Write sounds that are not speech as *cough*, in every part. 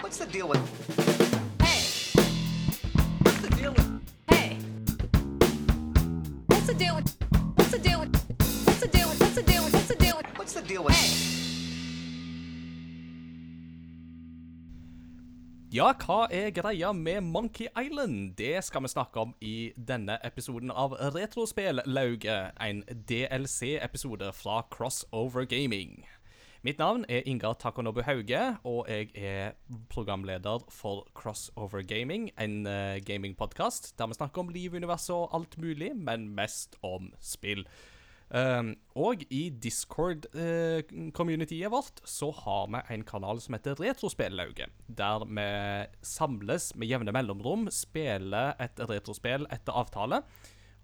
What's the deal with? Hey, What's the deal with? hey. What's the deal with? What's the deal with? What's the deal with? What's the deal with? What's the deal with? What's the deal with? Ja, hva er greia med Monkey Island? Det skal vi snakke om i denne episoden av Retrospellauget, en DLC-episode fra Crossover Gaming. Mitt navn er Ingar Takonobu Hauge, og jeg er programleder for Crossover Gaming, en uh, gamingpodkast der vi snakker om liv, universet og alt mulig, men mest om spill. Um, og i Discord-communityet vårt så har vi en kanal som heter Retrospellauget. Der vi samles med jevne mellomrom, spiller et retrospill etter avtale.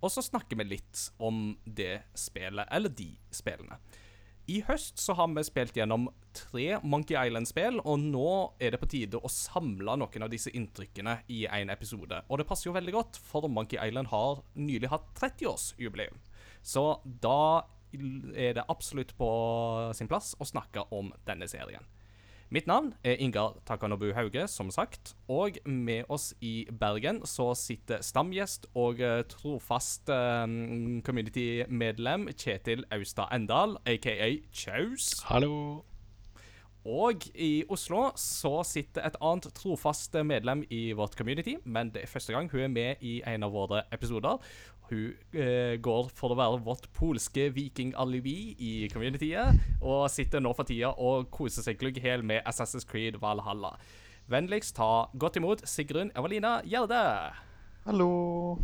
Og så snakker vi litt om det spillet, eller de spillene. I høst så har vi spilt gjennom tre Monkey Island-spill, og nå er det på tide å samle noen av disse inntrykkene i en episode. Og det passer jo veldig godt, for Monkey Island har nylig hatt 30-årsjubileum. Så da er det absolutt på sin plass å snakke om denne serien. Mitt navn er Ingar Takanobu Hauge, som sagt. Og med oss i Bergen så sitter stamgjest og eh, trofast eh, community-medlem Kjetil Austad Endal, aka Kjaus. Hallo. Og i Oslo så sitter et annet trofast medlem i vårt community, men det er første gang hun er med i en av våre episoder. Hun eh, går for å være vårt polske vikingalibi i communityet, og sitter nå for tida og koser seg glugg hel med Assassin's Creed Valhalla. Vennligst ta godt imot Sigrun Evalina Gjerde. Hallo.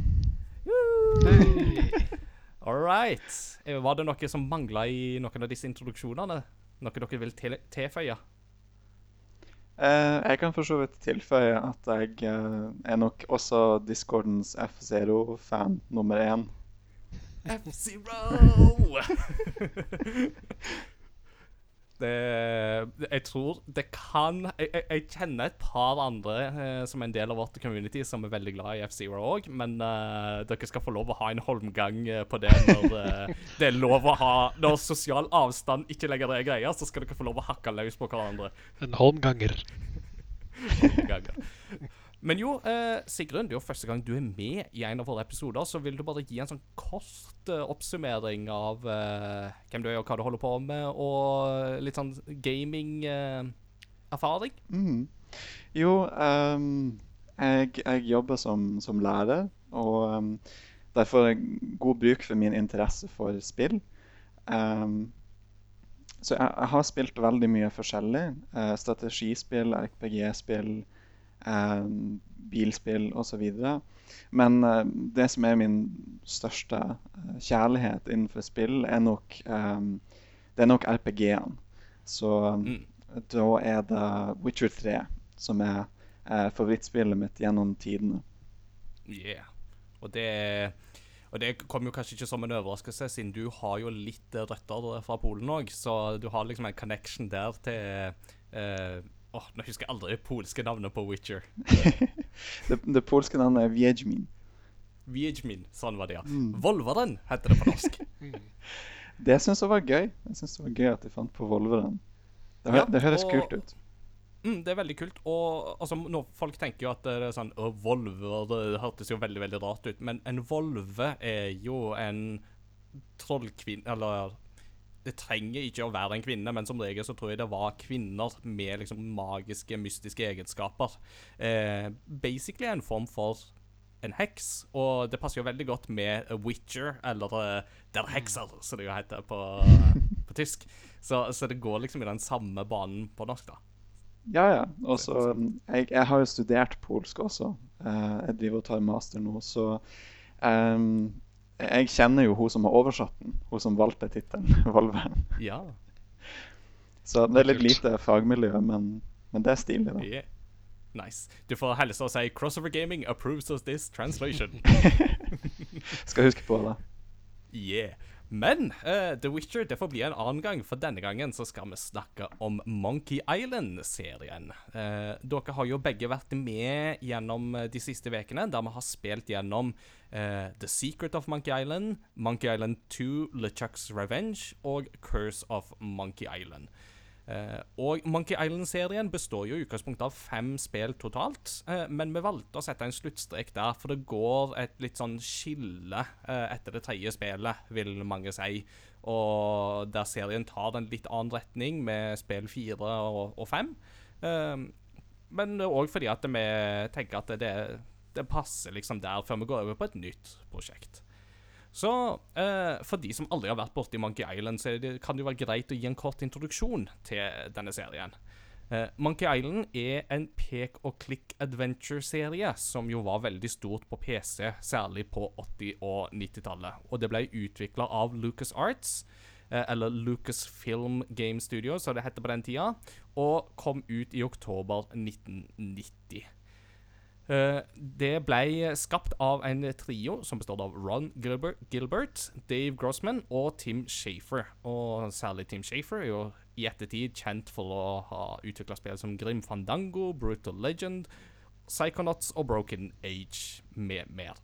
*laughs* All right. Eh, Var det noe som mangla i noen av disse introduksjonene? Noe dere vil tilføye? Eh, jeg kan for så vidt tilføye at jeg eh, er nok også Discordens F0-fan nummer én. F-Zero! *laughs* *laughs* det Jeg tror det kan Jeg, jeg, jeg kjenner et par andre eh, som er en del av vårt community som er veldig glad i F-Zero òg, men eh, dere skal få lov å ha en holmgang eh, på det når eh, det er lov å ha Når sosial avstand ikke lenger er greia, så skal dere få lov å hakke løs på hverandre. En holmganger. *laughs* ganger. Men jo, eh, Sigrun, det er jo første gang du er med i en av våre episoder. Så vil du bare gi en sånn kort eh, oppsummering av eh, hvem du er og hva du holder på med, og litt sånn gaming-erfaring? Mm. Jo, um, jeg, jeg jobber som, som lærer, og um, derfor er det god bruk for min interesse for spill. Um, så jeg, jeg har spilt veldig mye forskjellig. Uh, strategispill, RPG-spill, eh, bilspill osv. Men eh, det som er min største eh, kjærlighet innenfor spill, er nok, eh, det er nok RPG-ene. Så Mm. da er det Witcher 3 som er eh, favorittspillet mitt gjennom tidene. Yeah. Og det og det kommer jo kanskje ikke som en overraskelse, siden du har jo litt røtter fra Polen òg, så du har liksom en connection der til eh, Åh, Nå husker jeg aldri det polske navnet på Witcher. *laughs* det, det polske navnet er Wiedźmin. Wiedźmin, sånn var det, ja. Mm. Volveren heter det på norsk. *laughs* Det syns jeg var gøy. Jeg synes det var gøy at de fant på Volveren. Det, Ja, det høres og- kult ut. Mm, det er veldig kult. Og altså, folk tenker jo at det er sånn Å, volver Det hørtes jo veldig, veldig rart ut. Men en volve er jo en trollkvinne Eller det trenger ikke å være en kvinne, men som regel så tror jeg det var kvinner med liksom magiske, mystiske egenskaper. Eh, basically en form for en heks, og det passer jo veldig godt med a Witcher, eller uh, Der Hekser, som det jo heter på, *laughs* på tysk. Så, så det går liksom i den samme banen på norsk, da. Ja, ja. Og så um, jeg, jeg har jo studert polsk også. Eh, jeg driver og tar master nå, så um, jeg kjenner jo hun som har oversatt den. Hun som valgte tittelen *laughs* Volveren. Ja. Så det er litt lite fagmiljø, men, men det er stilig, da. yeah. Nice. Du får hilse og si 'Crossover Gaming approves of this translation'. *laughs* Skal huske på det. Yeah. Men uh, The Witcher det får bli en annen gang, for denne gangen så skal vi snakke om Monkey Island-serien. Uh, dere har jo begge vært med gjennom eh, de siste ukene, der vi har spilt gjennom uh, The Secret of Monkey Island, Monkey Island 2, LeChuck's Revenge og Curse of Monkey Island. Eh, og Monkey Island-serien består jo i utgangspunktet av fem spill totalt, uh, men vi valgte å sette en sluttstrek der, for det går et litt sånn skille uh, etter det tredje spillet, vil mange si. Og der serien tar en litt annen retning med spill fire og, og fem. Men òg fordi at vi tenker at det, det passer liksom der før vi går over på et nytt prosjekt. Så eh, for de som aldri har vært borti Monkey Island, så det, kan det jo være greit å gi en kort introduksjon til denne serien. Eh, Monkey Island er en pek og klikk adventure-serie som jo var veldig stort på PC, særlig på 80- og 90-tallet. Og det ble utvikla av Lucas Arts, eh, eller Lucasfilm Game Studio, som det heter på den tida, og kom ut i oktober 1990. Eh, det ble skapt av en trio som består av Ron Gilbert, Gilbert, Dave Grossman og Tim Shafer. Og særlig Tim Shafer er jo i ettertid kjent for å ha utvikla spill som Grim Fandango, Brutal Legend, Psychonauts og Broken Age med mer.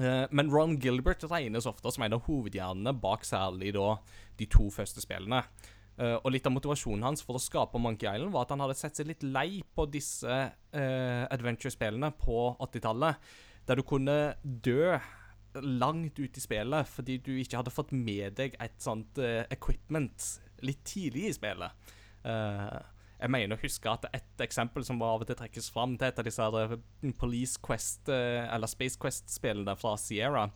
Eh, men Ron Gilbert regnes ofte som en av hovedhjernene bak særlig da de to første spillene. Uh, og litt av motivasjonen hans for å skape Monkey Island var at han hadde sett seg litt lei på disse uh, adventure-spillene på 80-tallet, der du kunne dø langt ut i spillet fordi du ikke hadde fått med deg et sånt uh, equipment litt tidlig i spillet. jeg mener å huske at et eksempel som av og til trekkes fram, til et av disse Police Quest, eller Space Quest-spillene fra Sierra,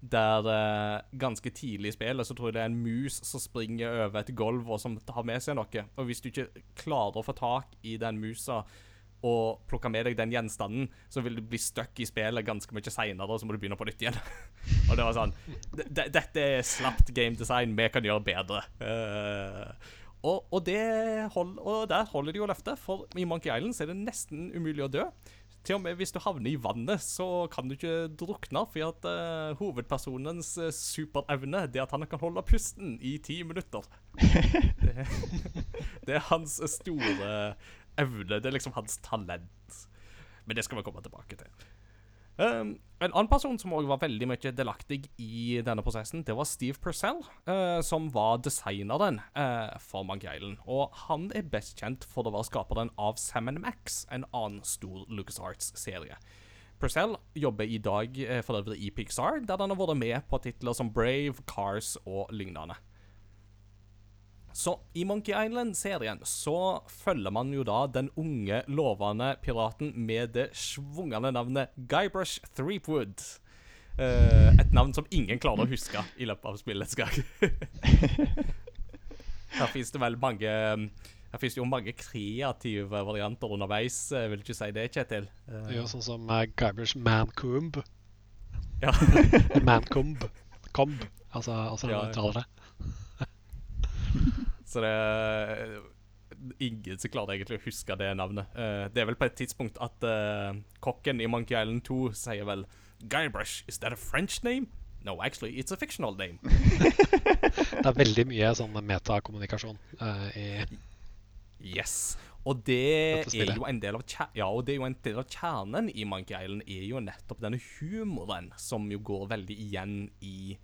der uh, ganske tidlig i spillet så tror jeg det er en mus som springer over et gulv og som tar med seg noe. Og hvis du ikke klarer å få tak i den musa og plukke med deg den gjenstanden, så vil du bli stuck i spillet ganske mye seinere, og så må du begynne på nytt igjen. *laughs* og det var sånn Dette er slapt game design, vi kan gjøre bedre. Uh, og, og, hold, og, der holder de jo løftet, for i Monkey Island så er det nesten umulig å dø. Til og med hvis du havner i vannet, så kan du ikke drukne, fordi at uh, hovedpersonens uh, superevne det er at han kan holde pusten i ti minutter. *laughs* det, *laughs* det, er hans store evne. Det er liksom hans talent. Men det skal vi komme tilbake til. Um, en annen person som også var veldig mye delaktig i denne prosessen, det var Steve Purcell, uh, som var designeren uh, for Mangeilen. Og han er best kjent for å være skaperen av Sam Max, en annen stor LucasArts-serie. Purcell jobber i dag uh, for øvrig i Pixar, der han har vært med på titler som Brave, Cars og lignende. Så i Monkey Island-serien så følger man jo da den unge, lovende piraten med det svungne navnet Guybrush Threepwood. Uh, et navn som ingen klarer å huske i løpet av spillets gang. *laughs* Her fins det vel mange Her fins jo mange kreative varianter underveis. vil du ikke si det, Kjetil? Uh, er jo sånn som uh, Guybrush Mancomb. Ja. *laughs* Mancomb. Comb, altså, altså ja, ja. *laughs* Så det ingen som klarer egentlig å huske det navnet. Uh, det er vel på et tidspunkt at uh, kokken i Monkey Island 2 sier vel Guybrush, is that a French name? No, actually, it's a fictional name. *laughs* det er veldig mye sånn metakommunikasjon uh, i Yes. Og det er jo en del av ja, og det er jo en del av kjernen i Monkey Island er jo nettopp denne humoren som jo går veldig igjen i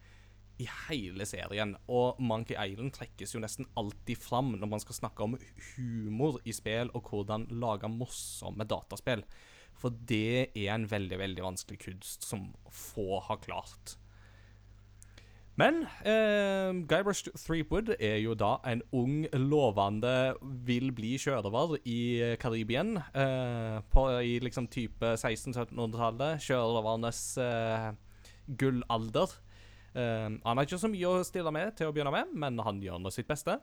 i hele serien. Og Monkey Island trekkes jo nesten alltid fram når man skal snakke om humor i spill, og hvordan lage morsomme dataspill. For det er en veldig, veldig vanskelig kunst som få har klart. Men eh, Guybrush Threepwood er jo da en ung, lovende, vil bli sjørøver i Karibien. Eh, I liksom type 1600-1700-tallet. Sjørøvernes eh, gullalder. Uh, han har ikke så mye å stille med til å begynne med, men han gjør nå sitt beste.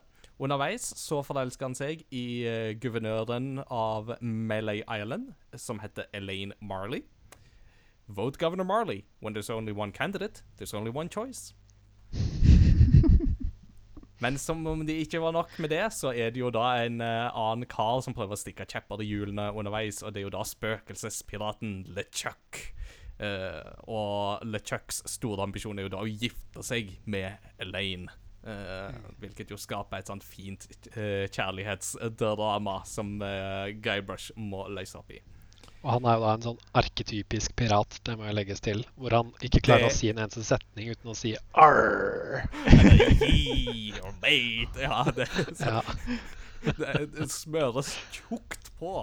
Underveis så forelsker han seg i uh, guvernøren av Malay Island, som heter Elaine Marley. Vote Governor Marley. When there's only one candidate, there's only one choice. *laughs* Men som om det ikke var nok med det, så er det jo da en uh, annen kar som prøver å stikke kjepper i hjulene underveis, og det er jo da spøkelsespiraten LeChuck. Uh, og LeChucks store ambisjon er jo da å gifte seg med Elaine. Uh, hvilket jo skaper et sånt fint uh, kjærlighetsdrama som uh, Guybrush må løse opp i. Og han er jo da en sånn arketypisk pirat, det må jo legges til. Hvor han ikke klarer det... å si en eneste setning uten å si *laughs* arr. ja, det, ja. det, *laughs* det smøres tjukt på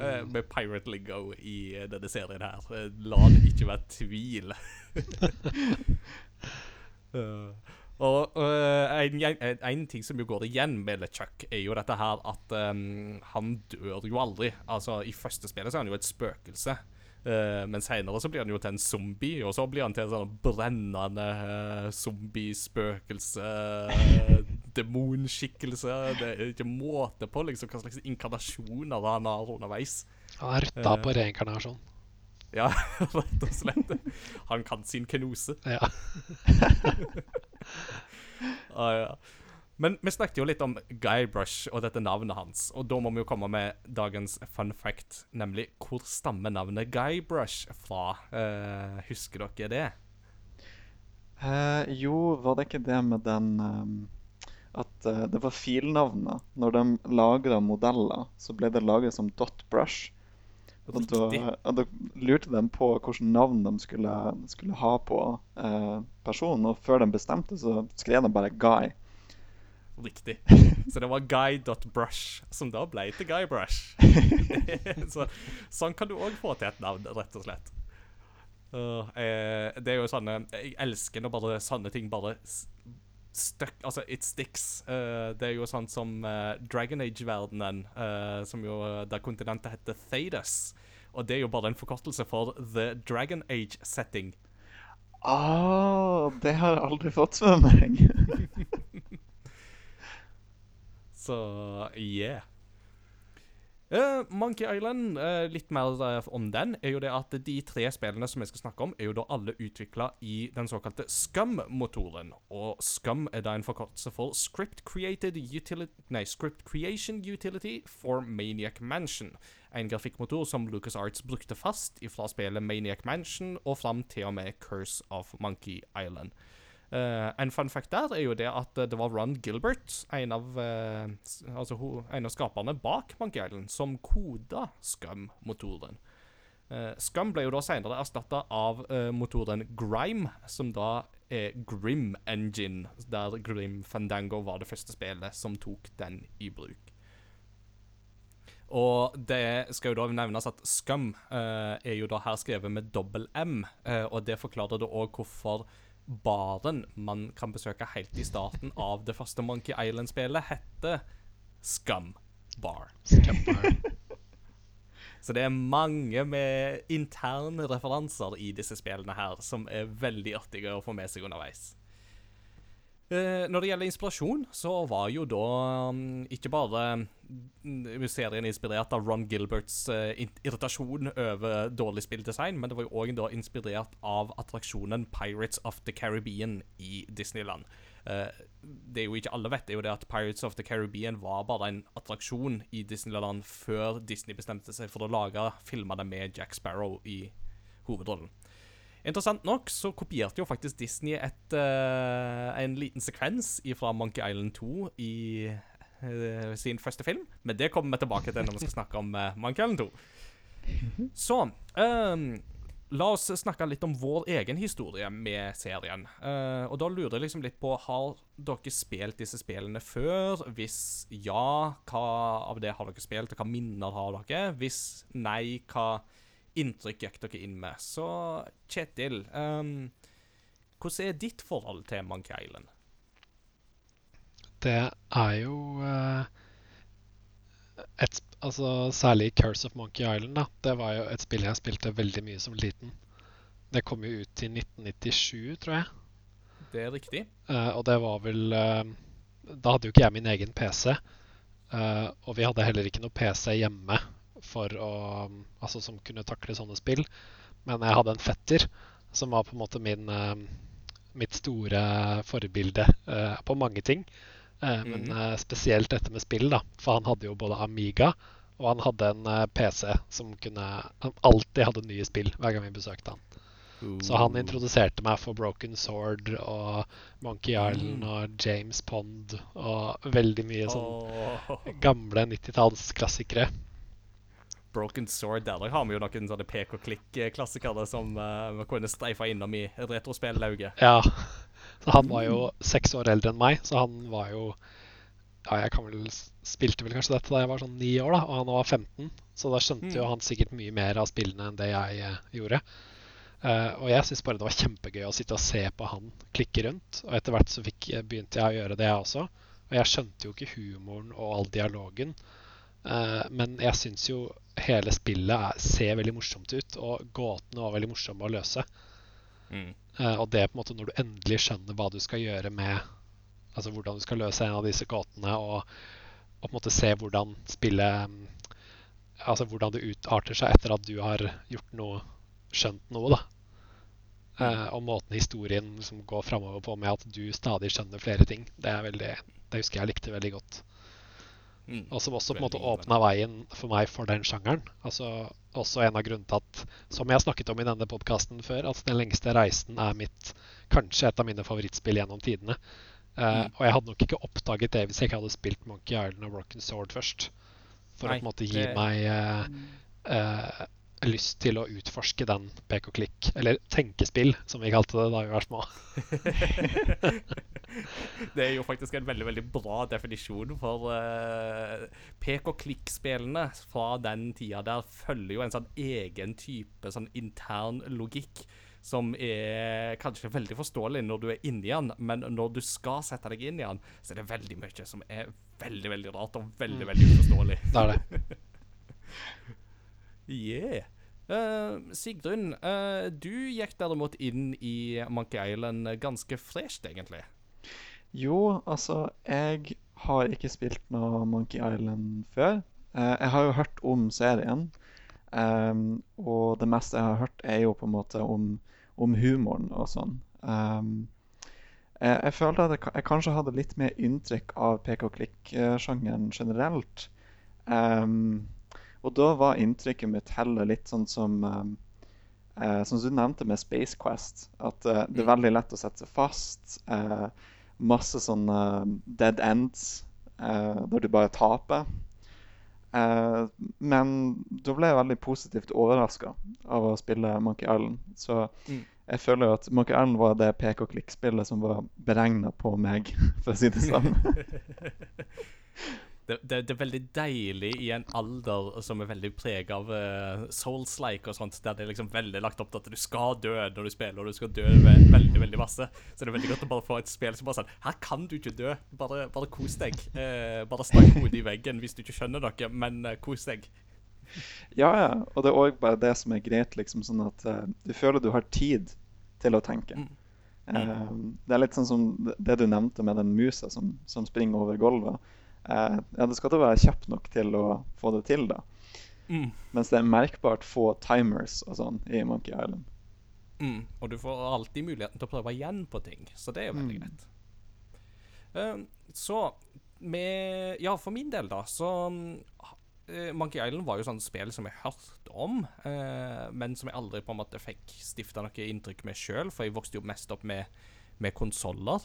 eh, med Pirate Lingo i eh, denne serien her. Eh, La det ikke være tvil. uh, *laughs* og uh, en, en, en ting som jo går igjen med LeChuck, er jo dette her at um, han dør jo aldri. Altså, I første spillet så er han jo et spøkelse. Uh, men senere så blir han jo til en zombie, og så blir han til en sånn brennende uh, zombie-spøkelse, eh, demonskikkelse. Det er ikke måte på liksom hva slags inkarnasjoner han har underveis. Han er rutta uh, på reinkarnasjon. Ja, *laughs* rett og slett. Han kan sin kenose. Ja. *laughs* Ah, ja. Men vi snakket jo litt om Guybrush og dette navnet hans, og da må vi jo komme med dagens fun fact, nemlig hvor stammer navnet Guybrush fra? Eh, husker dere det? Eh, jo, var det ikke det med den ehm, At uh, det var filnavnene. Når de lagra modeller, så ble det laget som dot brush. Og da, og da lurte de på hvilket navn de skulle, skulle ha på eh, personen. Og før de bestemte, så skrev de bare Guy. Riktig. Så det var Guy.brush, som da ble til Guybrush. *laughs* så, sånn kan du òg få til et navn, rett og slett. Uh, eh, det er jo sånne Jeg elsker når bare sånne ting bare stuck Altså, it sticks. Uh, det er jo sånn som uh, Dragon Age-verdenen, uh, som jo der kontinentet heter Thedas. Og det er jo bare en forkortelse for The Dragon Age-setting. Ah, det har jeg aldri fått med meg. *laughs* Så yeah. Eh, Monkey Island, uh, litt mer uh, om den, er jo det at de tre spillene som vi skal snakke om, er jo da alle utvikla i den såkalte Scum-motoren. Og Scum er da en forkortelse for Script, Created nei, Script Creation Utility for Maniac Mansion. En grafikkmotor som LucasArts brukte fast fra spillet Maniac Mansion og fram til og med Curse of Monkey Island. Eh, en fun fact der er jo det at eh, det var Ron Gilbert, en av, uh, altså, en av skaperne bak Monkey Island, som koda Scum-motoren. Uh, Scum ble jo da senere erstatta av motoren Grime, som da er Grim Engine, der Grim Fandango var det første spillet som tok den i bruk. Og det skal jo da nevnes at Scum er jo da her skrevet med dobbel M, og det forklarer da òg hvorfor baren man kan besøke helt i starten av det første Monkey Island-spillet, heter Scum Bar. Scumbar. Så det er mange med interne referanser i disse spillene her, som er veldig artige å få med seg underveis. Eh, når det gjelder inspirasjon, så var jo da mm, ikke bare mm, serien inspirert av Ron Gilberts eh, irritasjon over dårlig spilldesign, men det var jo òg inspirert av attraksjonen Pirates of the Caribbean i Disneyland. Eh, det er jo ikke alle vet, er jo det at Pirates of the Caribbean var bare en attraksjon i Disneyland før Disney bestemte seg for å lage filmene med Jack Sparrow i hovedrollen. Interessant nok så kopierte jo faktisk Disney et, uh, en liten sekvens fra Monkey Island 2 i uh, sin første film. Men det kommer vi tilbake til når vi skal snakke om uh, Monkey Island 2. Så um, la oss snakke litt om vår egen historie med serien. Og da lurer jeg liksom litt på Har dere spilt disse spillene før? Hvis ja, hva av det har dere spilt, og hva minner har dere? Hvis nei, hva inntrykk gikk dere inn med? Så Kjetil, um, hvordan er ditt forhold til Monkey Island? Det er jo uh, et, altså, Særlig Curse of Monkey Island. da. Det var jo et spill jeg spilte veldig mye som liten. Det kom jo ut i 1997, tror jeg. Det er riktig. Uh, og det var vel uh, Da hadde jo ikke jeg min egen PC. og vi hadde heller ikke noe PC hjemme for å, altså, som kunne takle sånne spill. Men jeg hadde en fetter som var på en måte min, eh, mitt store forbilde eh, på mange ting. Eh, Men Mhm. spesielt dette med spill, da. For han hadde jo både Amiga og han hadde en PC som kunne Han alltid hadde nye spill hver gang vi besøkte han. Så han introduserte meg for Broken Sword og Monkey Island Mm. og James Pond og veldig mye sånn gamle 90-tallsklassikere. Broken Sword, der har vi jo noen sånne pek og klikk-klassikere som uh, vi kunne streifa innom i retrospillauget. Ja. Så han var jo seks år eldre enn meg, så han var jo Ja, jeg kan vel spilte vel kanskje dette da jeg var sånn ni år, da, og han var 15. Så da skjønte jo Mm. han sikkert mye mer av spillene enn det jeg eh, gjorde. Uh, og jeg syns bare det var kjempegøy å sitte og se på han klikke rundt. Og etter hvert så fikk, begynte jeg å gjøre det, jeg også. Og jeg skjønte jo ikke humoren og all dialogen. Eh, men jeg syns jo hele spillet er, ser veldig morsomt ut, og gåtene var veldig morsomme å løse. Mm. Eh, og det er på en måte når du endelig skjønner hva du skal gjøre med Altså hvordan du skal løse en av disse gåtene, og, og på en måte se hvordan spillet mm, Altså hvordan det utarter seg etter at du har gjort noe skjønt noe, da. Uh, og måten historien liksom går framover på med at du stadig skjønner flere ting. Det er veldig Det husker jeg likte veldig godt. Mm. Og som også på en måte åpna veien for meg for den sjangeren. Altså også en av grunnene til at, som jeg har snakket om i denne podkasten før, at Den lengste reisen er mitt kanskje et av mine favorittspill gjennom tidene. Eh, Mm. Og jeg hadde nok ikke oppdaget det hvis jeg ikke hadde spilt Monkey Island og Broken Sword først. For Nei, å på en måte gi det- meg uh, eh, lyst til å utforske den pek og klikk, eller tenkespill, som vi kalte det da vi var små. *laughs* Det er jo faktisk en veldig veldig bra definisjon, for uh, pek og klikk-spillene fra den tida der følger jo en sånn egen type sånn intern logikk. Som er kanskje veldig forståelig når du er inni den, men når du skal sette deg inn i den, så er det veldig mye som er veldig veldig rart og veldig Mm. veldig uforståelig. Det er det. *laughs* Yeah. Uh, Sigrun, uh, du gikk derimot inn i Monkey Island ganske fresht, egentlig. Jo, altså, jeg har ikke spilt noe Monkey Island før. Uh, jeg har jo hørt om serien, um, og det meste jeg har hørt, er jo på en måte om, om humoren og sånn. Um, jeg, jeg følte at jeg, jeg kanskje hadde litt mer inntrykk av pek og klikk-sjangeren generelt. Ehm, og da var inntrykket mitt heller litt sånn som ehm, eh, Som du nevnte med Space Quest, at eh, det er Mm. veldig lett å sette seg fast. eh, masse sånne dead ends eh, der du bare taper. Eh, men da ble jeg veldig positivt overraska av å spille Monkey Island. Så Mm. jeg føler jo at Monkey Island var det pek og klikk-spillet som var beregna på meg, *laughs* for å si det sånn. *laughs* det, det, det er veldig deilig i en alder som er veldig prega av uh, souls-like og sånt, der det er liksom veldig lagt opp til at du skal dø når du spiller, og du skal dø ve veldig veldig masse. Så det er veldig godt å bare få et spill som bare sånn Her kan du ikke dø. Bare, bare kos deg. Uh, bare stakk hodet i veggen hvis du ikke skjønner noe, men uh, kos deg. Ja, ja. Og det er òg bare det som er greit, liksom sånn at du føler du har tid til å tenke. Mm. Eh, det er litt sånn som det du nevnte med den musa som, som springer over gulvet. Eh, ja, det skal da være kjapt nok til å få det til, da. Mm. Mens det er merkbart få timers og sånn i Monkey Island. Mm. Og du får alltid muligheten til å prøve igjen på ting, så det er jo veldig Mm. greit. Uh, så med Ja, for min del, da, så uh, Monkey Island var jo sånn spill som jeg hørte om, uh, men som jeg aldri på en måte fikk stifta noe inntrykk med sjøl, for jeg vokste jo mest opp med, med konsoller.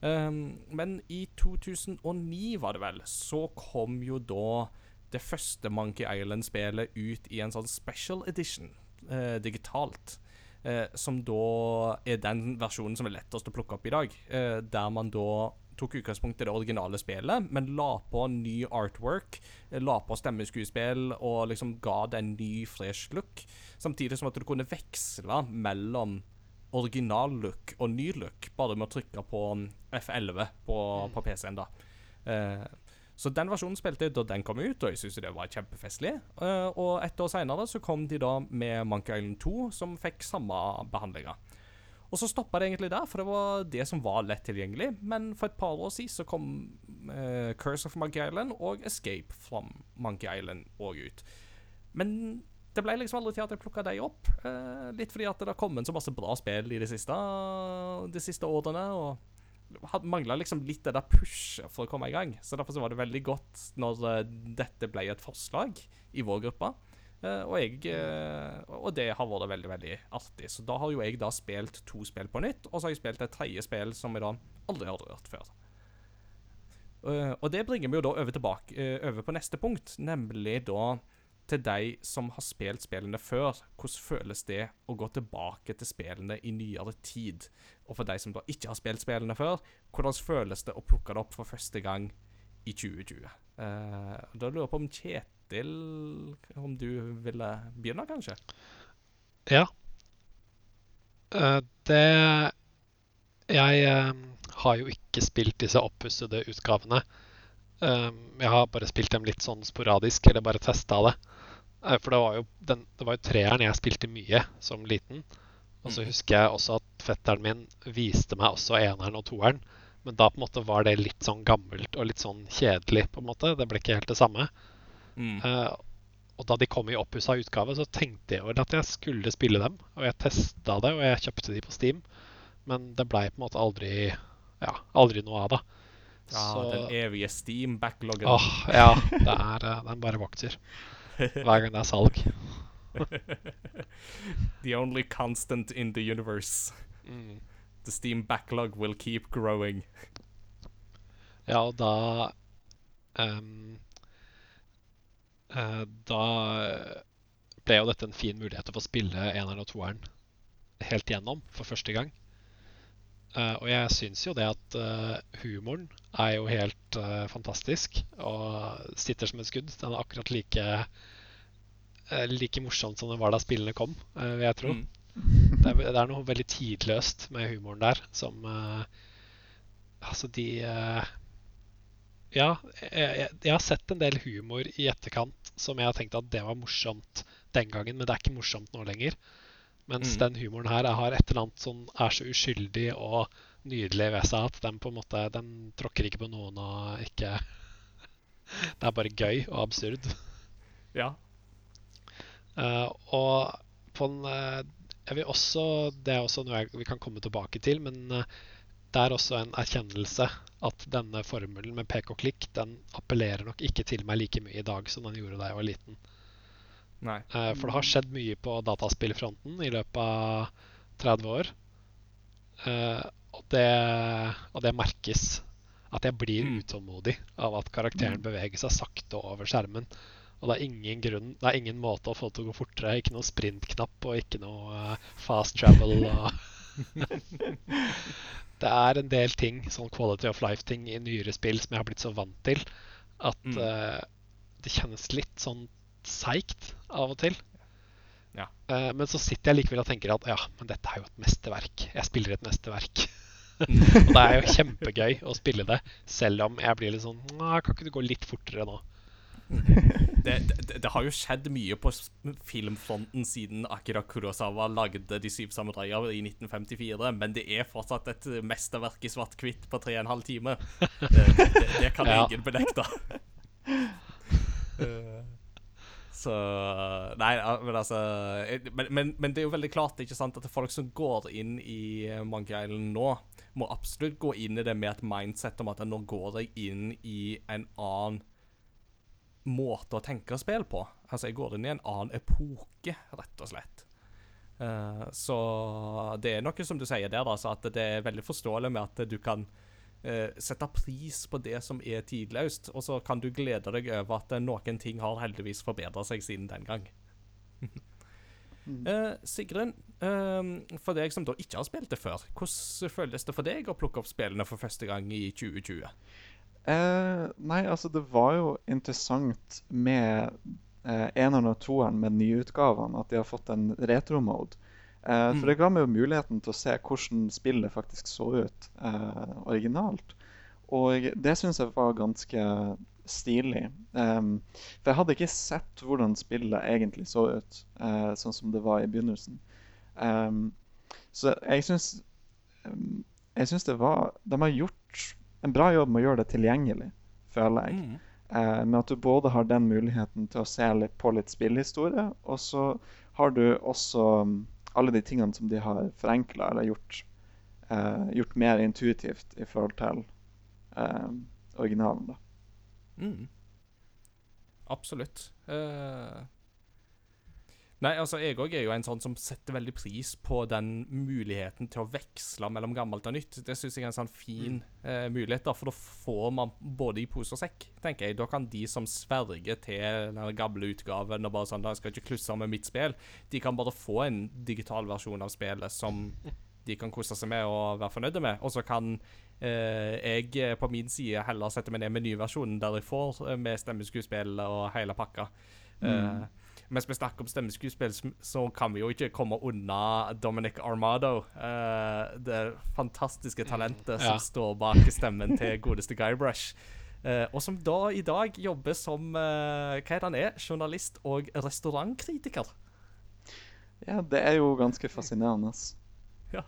Um, men i 2009, var det vel, så kom jo da det første Monkey Island-spelet ut i en sånn special edition, uh, digitalt. Uh, som da er den versjonen som er lettest å plukke opp i dag. Uh, der man da tok utgangspunkt i det originale spillet, men la på ny artwork, la på stemmeskuespill og liksom ga det en ny, fresh look. Samtidig som at du kunne veksle mellom original look og ny look bare med å trykke på mm, F11 på, på PC-en. da. Eh, så den versjonen spilte jeg da den kom ut, og jeg syntes det var kjempefestlig. Eh, og et år seinere så kom de da med Monkey Island 2, som fikk samme behandlinga. Og så stoppa det egentlig der, for det var det som var lett tilgjengelig. Men for et par år siden så kom eh, Curse of Monkey Island og Escape from Monkey Island òg ut. Men det ble liksom aldri til at jeg plukka de opp. Eh, litt fordi at det har kommet så masse bra spill i de siste, de siste årene. Og mangla liksom litt det der pushet for å komme i gang. Så derfor så var det veldig godt når eh, dette ble et forslag i vår gruppe. Eh, og, jeg, eh, og det har vært veldig veldig artig. Så da har jo jeg da spilt to spill på nytt, og så har jeg spilt et tredje spill som jeg da aldri har rørt før. Eh, og det bringer vi jo da over, tilbake, eh, over på neste punkt, nemlig da til de som har spilt spillene før. Hvordan føles det å gå tilbake til spillene i nyere tid? Og for de som da ikke har spilt spillene før, hvordan føles det å plukke det opp for første gang i 2020. Uh, da lurer jeg på om Kjetil Om du ville begynne, kanskje? Ja. Uh, det Jeg uh, har jo ikke spilt disse oppussede utgavene. Eh, jeg har bare spilt dem litt sånn sporadisk, eller bare testa det. Eh, for det var jo, den, det var jo treeren jeg spilte mye som liten. Og så Mhm. husker jeg også at fetteren min viste meg også eneren og toeren. Men da på en måte var det litt sånn gammelt og litt sånn kjedelig. på en måte. Det ble ikke helt det samme. Mm. Uh, og da de kom i oppussa utgave, så tenkte jeg vel at jeg skulle spille dem. Og jeg testa det, og jeg kjøpte de på Steam. Men det blei på en måte aldri ja, aldri noe av det. Ja, den evige Steam-backloggen. Åh, ja. *laughs* Det er, eh, den bare vokser hver gang det er salg. *laughs* The only constant in the universe. Mm. The Steam backlog will keep growing. Ja, og da um, uh, Da ble jo dette en fin mulighet til å få spille eneren og toeren helt gjennom for første gang. Eh, og jeg syns jo det at uh, humoren er jo helt uh, fantastisk og sitter som et skudd. Den er akkurat like like morsomt som den var da spillene kom, vil jeg tro. Mm. Det er, det er noe veldig tidløst med humoren der, som Altså, de Ja, jeg, jeg, jeg har sett en del humor i etterkant som jeg har tenkt at det var morsomt den gangen, men det er ikke morsomt nå lenger. Mens Mm. den humoren her har et eller annet som er så uskyldig og nydelig ved seg at den på en måte Den tråkker ikke på noen og ikke *laughs* Det er bare gøy og absurd. Ja. Uh, og på en eh, Jeg vil også Det er også noe jeg, vi kan komme tilbake til, men eh, det er også en erkjennelse at denne formelen med pek og klikk den appellerer nok ikke til meg like mye i dag som den gjorde da jeg var liten. Nei. Eh, for det har skjedd mye på dataspillfronten i løpet av 30 år. Eh, og, det, og det merkes at jeg blir Mm. utålmodig av at karakteren beveger seg sakte over skjermen. Og det er ingen grunn, det er ingen måte å få det til å gå fortere. Ikke noe sprintknapp og ikke noe eh, fast travel. *laughs* Det er en del ting, sånn quality of life-ting i nyere spill som jeg har blitt så vant til, at Mm. uh, det kjennes litt sånn seigt av og til. Ja. Uh, men så sitter jeg likevel og tenker at ja, men dette er jo et mesterverk. Jeg spiller et mesterverk. *laughs* Og det er jo kjempegøy å spille det, selv om jeg blir litt sånn kan ikke du gå litt fortere nå? Det, det, det har jo skjedd mye på filmfronten siden Akira Kurosawa lagde De syv samuraier i 1954, men det er fortsatt et mesterverk i svart-hvitt på tre og en halv time. Det, det, det kan *laughs* Ja. ingen benekte. *laughs* Eh, Så Nei, men altså eh, men, men, men det er jo veldig klart ikke sant, at folk som går inn i eh, Monkey Island nå, må absolutt gå inn i det med et mindset om at nå går jeg inn i en annen måte å tenke spill på. Altså, jeg går inn i en annen epoke, rett og slett. Uh, så det er noe som du sier der, altså, at det er veldig forståelig med at du kan eh, sette pris på det som er tidløst, og så kan du glede deg over at noen ting har heldigvis forbedra seg siden den gang. Eh, Sigrun, eh, for deg som da ikke har spilt det før, hvordan føles det for deg å plukke opp spillene for første gang i 2020? Eh, nei, altså det var jo interessant med eh, eneren og toeren med nyutgavene, at de har fått en retro-mode. Eh, Mm. For det ga meg jo muligheten til å se hvordan spillet faktisk så ut uh, originalt. Og det syns jeg var ganske stilig. Um, for jeg hadde ikke sett hvordan spillet egentlig så ut, uh, sånn som det var i begynnelsen. Um, så jeg syns um, Jeg syns det var De har gjort en bra jobb med å gjøre det tilgjengelig, føler jeg. Mm. Uh, med at du både har den muligheten til å se litt på litt spillhistorie, og så har du også mm, alle de tingene som de har forenkla eller gjort, eh, gjort mer intuitivt i forhold til eh, originalen. Mm. Absolutt. Eh, Nei, altså, jeg òg er jo en sånn som setter veldig pris på den muligheten til å veksle mellom gammelt og nytt. Det syns jeg er en sånn fin eh, mulighet, da, for da får man både i pose og sekk, tenker jeg. Da kan de som sverger til den gamle utgaven og bare sånn, da jeg skal ikke klusse med mitt spill, de kan bare få en digital versjon av spillet som *laughs* de kan kose seg med og være fornøyde med. Og så kan eh, jeg eh, på min side heller sette meg ned med nyversjonen der jeg får eh, med stemmeskuespill og hele pakka. Eh, mens vi snakker om stemmeskuespill, så kan vi jo ikke komme unna Dominic Armado. Uh, det fantastiske talentet ja. som står bak stemmen til *laughs* godeste Guybrush. Uh, og som da i dag jobber som uh, hva er det han er? Journalist og restaurantkritiker. Ja, det er jo ganske fascinerende. Ja.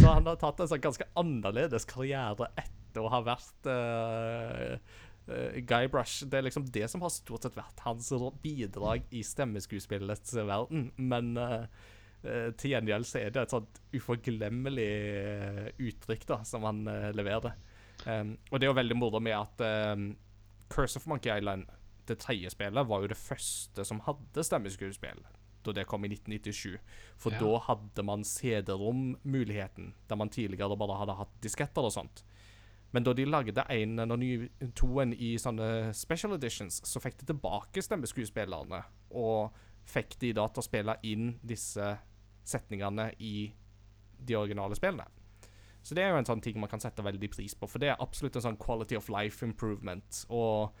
Så han har tatt en sånn ganske annerledes karriere etter å ha vært uh, Guybrush. Det er liksom det som har stort sett vært hans bidrag i stemmeskuespillets verden. Men uh, eh, til gjengjeld så er det et sånt uforglemmelig eh, uttrykk da, som han uh, leverer. Um, og det er jo veldig moro med at um, Curse of Monkey Island, det tredje spillet, var jo det første som hadde stemmeskuespill. Da det kom i 1997. For Ja. da hadde man CD-rom-muligheten, der man tidligere bare hadde hatt disketter og sånt. Men da de lagde en og ny, toen i sånne special editions, så fikk de tilbake stemmeskuespillerne, og fikk de da til å spille inn disse setningene i de originale spillene. Så det er jo en sånn ting man kan sette veldig pris på, for det er absolutt en sånn quality of life improvement. Og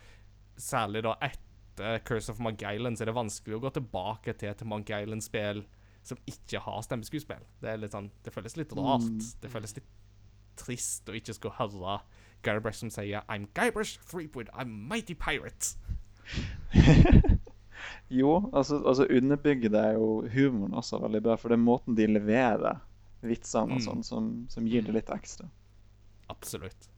særlig da etter Curse of Monk Island så er det vanskelig å gå tilbake til et Monk Island-spill som ikke har stemmeskuespill. Det sånn, det føles litt rart. Det føles litt trist å ikke skulle høre Guybrush som sier I'm Guybrush Threepwood, I'm mighty pirate. *laughs* Jo, altså, altså underbygger det jo humoren også veldig bra, for det er måten de leverer vitsene og Mm. sånn som, som gir det litt ekstra. Absolutt.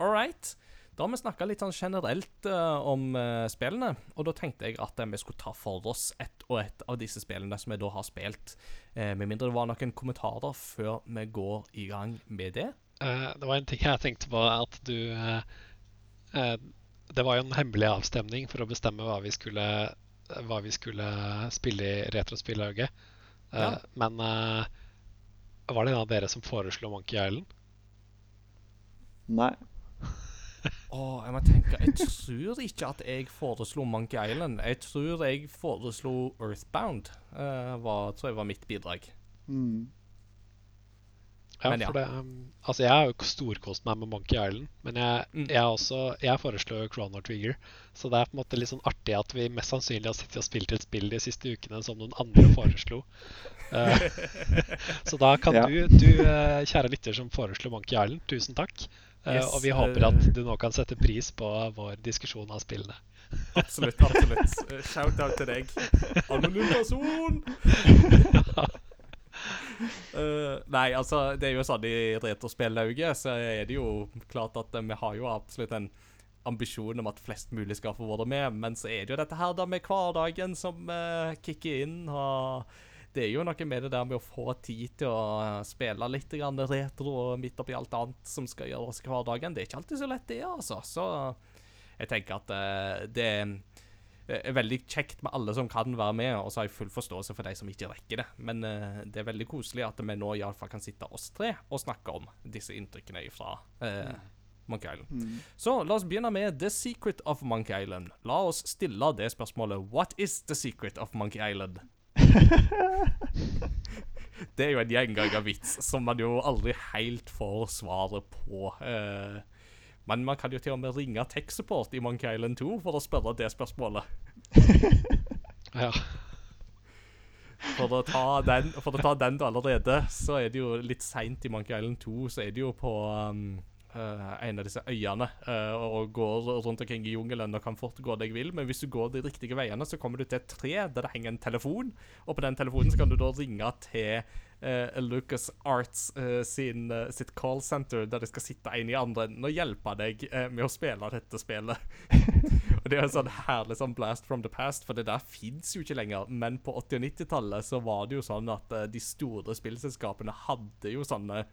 All right. Da har vi snakka litt sånn generelt uh, om uh, spillene, og da tenkte jeg at uh, vi skulle ta for oss ett og ett av disse spillene som vi da har spilt. Eh, med mindre det var noen kommentarer før vi går i gang med det. Eh, det var en ting jeg tenkte på, at du Det var jo en hemmelig avstemning for å bestemme hva vi skulle, hva vi skulle spille i retrospillhauget. Eh, Ja. Men var det en av dere som foreslo Monkey Island? Nei. Åh, jeg må tenke Jeg tror ikke at jeg foreslo Monkey Island. Jeg tror jeg foreslo Earthbound. Uh, var, tror jeg var mitt bidrag. Mm. Ja, Men ja. for det um, Altså, jeg har jo storkost meg med Monkey Island, men jeg, Mm. jeg også Jeg foreslår Chrono Trigger, så det er på en måte litt sånn artig at vi mest sannsynlig har sittet og spilt et spill de siste ukene som noen andre foreslo. *laughs* Eh, *laughs* så da kan Ja. du, du eh, kjære lytter som foreslo Monkey Island, tusen takk. Eh, Yes, og vi håper eh, at du nå kan sette pris på vår diskusjon av spillene. *laughs* Absolutt. absolutt. Eh, Shout-out til deg. Anonym person! Uh, *laughs* nei, altså, det er jo sånn i retrospillauget, så er det jo klart at eh, vi har jo absolutt en ambisjon om at flest mulig skal få være med, men så er det jo dette her da med hverdagen som uh, kicker inn, og det er jo noe med det der med å få tid til å eh, spille litt retro midt oppi alt annet som skal gjøres hverdagen. Det er ikke alltid så lett, det, altså. Så jeg tenker at uh, det er veldig kjekt med alle som kan være med, og så har jeg full forståelse for de som ikke rekker det. Men uh, det er veldig koselig at vi nå iallfall kan sitte oss tre og snakke om disse inntrykkene fra uh, Monkey Island. Mm. Så la oss begynne med The Secret of Monkey Island. La oss stille det spørsmålet What is the secret of Monkey Island? *laughs* det er jo en gjengangavits som man jo aldri helt får svaret på. eh, men man kan jo til og med ringe Tech Support i Monkey Island 2 for å spørre det spørsmålet. *laughs* Ja. For å ta den, for å ta den allerede, så er det jo litt seint i Monkey Island 2, så er det jo på um, en av disse øyene eh, og går rundt omkring i jungelen og kan fort gå deg vil, men hvis du går de riktige veiene, så kommer du til et tre der det henger en telefon, og på den telefonen så kan du da ringe til uh, Lucas Arts uh, sin, uh, sitt call center, der det skal sitte en i andre enden og hjelpe deg uh, med å spille dette spillet. *laughs* og det er en sånn herlig sånn blast from the past, for det der fins jo ikke lenger. Men på 80- og 90-tallet så var det jo sånn at uh, de store spillselskapene hadde jo sånne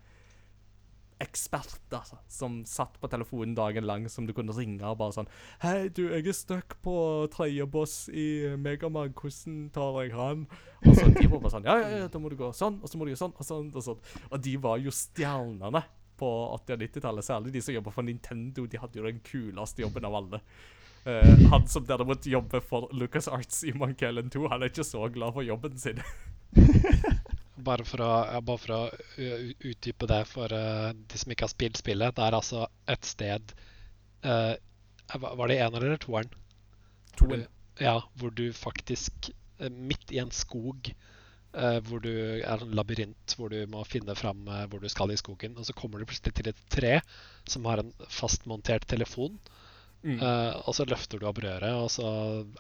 eksperter som satt på telefonen dagen lang, som du kunne ringe og bare sånn Hei, du, jeg er stuck på tredje boss i Megaman, hvordan tar jeg han? Og så de var bare sånn Ja, ja, ja, da må du gå sånn, og så må du gjøre sånn, og sånn, og sånn. Og de var jo stjernene på 80- og 90-tallet, særlig de som jobber for Nintendo. De hadde jo den kuleste jobben av alle. Uh, han som derimot jobber for LucasArts i Monkey Island 2, han er ikke så glad for jobben sin. *laughs* Bare for å, bare for å utdype det for eh, de som ikke har spilt spillet. Det er altså et sted uh, Var det eneren eller toeren? Toeren. Ja, hvor du faktisk eh, Midt i en skog hvor du er en labyrint hvor du må finne fram hvor du skal i skogen. Og så kommer du plutselig til et tre som har en fastmontert telefon. Mm. Uh, og så løfter du opp røret, og så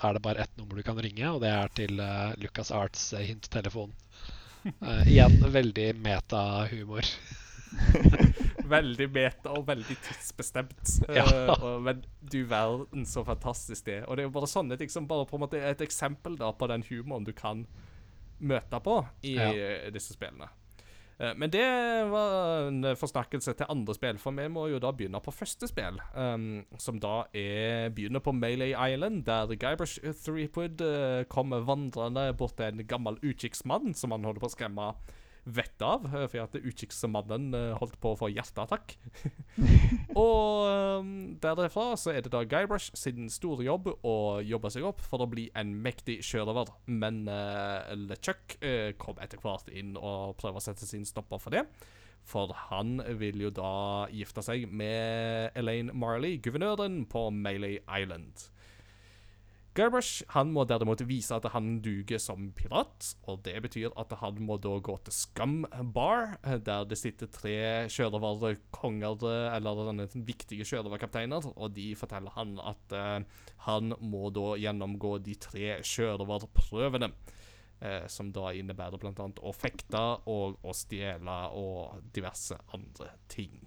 er det bare ett nummer du kan ringe, og det er til uh, Lucas Arts eh, hinttelefon. Eh, igjen veldig metahumor. *laughs* Veldig meta og veldig tidsbestemt. Ja. Uh, og, men du verden, så fantastisk det. Og det er jo bare sånne ting som bare på en måte er et eksempel da på den humoren du kan møte på i Ja. eh, disse spillene. Eh, Men det var en forsnakkelse til andre spill, for vi må jo da begynne på første spill. um, som da er begynner på Melee Island, der Guybrush Threepwood uh, kommer vandrende bort til en gammel utkikksmann som han holder på å skremme vettet av, for fordi at utkikksmannen eh, holdt på å få hjerteattakk. *laughs* og um, derfra så er det da Guybrush sin store jobb å jobbe seg opp for å bli en mektig sjørøver. Men uh, LeChuck uh, kom etter hvert inn og prøver å sette sin stopper for det. For han vil jo da gifte seg med Elaine Marley, guvernøren på Melee Island. Guybrush han må derimot vise at han duger som pirat, og det betyr at han må da gå til Scum Bar, eh, der det sitter tre sjørøverkonger, eh, eller denne viktige sjørøverkapteiner, og de forteller han at uh, han må da gjennomgå de tre sjørøverprøvene. Uh, som da innebærer bl.a. å fekte og å stjele og diverse andre ting.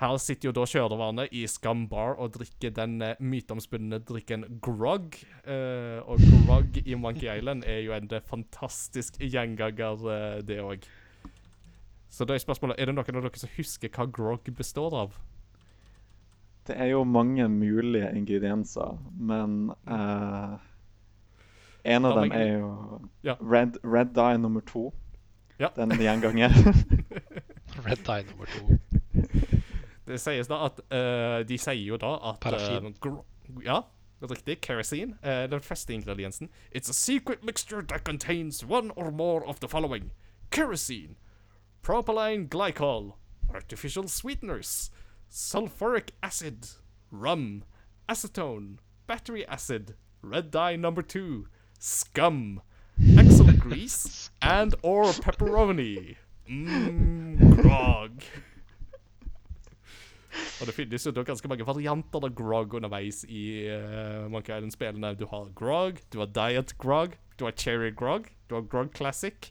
Her sitter jo da kjørerne i Scum Bar og drikker den eh, myteomspunne drikken grog. Eh, og grog i Monkey Island er jo en eh, fantastisk gjenganger, eh, det òg. Så da er spørsmålet er det noen av dere som husker hva grog består av. Det er jo mange mulige ingredienser, men eh, En av dem er jo Ja. red, red dye nummer to. Ja. Den gjenganger. *laughs* Red Dye nummer to. Det sies da at uh, De sier jo da at Parafin. Ja, det ja, riktig. Kerosene. Uh, den første ingrediensen. It's a secret mixture that contains one or more of the following. Kerosene. Propylene glycol. Artificial sweeteners. Sulfuric acid. Rum. Acetone. Battery acid. Red dye number two. Scum. Axle grease. *laughs* And or pepperoni. Mmm, grog. Og det finnes jo da ganske mange varianter av grog underveis i uh, Monkey Island-spillene. Du har grog, du har diet grog, du har cherry grog, du har grog classic,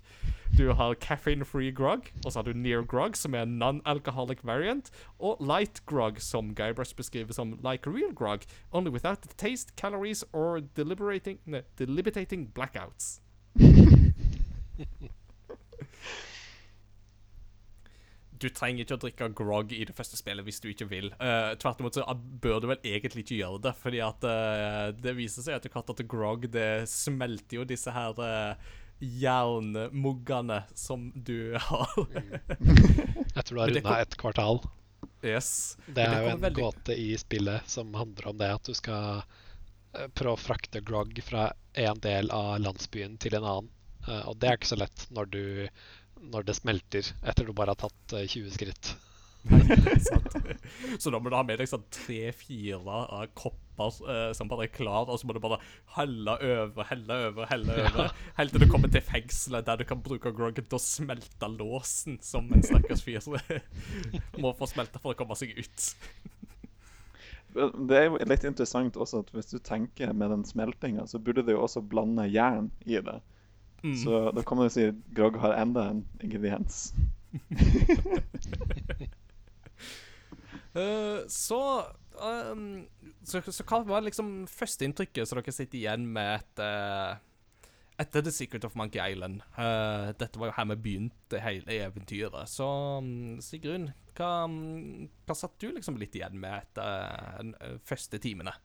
du har caffeine-free grog, og så har du near grog, som er en non-alcoholic variant, og light grog, som Guybrush beskriver som like real grog, only without the taste, calories or deliberating, ne, deliberating blackouts. *laughs* du trenger ikke å drikke grog i det første spillet hvis du ikke vil. Uh, tvert imot så bør du vel egentlig ikke gjøre det, fordi at uh, det viser seg etter hvert at grog det smelter jo disse her uh, jernmuggene som du *laughs* har. Jeg tror du har runda et kvartal. yes. Det er er jo en veldig- gåte i spillet som handler om det at du skal eh, prøve å frakte grog fra en del av landsbyen til en annen. Eh, Og det er ikke så lett når, du, når det smelter etter du bare har tatt eh, 20 skritt. *laughs* Så da må du ha med deg sånn tre-fire uh, kopper uh, som bare er klar, og så må du bare helle over, helle over, helle over, helt til du kommer til fengselet der du kan bruke groggen til å smelte låsen, som en stakkars fyr *laughs* må få smelte for å komme seg ut. Det er jo litt interessant også at hvis du tenker med den smeltinga, så burde du jo også blande jern i det. Mm. Så da kan man jo si at grog har enda en ingrediens. uh, *laughs* så, um, så Så hva var liksom førsteinntrykket som dere sitter igjen med etter, etter The Secret of Monkey Island? Uh, dette var jo her vi begynte hele eventyret. Så um, Sigrun, hva, um, hva satt du liksom litt igjen med etter de uh, første timene?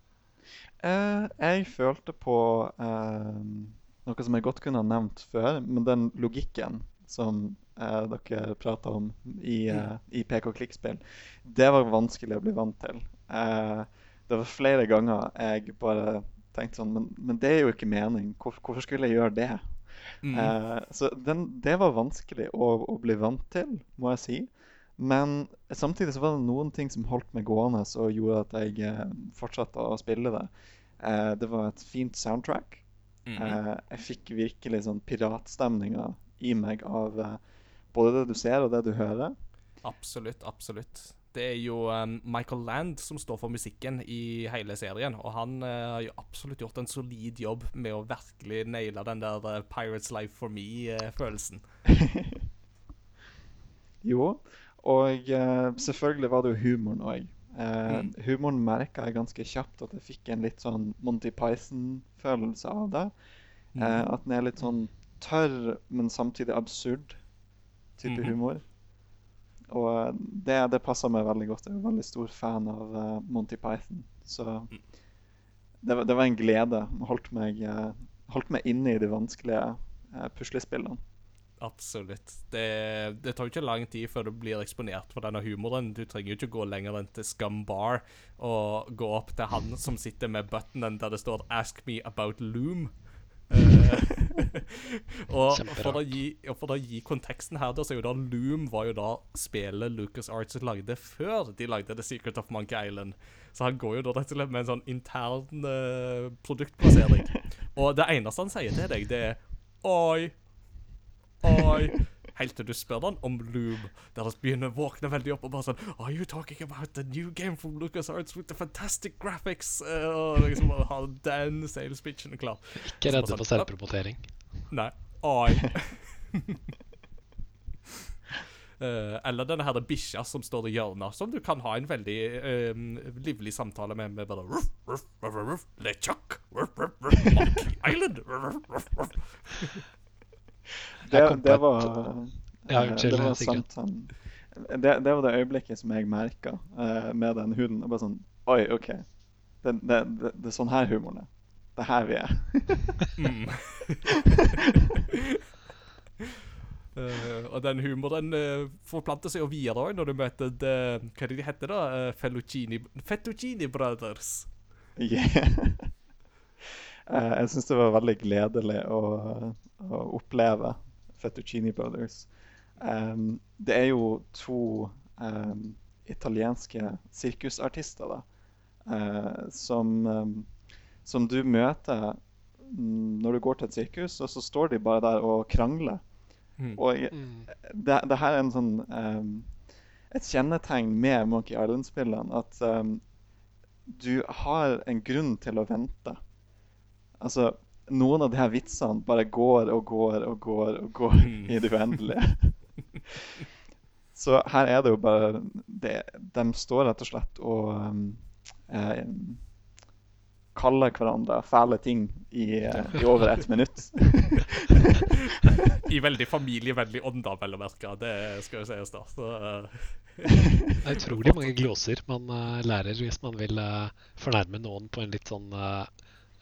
Uh, jeg følte på eh, noe som jeg godt kunne ha nevnt før, men den logikken som eh, dere prata om i, eh, i PK-klikkspill, det var vanskelig å bli vant til. Eh, det var flere ganger jeg bare tenkte sånn Men, men det er jo ikke mening. Hvor, hvorfor skulle jeg gjøre det? Mm. Eh, så den, det var vanskelig å, å bli vant til, må jeg si. Men samtidig så var det noen ting som holdt meg gående og gjorde at jeg eh, fortsatte å spille det. Eh, det var et fint soundtrack. Eh, jeg fikk virkelig sånn piratstemninga i meg av eh, både det du ser og det du hører. Absolutt, absolutt. Det er jo um, Michael Land som står for musikken i hele serien, og han uh, har jo absolutt gjort en solid jobb med å virkelig naile den der uh, Pirates Life for me-følelsen. *laughs* Jo, og selvfølgelig var det jo humoren òg. Eh, Mm. Humoren merka jeg ganske kjapt at jeg fikk en litt sånn Monty Python-følelse av det. Mm. Eh, at den er litt sånn tørr, men samtidig absurd type Mhm. humor. Og eh, det, det passer meg veldig godt. Jeg er en veldig stor fan av uh, Monty Python. Så det, var- det var en glede. Holdt meg, holdt meg inne i de vanskelige puslespillene. Absolutt. Det, det tar jo ikke lang tid før du blir eksponert for denne humoren. Du trenger jo ikke gå lenger enn til Scum Bar og gå opp til han som sitter med buttonen der det står 'Ask me about Loom'. *laughs* Eh, *laughs* og for gi, og for å gi konteksten her, da, så er jo da Loom var jo da spillet Lucas Arts lagde før de lagde The Secret of Monkey Island. Så han går jo da rett og slett med en sånn intern uh, produktplassering. *laughs* Og det eneste han sier til deg, det er Oi, Oi. Helt til du spør den om Loom, der han begynner å våkne veldig opp og bare sånn Are you talking about the new game from LucasArts with the fantastic graphics? Eh, og liksom bare ha den sales pitchen klar. Ikke redde sånn, for selvpromotering. Nei. Oi. Uh, eller denne her bikkja som står i hjørnet, som du kan ha en veldig eh, livlig samtale med. med bare ruff, ruff, ruff, ruff, LeChuck, ruff, ruff, ruff, Monkey Island ruff, ruff, ruff. Det, det var Ja, eh, unnskyld, det var sant, han- det, det var det øyeblikket som jeg merka med den huden. Og bare sånn Oi, OK. Det, det, det, det er sånn her humoren er. Det er her vi er. Mm. *laughs* Eh, og den humoren uh, forplanter seg jo videre òg når du møter det, Hva er det de heter, da? Uh, Fettuccini Brothers. *laughs* Yeah. Eh, jeg syns det var veldig gledelig å, å oppleve Fettuccini Brothers. Um, det er jo to um, italienske sirkusartister da, uh, som, um, som du møter når du går til et sirkus, og så står de bare der og krangler. Mm. Og Mm. det, det her er en sånn et kjennetegn med Monkey Island-spillene at du har en grunn til å vente. Altså, noen av de her vitsene bare går og går og går og går Mm. i det uendelige. Så her er det jo bare det, De står rett og slett og em, eh, kaller hverandre fæle ting i, eh, i over ett minutt. I veldig familievennlig ånd, da, vel å merke. Det skal jo sies, da. Så, eh, Det er utrolig mange gloser man eh, lærer hvis man vil fornærme noen på en litt sånn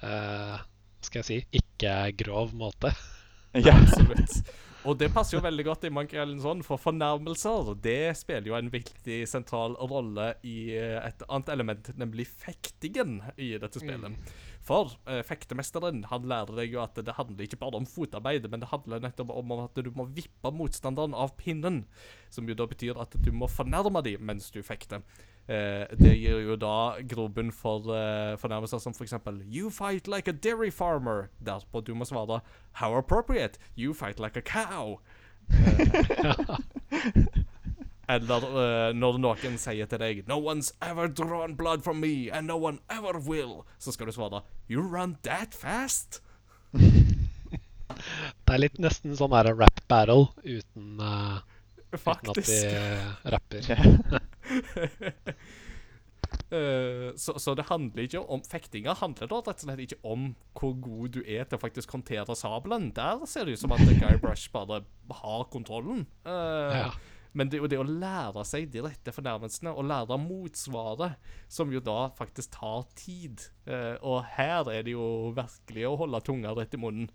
eh, eh, Skal jeg si ikke grov måte. *laughs* ja. Absolutt. Og det passer jo veldig godt i Monkey Island sånn, for fornærmelser det spiller jo en viktig sentral rolle i eh, et annet element, nemlig fektingen i dette spillet. For uh, fektemesteren han lærer deg jo at det handler ikke bare om fotarbeid, men det handler nettopp om at du må vippe motstanderen av pinnen. Som jo da betyr at du må fornærme dem mens du fekter. Eh, det gir jo da grobunn for eh, fornærmelser som f.eks.: You fight like a dairy farmer. Derpå du må svare How appropriate. You fight like a cow. *laughs* Eller eh, når noen sier til deg No one's ever drawn blood from me, and no one ever will. Så skal du svare You run that fast? Det er litt nesten sånn her rap battle uten, uh, uten at de rapper. *laughs* *laughs* Eh, så, så det handler ikke om Fektinga handler da rett og slett ikke om hvor god du er til å faktisk håndtere sabelen. Der ser det ut som at Guybrush bare har kontrollen. Uh, Ja. Men det er jo det å lære seg de rette fornærmelsene og lære motsvaret, som jo da faktisk tar tid. Eh, og her er det jo virkelig å holde tunga rett i munnen.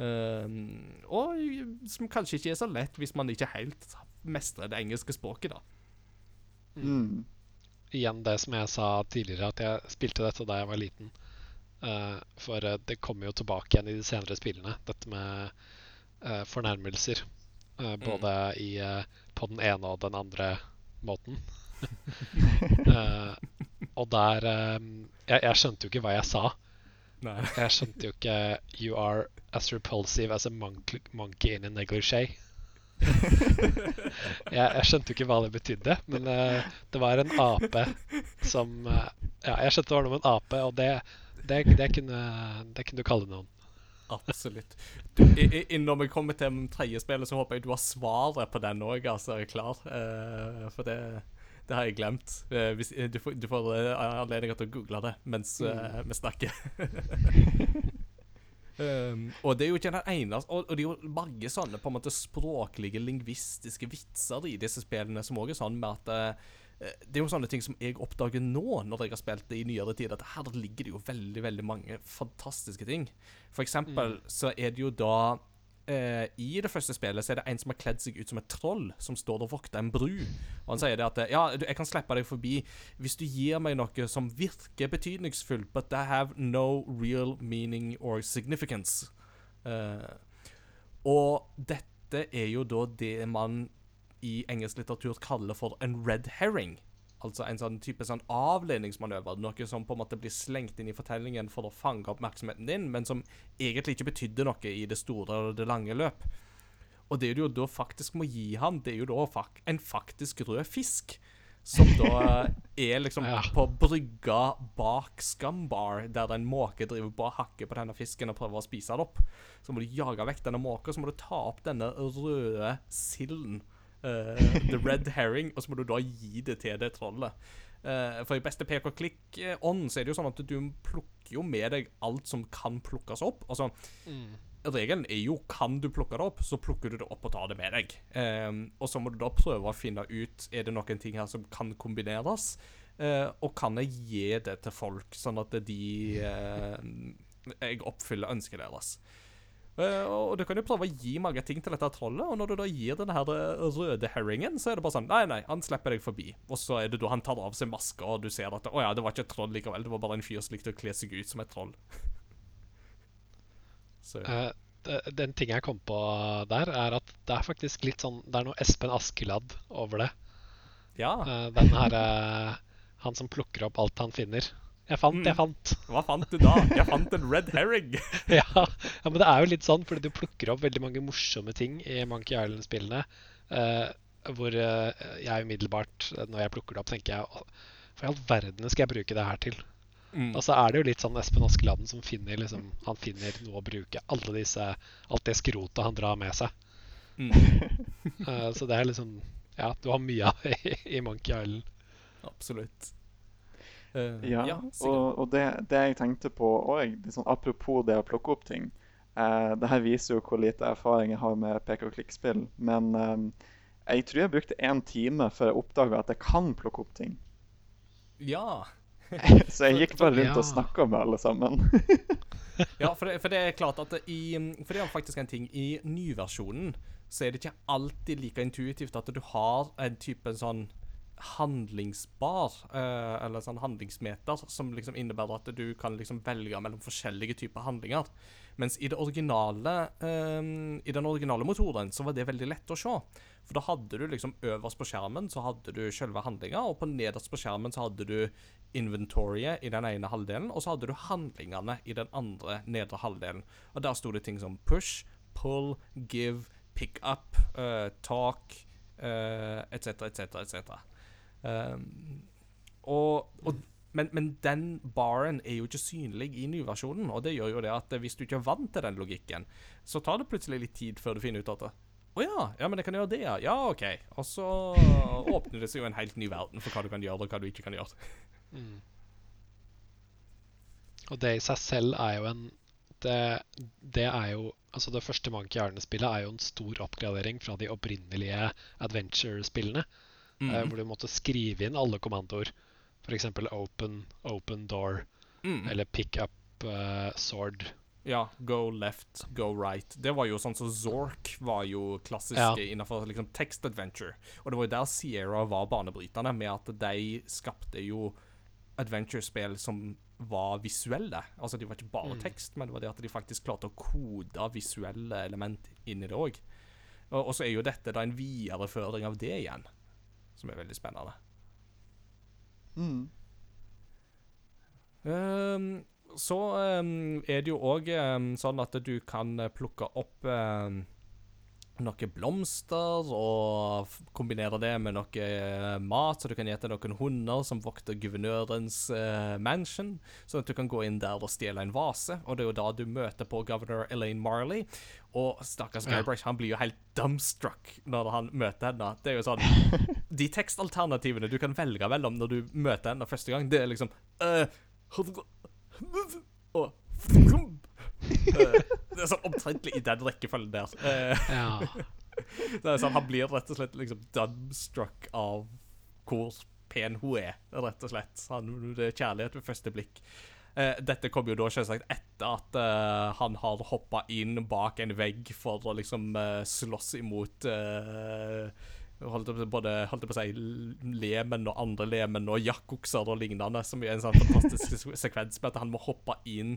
Eh, og som kanskje ikke er så lett hvis man ikke helt mestrer det engelske språket, da. Mm. Igjen det som jeg sa tidligere, at jeg spilte dette da jeg var liten. Uh, for eh, det kommer jo tilbake igjen i de senere spillene, dette med uh, fornærmelser. Uh, både i, eh, på den ene og den andre måten. *laughs* Eh, og der jeg, jeg skjønte jo ikke hva jeg sa. Nei. Jeg skjønte jo ikke You are as repulsive as a monkey, monkey in a negligee. *laughs* jeg, jeg skjønte jo ikke hva det betydde, men uh, det var en ape som uh, Ja, jeg skjønte det var noe med en ape, og det, det, det, kunne, det kunne du kalle noen. Absolutt. Du, i, i, når vi kommer til tredje spillet, så håper jeg du har svaret på den òg, altså. Er klar. Eh, for det, det har jeg glemt. Hvis, du, får, du får anledning til å google det mens mm. vi snakker. *laughs* Um, og det er jo ikke den eneste Og, og det er jo mange sånne på en måte språklige, lingvistiske vitser i disse spillene som òg er sånn med at uh, Det er jo sånne ting som jeg oppdager nå, når jeg har spilt det i nyere tid, at her ligger det jo veldig veldig mange fantastiske ting. For eksempel så er det jo da eh, I det første spillet så er det en som har kledd seg ut som et troll, som står og vokter en bru. Og han sier det at Ja, jeg kan slippe deg forbi hvis du gir meg noe som virker betydningsfullt, but that have no real meaning or significance. Eh, og dette er jo da det man i engelsk litteratur kaller for en red herring. Altså en sånn type sånn avledningsmanøver. Noe som på en måte blir slengt inn i fortellingen for å fange oppmerksomheten din, men som egentlig ikke betydde noe i det store og det lange løp. Og det du jo da faktisk må gi han, det er jo da en faktisk rød fisk. Som da er liksom *laughs* Ja. på brygga bak Scumbar, der en måke driver på hakker på denne fisken og prøver å spise den opp. Så må du jage vekk denne måka, så må du ta opp denne røde silden. Eh, the red *laughs* herring, og så må du da gi det til det trollet. Uh, for i beste pek og klikk-ånd så er det jo sånn at du plukker jo med deg alt som kan plukkes opp. Altså, regelen er jo kan du plukke det opp, så plukker du det opp og tar det med deg. Ehm, og så må du da prøve å finne ut er det noen ting her som kan kombineres. eh, og kan jeg gi det til folk, sånn at de eh, Jeg oppfyller ønsket deres. Eh, og du kan jo prøve å gi mange ting til dette trollet, og når du da gir den her eh, røde herringen, så er det bare sånn Nei, nei, han slipper deg forbi. Og så er det da han tar av seg maska, og du ser at Å ja, det var ikke et troll likevel, det var bare en fyr som likte å kle seg ut som et troll. *laughs* så det- den ting jeg kom på der, er at det er faktisk litt sånn Det er noe Espen Askeladd over det. ja. Den her eh, Han som plukker opp alt han finner. Jeg fant, jeg Mm. fant. Hva fant du da? Jeg fant en red herring. *laughs* ja, ja, men det er jo litt sånn, fordi du plukker opp veldig mange morsomme ting i Monkey Island-spillene. Uh, hvor uh, jeg umiddelbart, når jeg plukker det opp, tenker jeg "Å, Hva i all verden skal jeg bruke det her til? Mm. Og så er det jo litt sånn Espen Askeladden som finner liksom, Han finner noe å bruke. Alle disse, alt det skrotet han drar med seg. Mm. uh, så det er liksom Ja, du har mye av det *laughs* i, i Monkey Island. Absolutt. Eh, Ja, ja og, og det, det jeg tenkte på òg, liksom, apropos det å plukke opp ting uh, Det her viser jo hvor lite erfaring jeg har med pek og klikk-spill. Men uh, jeg tror jeg brukte én time før jeg oppdaga at jeg kan plukke opp ting. ja. *laughs* Så jeg gikk bare rundt og Ja. snakka med alle sammen. *laughs* Ja, for det, for det er klart at i For det er faktisk en ting. I nyversjonen så er det ikke alltid like intuitivt at du har en type sånn handlingsbar, eh, eller sånn handlingsmeter, som liksom innebærer at du kan liksom velge mellom forskjellige typer handlinger. Mens i originale eh, I den originale motoren så var det veldig lett å se. For da hadde du liksom øverst på skjermen så hadde du selve handlinga, og på nederst på skjermen så hadde du inventoriet i den ene halvdelen, og så hadde du handlingene i den andre nedre halvdelen. Og der sto det ting som push, pull, give, pick up, uh, talk, etc., etc., etc. Um, og, og, men, men den baren er jo ikke synlig i nyversjonen, og det gjør jo det at hvis du ikke er vant til den logikken, så tar det plutselig litt tid før du finner ut at det, å ja, ja, men jeg kan gjøre det, ja. Ja, OK. Og så åpner det seg jo en helt ny verden for hva du kan gjøre, og hva du ikke kan gjøre. Og det i seg selv er jo en Det, det er jo Altså, det første Monkey Arne-spillet er jo en stor oppgradering fra de opprinnelige adventure-spillene. Mm. eh, hvor du måtte skrive inn alle kommandoer. F.eks. open, open door, Mm. eller pick up uh, sword. Ja, go left, go right. Det var jo sånn som Zork var jo klassiske Ja. innenfor liksom text adventure. Og det var jo der Sierra var banebrytende, med at de skapte jo adventure-spill som var visuelle. Altså, de var ikke bare Mm. tekst, men det var det at de faktisk klarte å kode visuelle element inn i det òg. Og, og så er jo dette da en videreføring av det igjen, som er veldig spennende. Mm. Um, så um, er det jo òg sånn at du kan eh, plukke opp um, noen blomster og kombinere det med noe eh, mat, så du kan til noen hunder som vokter guvernørens uh, mansion, sånn at du kan gå inn der og stjele en vase. Og det er jo da du møter på governor Elaine Marley. Og stakkars Ja. Guybrush han blir jo helt dumbstruck når han møter henne. Det er jo sånn *laughs* De tekstalternativene du kan velge mellom når du møter henne første gang, det er liksom uh, og øh, Det er sånn omtrentlig i den rekkefølgen der. Eh, Ja. *laughs* det sånn, Han blir rett og slett liksom dumbstruck av hvor pen hun er, rett og slett. Han, det er kjærlighet ved første blikk. Eh, dette kom jo da selvsagt etter at eh, han har hoppa inn bak en vegg for å liksom eh, slåss imot holdt på, både holdt på å si lemen og andre lemen og jakkokser og lignende, som er en sånn fantastisk sekvens med at han må hoppe inn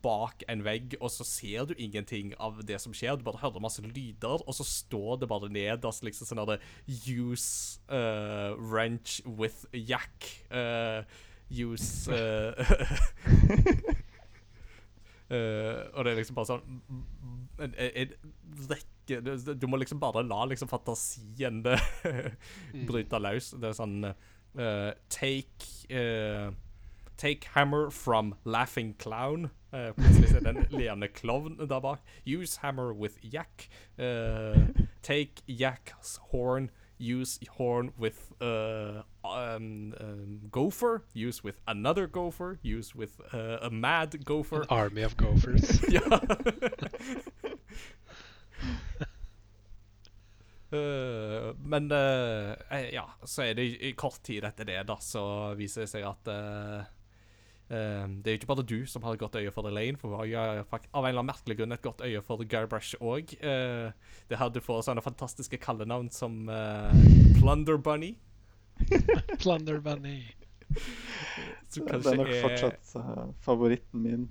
bak en vegg, og så ser du ingenting av det som skjer. Du bare hører masse lyder, og så står det bare nederst liksom sånn der Use uh, wrench with jack. Uh, use uh, uh, Og det er liksom bare sånn en, en, en rekke du, du må liksom bare la liksom fantasien *laughs* bryte løs. Det er sånn uh, Take uh, Take hammer from laughing clown. Uh, plutselig er det en *laughs* leende klovn der bak. Use hammer with yak. *laughs* Take yak's horn. Use horn with uh, um, um, gopher. Use with another gopher. Use with uh, a mad gopher. An army of gophers. *laughs* Eh, *laughs* *laughs* men eh, eh, ja, så er det i i kort tid etter det, da, så viser det seg at eh, eh, det er jo ikke bare du som har et godt øye for Elaine, for hun har jo av en eller annen merkelig grunn et godt øye for Guybrush òg. det her du får sånne fantastiske kallenavn som uh, Plunder Bunny. *laughs* Plunder Bunny. Som Det kanskje er nok fortsatt uh, favoritten min.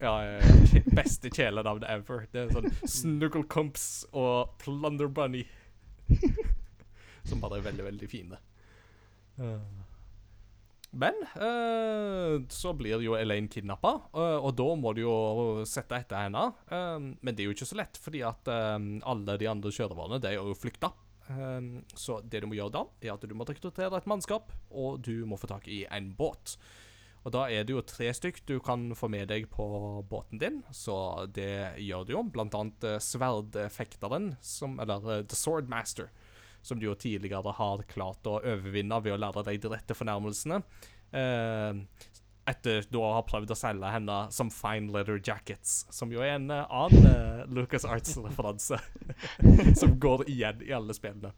Ja, ja, *laughs* beste kjælenavn ever. Det er sånn Snugglecomps og Plunder Bunny. *laughs* Som bare er veldig, veldig fine. Men eh, så blir jo Elaine kidnappa, og da må du jo sette etter henne. Eh, men det er jo ikke så lett, fordi at eh, alle de andre kjørerne de er jo flykta. Eh, så det du må gjøre da, er at du må rekruttere et mannskap, og du må få tak i en båt. Og da er det jo tre stykk du kan få med deg på båten din, så det gjør du jo. Blant annet eh, sverdfekteren, som, eller eh, The Swordmaster, som du jo tidligere har klart å overvinne ved å lære deg de rette fornærmelsene. Eh, etter å ha prøvd å selge henne som Fine Leather Jackets, som jo er en eh, annen uh, Lucas Arts-referanse, *laughs* som går igjen i alle spillene.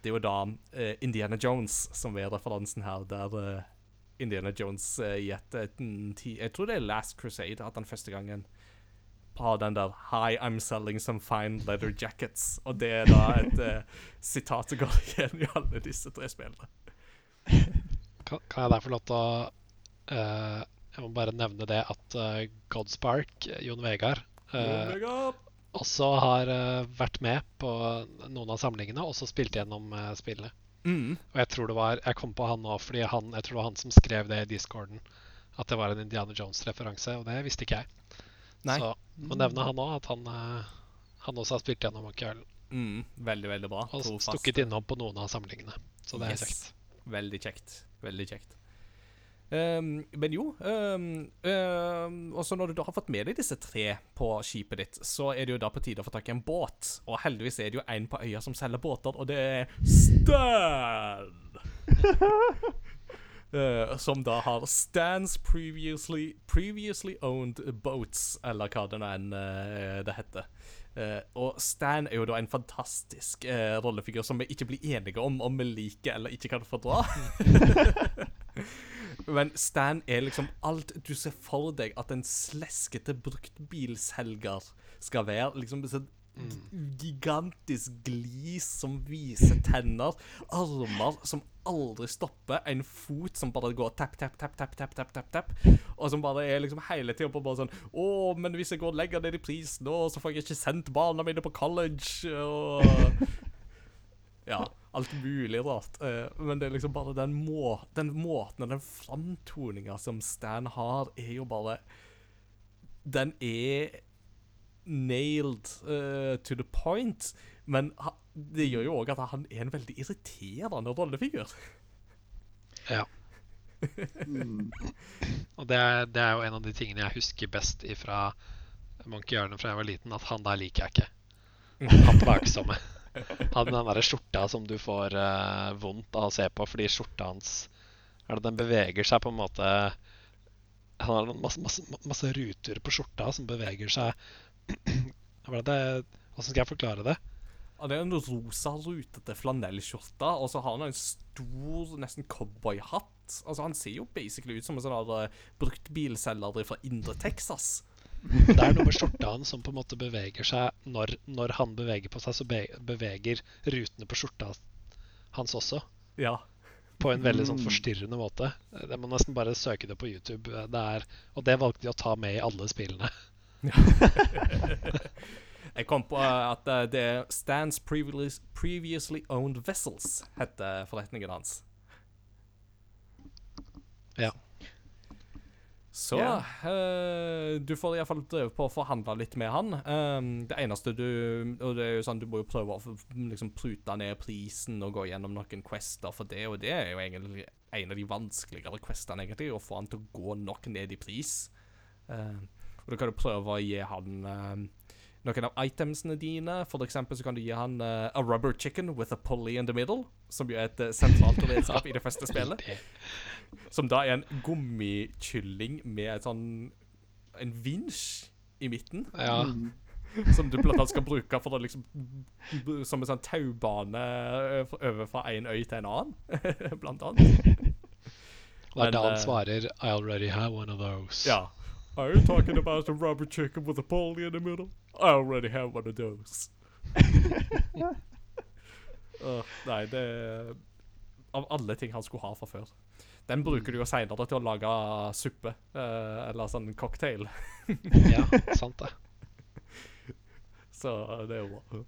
Det er jo da eh, Indiana Jones som er referansen her, der eh, Indiana Jones i et, Jeg tror det er Last Crusade at han første gangen har den der Hi, I'm selling some fine leather jackets. Og det er da et uh, *laughs* sitat som går igjen i alle disse tre spillene. Kan, kan jeg derfor få lov til å uh, Jeg må bare nevne det at uh, Godspark, Jon Vegard, også har vært med på noen av samlingene og så spilt gjennom spillet. Mm. Og jeg tror det var Jeg kom på han nå fordi han, jeg tror det var han som skrev det i discorden. At det var en Indiana Jones-referanse, og det visste ikke jeg. Nei. Så må nevne han òg, at han, eh, han også har spilt gjennom Monkey Mm, veldig, veldig bra. Og Trofast. stukket innom på noen av samlingene. Så det er Yes. kjekt. Veldig kjekt. Veldig kjekt. Um, men jo um, ehm, også Når du da har fått med deg disse tre på skipet ditt, så er det jo da på tide å få tak i en båt. Og heldigvis er det jo en på øya som selger båter, og det er Stan! *laughs* Eh, som da har Stans previously, previously owned boats, eller hva det nå enn uh, det heter. Uh, og Stan er jo da en fantastisk uh, rollefigur som vi ikke blir enige om om vi liker eller ikke kan fordra. *laughs* Men Stan er liksom alt du ser for deg at en sleskete bruktbilselger skal være. Liksom gigantisk glis som viser tenner, armer som aldri stopper, en fot som bare går tapp, tapp, tapp, tapp, tapp, tapp, tapp, tapp, og som bare er liksom hele tida på bare sånn Å, men hvis jeg går og legger ned i pris nå, så får jeg ikke sendt barna mine på college, og Ja, alt mulig rart. Eh, men det er liksom bare den, må, den måten og den framtoninga som Stan har, er jo bare Den er nailed uh, to the point, men det gjør jo òg at han er en veldig irriterende rollefigur. *laughs* Ja. Mm. Og det er, det er jo en av de tingene jeg husker best fra Monkey Arne fra jeg var liten, at han der liker jeg ikke. Han plagsomme. Han den derre skjorta som du får uh, vondt av å se på fordi skjorta hans er det Den beveger seg på en måte Han har masse, masse, masse ruter på skjorta som beveger seg Hvordan skal jeg forklare det? Han er en rosa, rutete flanellskjorte, og så har han en stor, nesten cowboyhatt. Altså, han ser jo basically ut som en sånn uh, eh, bruktbilselger fra indre Texas. Det er noe med skjorta hans som på en måte beveger seg når, når han beveger på seg, så beveger rutene på skjorta hans også. Ja. På en veldig sånn Mm. forstyrrende måte. Det må nesten bare søke det på YouTube. Det er, og det valgte de å ta med i alle spillene. Jeg kom på eh, at eh, det er Stans Previously, previously Owned Vessels heter forretningen hans. Ja. Så yeah. uh, du får iallfall prøve på å forhandle litt med han. Um, det eneste du Og det er jo sånn, du må jo prøve å liksom prute ned prisen og gå gjennom noen quester for det, og det er jo egentlig en av de vanskeligere questene, egentlig, å få han til å gå nok ned i pris. Eh, og da kan du prøve å gi han uh, noen av itemsene dine. For eksempel så kan du gi han uh, a rubber chicken with a pulley in the middle, som jo er et eh, sentralt redskap i det første *laughs* spillet. Som da er en gummikylling med et sånn en vinsj i midten, ja, *laughs* som du blant annet skal bruke for å liksom Som en sånn taubane over fra en øy til en annen, *laughs* blant annet. er da han svarer I already have one of those. Ja. Are you talking about a rubber chicken with a pulley in the middle? I already have one of those. *laughs* uh, nei, det er Av alle ting han skulle ha fra før. Den bruker du jo seinere til å lage suppe. Uh, eller sånn cocktail. ja, sant det. *laughs* Så det er jo bra.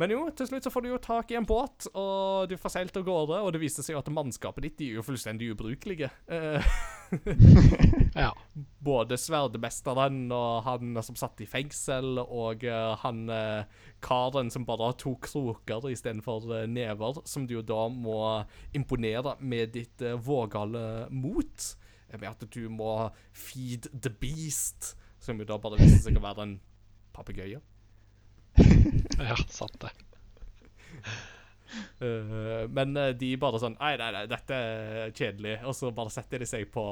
Men jo, til slutt så får du jo tak i en båt, og du får seilt av gårde. Og det viste seg jo at mannskapet ditt de er jo fullstendig ubrukelige. Eh, *laughs* Ja. både sverdmesteren og han som satt i fengsel, og eh, han eh, karen som bare har to kroker istedenfor uh, never, som du jo da må imponere med ditt uh, vågale mot. Med at du må feed the beast, som jo da bare viser seg å være en papegøye. *laughs* ja, sant det. Uh, *laughs* men eh, de bare sånn Nei, nei, nei, dette er kjedelig. Og så bare setter de seg på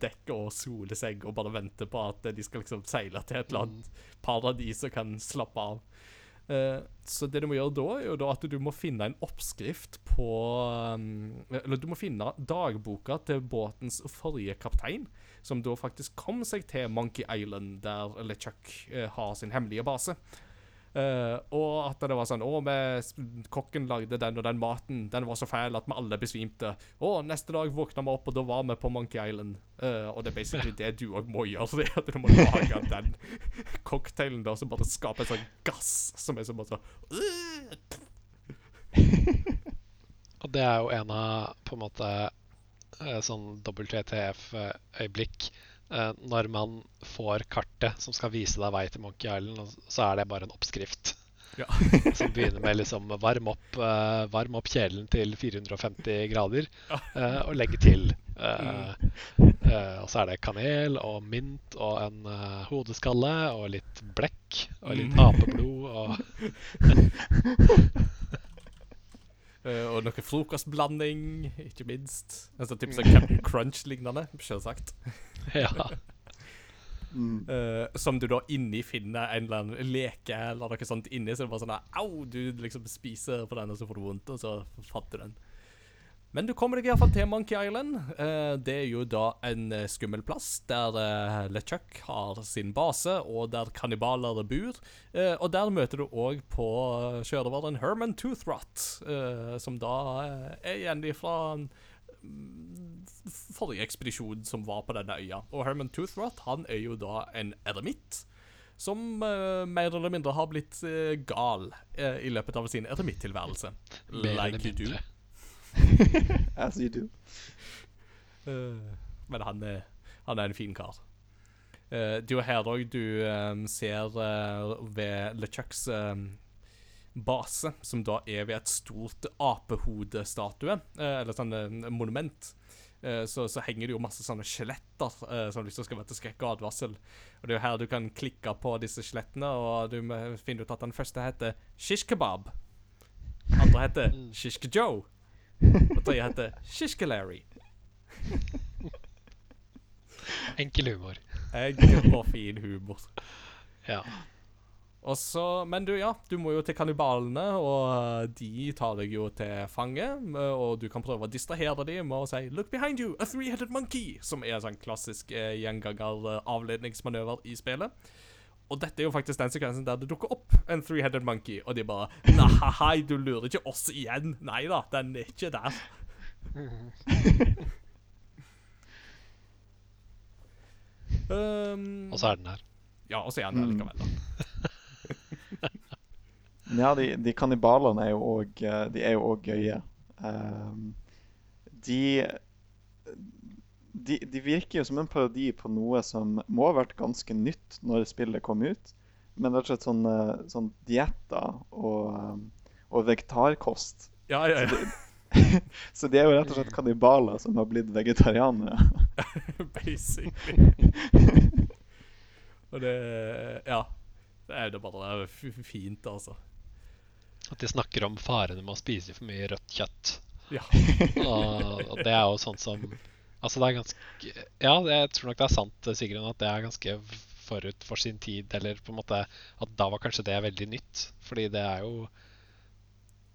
dekk og soler seg og bare venter på at de skal liksom seile til et eller annet paradis og kan slappe av. Eh, så det du må gjøre da, er jo da at du må finne en oppskrift på um, Eller du må finne dagboka til båtens forrige kaptein, som da faktisk kom seg til Monkey Island, der LeChuck uh, har sin hemmelige base. Eh, og at det var sånn Å, kokken lagde den og den maten. Den var så fæl at vi alle besvimte. Å, neste dag våkna vi opp, og da var vi på Monkey Island. Uh, og det er basically det du òg må gjøre. *laughs* Det at du må lage den *laughs* cocktailen der som bare skaper en sånn gass som er så bare *laughs* sånn Og det er jo en av på en måte eh, sånn WTF-øyeblikk. Eh, Når man får kartet som skal vise deg vei til Monkey Island, så er det bare en oppskrift. Ja. *laughs* Som begynner med liksom varm opp, eh, varm opp kjelen til 450 grader, eh, og legge til. eh, og så er det kanel og mint og en hodeskalle og litt blekk og litt Mm. apeblod og *laughs* *laughs* eh, Og noe frokostblanding, ikke minst. En sånn type sånn Captain Crunch-lignende, selvsagt. *laughs* Ja. Mm. Eh, som du da inni finner en eller annen leke eller noe sånt inni, så det er bare sånn Au! Du liksom spiser på den, og så får du vondt, og så fant du den. Men du kommer deg iallfall til Monkey Island. Eh, det er jo da en eh, skummel plass der eh, LeChuck har sin base, og der kannibaler bor. Eh, og der møter du òg på sjørøveren Herman Toothrot, som da er igjen fra mm, forrige ekspedisjon som var på denne øya. Og Herman Toothrot han er jo da en eremitt. Som uh, mer eller mindre har blitt uh, gal uh, i løpet av sin eremittilværelse. Like you do. *laughs* As you do. Eh, men han er, han er en fin kar. Eh, det er jo her òg du um, ser ved LeChucks um, base, som da er ved et stort apehodestatue, eh, eller sånn monument. Så, så henger det jo masse sånne skjeletter eh, som liksom skal være til skrekk og advarsel. Og det er jo her du kan klikke på disse skjelettene, og du finner ut at den første heter Shish Kebab. Andre heter Shish Joe. Og tøyet heter Shishke Larry. *laughs* Enkel humor. Enkel og fin humor. Ja. Og så, men du, ja, du må jo til kannibalene, og de tar deg jo til fange. Og du kan prøve å distrahere dem med å si 'Look behind you, a three-headed monkey', som er en sånn klassisk eh, gjenganger-avledningsmanøver i spillet. Og dette er jo faktisk den sekvensen der det dukker opp en three-headed monkey, og de bare 'Nei, du lurer ikke oss igjen'. Nei da, den er ikke der. um, Og så er den her. ja, og så er den der likevel, da. *laughs* Ja, de, de kannibalene er jo òg De er jo òg gøye. Um, de, de De virker jo som en parodi på noe som må ha vært ganske nytt når spillet kom ut. Men rett og slett sånn, eh, sånn dietter og, ehm, og vegetarkost. Ja, ja, ja. Så de *laughs* er jo rett og slett kannibaler som har blitt vegetarianere. *laughs* Basically. *laughs* Og det Ja. Det er jo bare f- fint, altså. At de snakker om farene med å spise for mye rødt kjøtt. Ja. Og, og det er jo sånn som Altså, det er ganske Ja, jeg tror nok det er sant, Sigrun, at det er ganske forut for sin tid. Eller på en måte at da var kanskje det veldig nytt. Fordi det er jo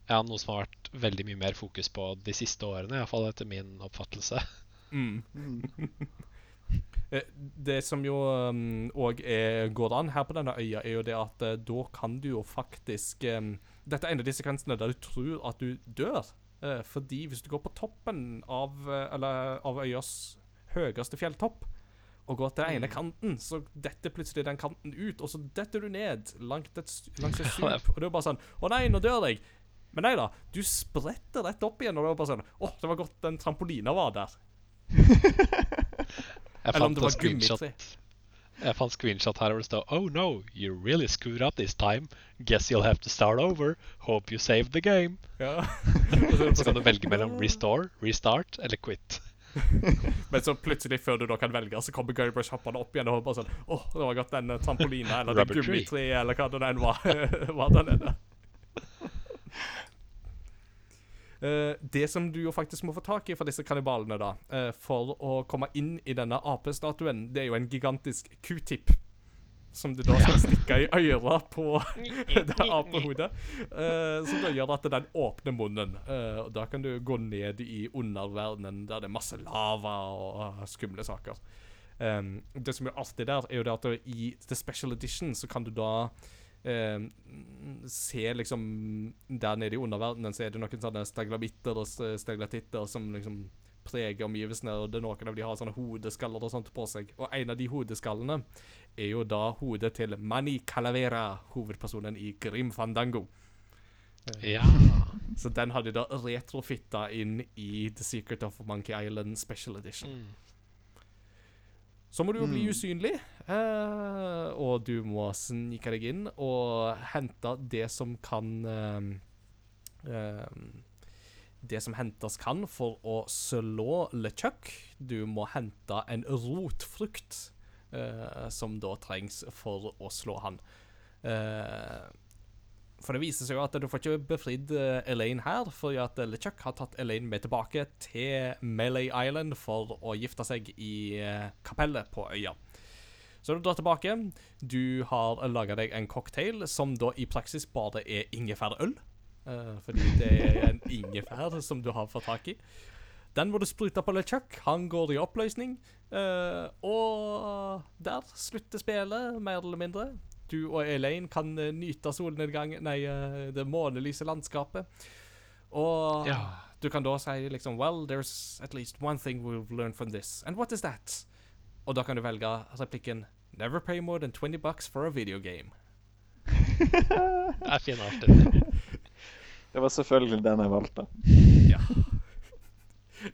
ja, noe som har vært veldig mye mer fokus på de siste årene, iallfall etter min oppfattelse. Mm. Mm. *laughs* Eh, Det som jo òg går an her på denne øya, er jo det at uh, da kan du jo faktisk um, Dette er en av de sekvensene der du tror at du dør. Eh, fordi hvis du går på toppen av, eh, eller, av øyas høyeste fjelltopp og går til den ene kanten, så detter plutselig den kanten ut, og så detter du ned langt et, langs et *laughs* stup. Og det er bare sånn Å nei, nå dør jeg. Men nei da, du spretter rett opp igjen, og det er bare sånn Å, det var godt den trampolina var der. *laughs* Eller om det var gummitre. Jeg fant screenshot her hvor det står Oh no, you really screwed up this time. Guess you'll have to start over. Hope you saved the game. Ja. *laughs* Så kan du velge mellom restore, restart eller quit. *laughs* Men så plutselig, før du da kan velge, så kommer Guybrush hoppende opp igjen og bare sånn oh, det var godt den eh, trampolina eller Rubber gummitreet eller hva det enn var, *laughs* var den det som du jo faktisk må få tak i fra disse kannibalene, da, eh, for å komme inn i denne apestatuen, det er jo en gigantisk q-tip. Som du da skal stikke i øret på *laughs* det apehodet. eh, som da gjør at den åpner munnen. eh, og Da kan du gå ned i underverdenen der det er masse lava og skumle saker. Det som er artig der, er jo det at i The Special Edition så kan du da um, se liksom Der nede i underverdenen så er det noen sånne staglamitter og steglatitter staglatitter som liksom preger omgivelsene, og det er noen av de har sånne hodeskaller og sånt på seg. Og en av de hodeskallene er jo da hodet til Mani Calavera, hovedpersonen i Grim Fandango. Ja. Så den hadde de da retrofitta inn i The Secret of Monkey Island Special Edition. Mm. Så må du jo bli Mm. usynlig, eh, og du må snike deg inn og hente det som kan eh, eh, Det som hentes kan for å slå LeChuck. Du må hente en rotfrukt eh, som da trengs for å slå han. Eh, for det viser seg jo at du får ikke befridd eh, Elaine her, fordi at LeChuck har tatt Elaine med tilbake til Melee Island for å gifte seg i eh, kapellet på øya. Så du drar tilbake. Du har laga deg en cocktail som da i praksis bare er ingefærøl. eh, fordi det er en *laughs* ingefær som du har fått tak i. Den må du sprute på LeChuck. Han går i oppløsning. eh, og der slutter spillet, mer eller mindre. Du og Elaine kan eh, nyte solnedgang, Nei, eh, det månelyse landskapet. Og Ja. du kan da si liksom Well, there's at least one thing we've learned from this. And what is that? Og da kan du velge replikken Never pay more than 20 bucks for a video game. Det er fin avslutning. Det var selvfølgelig den jeg valgte. *laughs* Ja.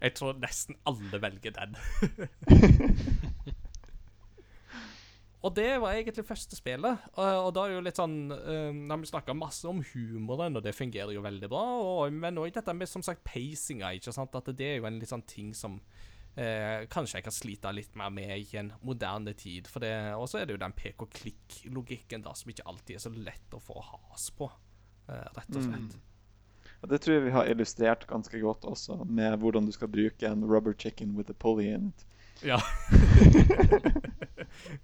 Jeg tror nesten alle velger den. *laughs* *laughs* og det var egentlig første spillet. Og, og da er jo litt sånn Når vi snakka masse om humoren, og det fungerer jo veldig bra, og, men òg dette med som sagt pacinga, ikke sant, at det er jo en litt sånn ting som eh, kanskje jeg kan slite litt mer med i en moderne tid. For det, Og så er det jo den pek-og-klikk-logikken da, som ikke alltid er så lett å få has på, eh, rett og slett. Og Det tror jeg vi har illustrert ganske godt også, med hvordan du skal bruke en rubber chicken with a pulley in it. Ja. *laughs*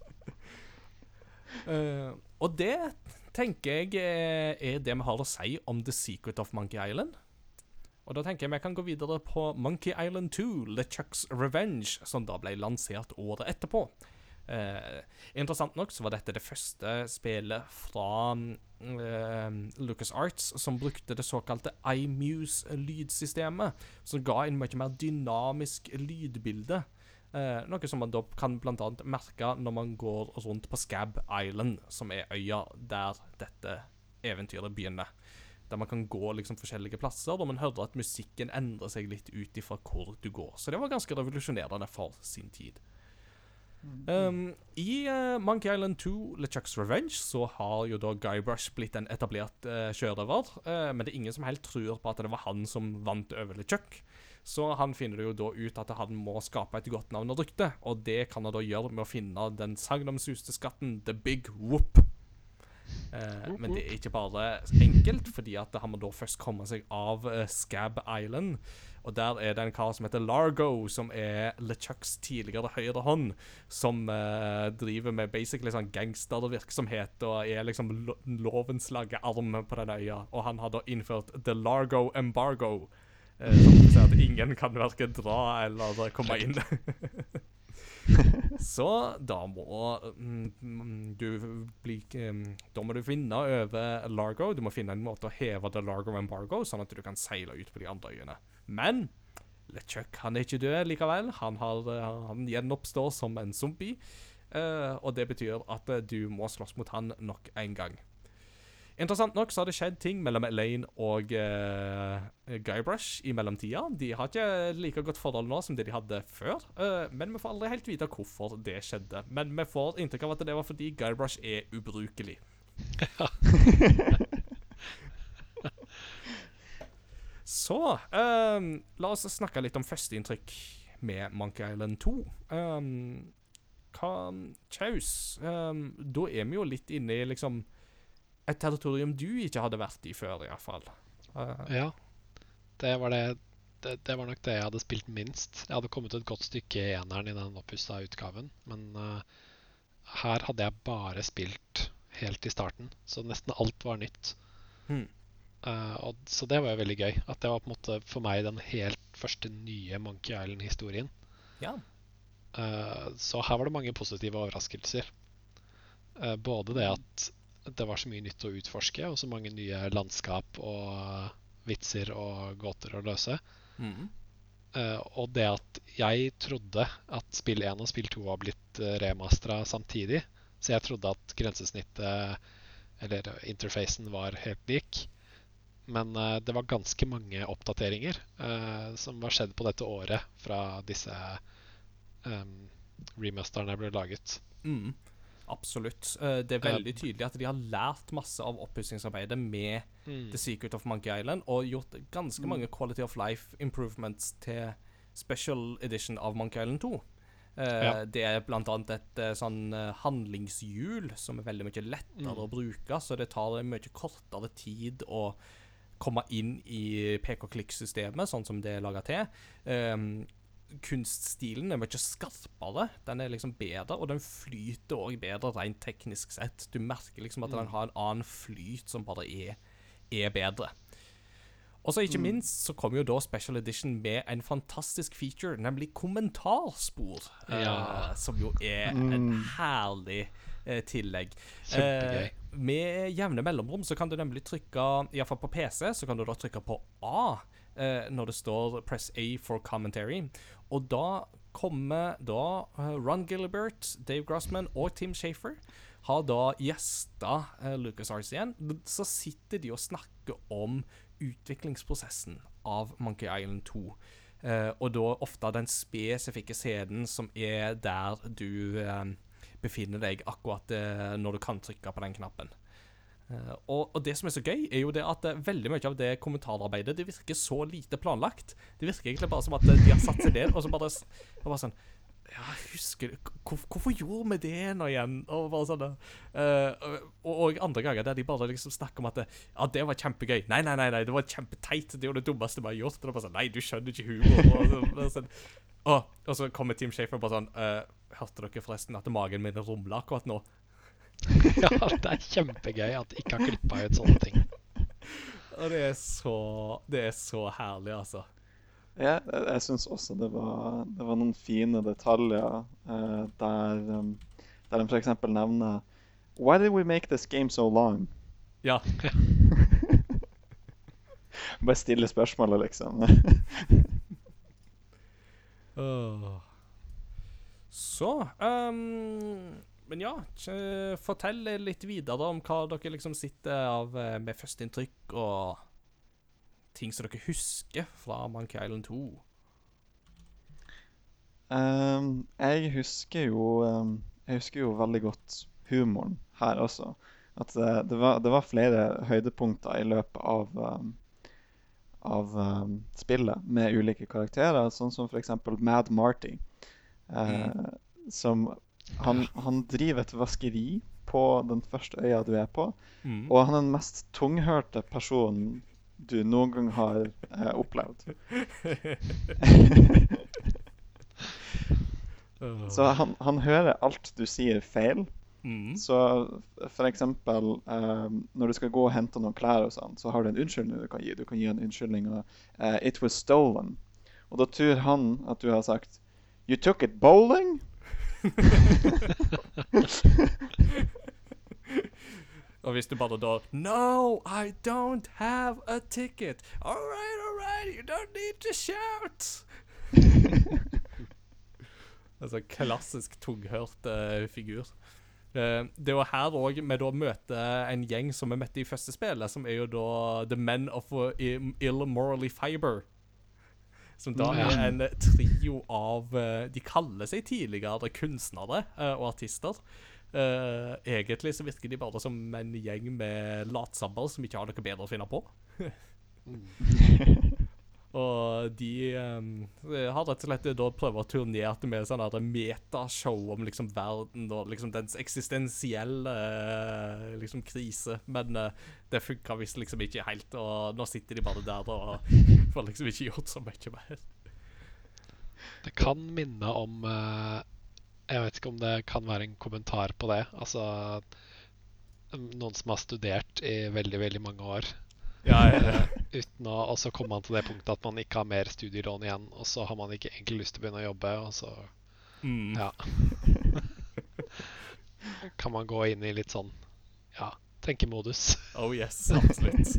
*laughs* Eh, og det tenker jeg eh, er det vi har å si om The Secret of Monkey Island. Og da tenker jeg vi kan gå videre på Monkey Island 2, LeChucks Revenge, som da ble lansert året etterpå. Eh, interessant nok så var dette det første spillet fra eh, Lucas Arts som brukte det såkalte iMuse-lydsystemet, som ga en mye mer dynamisk lydbilde. Eh, noe som man da kan annet merke når man går rundt på Scab Island, som er øya der dette eventyret begynner. Der man kan gå liksom forskjellige plasser, og man hører at musikken endrer seg litt ut ifra hvor du går. Så det var ganske revolusjonerende for sin tid. Um, I uh, Monkey Island 2, LeChucks Revenge, så har jo da Guybrush blitt en etablert uh, sjørøver. Uh, men det er ingen som helt tror på at det var han som vant over LeChuck. Så han finner jo da ut at han må skape et godt navn og rykte, og det kan han da gjøre med å finne den sagnomsuste skatten The Big Whoop. Eh, men det er ikke bare enkelt, fordi at han må da først komme seg av eh, Scab Island. Og der er det en kar som heter Largo, som er LeChucks tidligere høyre hånd, som eh, driver med basically sånn gangstervirksomhet og er liksom lo lovens lage arm på den øya. Og han har da innført The Largo Embargo. Eh, som at ingen kan verken dra eller komme inn. *laughs* Så da må mm, mm, du bli Da må du vinne over Largo. Du må finne en måte å heve The Largo Embargo, sånn at du kan seile ut på de andre øyene. Men LeChuck han er ikke død likevel. Han, har, eh, han gjenoppstår som en zombie. eh, og det betyr at du må slåss mot han nok en gang. Interessant nok så har det skjedd ting mellom Elaine og uh, Guybrush i mellomtida. De har ikke like godt forhold nå som det de hadde før, uh, men vi får aldri helt vite hvorfor det skjedde. Men vi får inntrykk av at det var fordi Guybrush er ubrukelig. *laughs* Så ehm, la oss snakke litt om førsteinntrykk med Monkey Island 2. Um, hva Chaus, um, da er vi jo litt inne i liksom et territorium du ikke hadde vært i før, iallfall. Uh, Ja, det var det, det Det var nok det jeg hadde spilt minst. Jeg hadde kommet et godt stykke i eneren i den oppussa utgaven, men uh, her hadde jeg bare spilt helt i starten, så nesten alt var nytt. hmm. Uh, og, så det var jo veldig gøy. At det var på en måte for meg den helt første nye Monkey Island-historien. Ja. Uh, så her var det mange positive overraskelser. Uh, både det at det var så mye nytt å utforske, og så mange nye landskap og vitser og gåter å løse. Mm. Uh, og det at jeg trodde at spill 1 og spill 2 var blitt uh, remastera samtidig. Så jeg trodde at grensesnittet, eller interfacen, var helt lik. Men uh, det var ganske mange oppdateringer uh, som var skjedd på dette året fra disse um, remasterne ble laget. Mm, absolutt. Eh, det er veldig tydelig at de har lært masse av oppussingsarbeidet med Mm. The Secret of Monkey Island og gjort ganske mange quality of life improvements til special edition av Monkey Island 2. Eh, Ja. Det er annet et eh, sånn handlingshjul som er veldig mye lettere Mm. å bruke, så det tar mye kortere tid å komme inn i pek-og-klikk-systemet, sånn som det er laga til. Um, kunststilen er mye skarpere, den er liksom bedre, og den flyter òg bedre rent teknisk sett. Du merker liksom at den har en annen flyt som bare er, er bedre. Og så ikke minst så kommer jo da Special Edition med en fantastisk feature, nemlig kommentarspor. Ja. Ja. som jo er en herlig eh, tillegg. Kjempegøy. Eh, med jevne mellomrom så kan du nemlig trykke, iallfall på PC, så kan du da trykke på A eh, når det står 'Press A for commentary'. Og da kommer da eh, Ron Gilbert, Dave Grossman og Tim Shafer har da gjesta Lucas LucasArts igjen. Så sitter de og snakker om utviklingsprosessen av Monkey Island 2. Uh, og da ofte den spesifikke scenen som er der du uh, befinner deg akkurat uh, når du kan trykke på den knappen. Eh, og, og det som er så gøy, er jo det at eh, veldig mye av det kommentararbeidet Det virker så lite planlagt. Det virker egentlig bare som at eh, de har satt seg ned og så bare, og bare sånn Ja, jeg husker hvor, Hvorfor gjorde vi det nå igjen? Og bare sånn uh, og, og andre ganger der de bare liksom snakker om at det, Ja, det var kjempegøy. Nei, nei, nei, nei det var kjempeteit. Det er jo det dummeste vi har gjort. Og bare sånn Nei, du skjønner ikke humor. Og så, og sånn, og, og så kommer Team Shafer bare sånn uh, Hørte dere forresten at magen min rumler akkurat nå? *laughs* ja, det er kjempegøy at de ikke har klippa ut sånne ting. Og det er så Det er så herlig, altså. Ja, jeg, jeg syns også det var, det var noen fine detaljer uh, der, um, der de f.eks. nevner Why did we make this game so long? Ja. *laughs* Bare stille spørsmålet, liksom. *laughs* oh. Så ehm, Men ja, fortell litt videre om hva dere liksom sitter av eh, med førsteinntrykk og ting som dere husker fra Monkey Island 2. Um, jeg husker jo um, Jeg husker jo veldig godt humoren her også. At eh, det, var, det var flere høydepunkter i løpet av um, av spillet med ulike karakterer, sånn som f.eks. Mad Marty. eh, Som han, han driver et vaskeri på den første øya du er på. Mm. Og han er den mest tunghørte personen du noen gang har eh, opplevd. *laughs* Så han, han hører alt du sier feil. mm. Så eksempel eh, når du skal gå og hente noen klær og sånn, så har du en unnskyldning du kan gi. Du kan gi en unnskyldning og eh, 'It was stolen'. Og da tror han at du har sagt 'You took it bowling'? *laughs* Og hvis du bare da No, I don't have a ticket. All right, all right, you don't need to shout. *laughs* altså klassisk tunghørt uh, figur. Uh, det er jo her òg vi da møter en gjeng som vi møtte i første spillet, som er jo da The Men of Ill Morally Fiber. Som da er en trio av eh, De kaller seg tidligere kunstnere eh, og artister. Eh, egentlig så virker de bare som en gjeng med latsabber som ikke har noe bedre å finne på. *laughs* *laughs* og de um, har rett og slett da prøvd å turnere med sånn metashow om liksom verden og liksom dens eksistensielle uh, liksom krise. Men uh, det funka visst liksom ikke helt, og nå sitter de bare der og *laughs* får liksom ikke gjort så mye mer. Det kan minne om uh, Jeg vet ikke om det kan være en kommentar på det. Altså noen som har studert i veldig, veldig mange år. Ja, ja, ja. *laughs* Uten å, og så kommer man til det punktet at man ikke har mer studielån igjen, og så har man ikke egentlig lyst til å begynne å jobbe, og så Mm. ja. *laughs* kan man gå inn i litt sånn ja, tenkemodus. Oh yes, absolutt.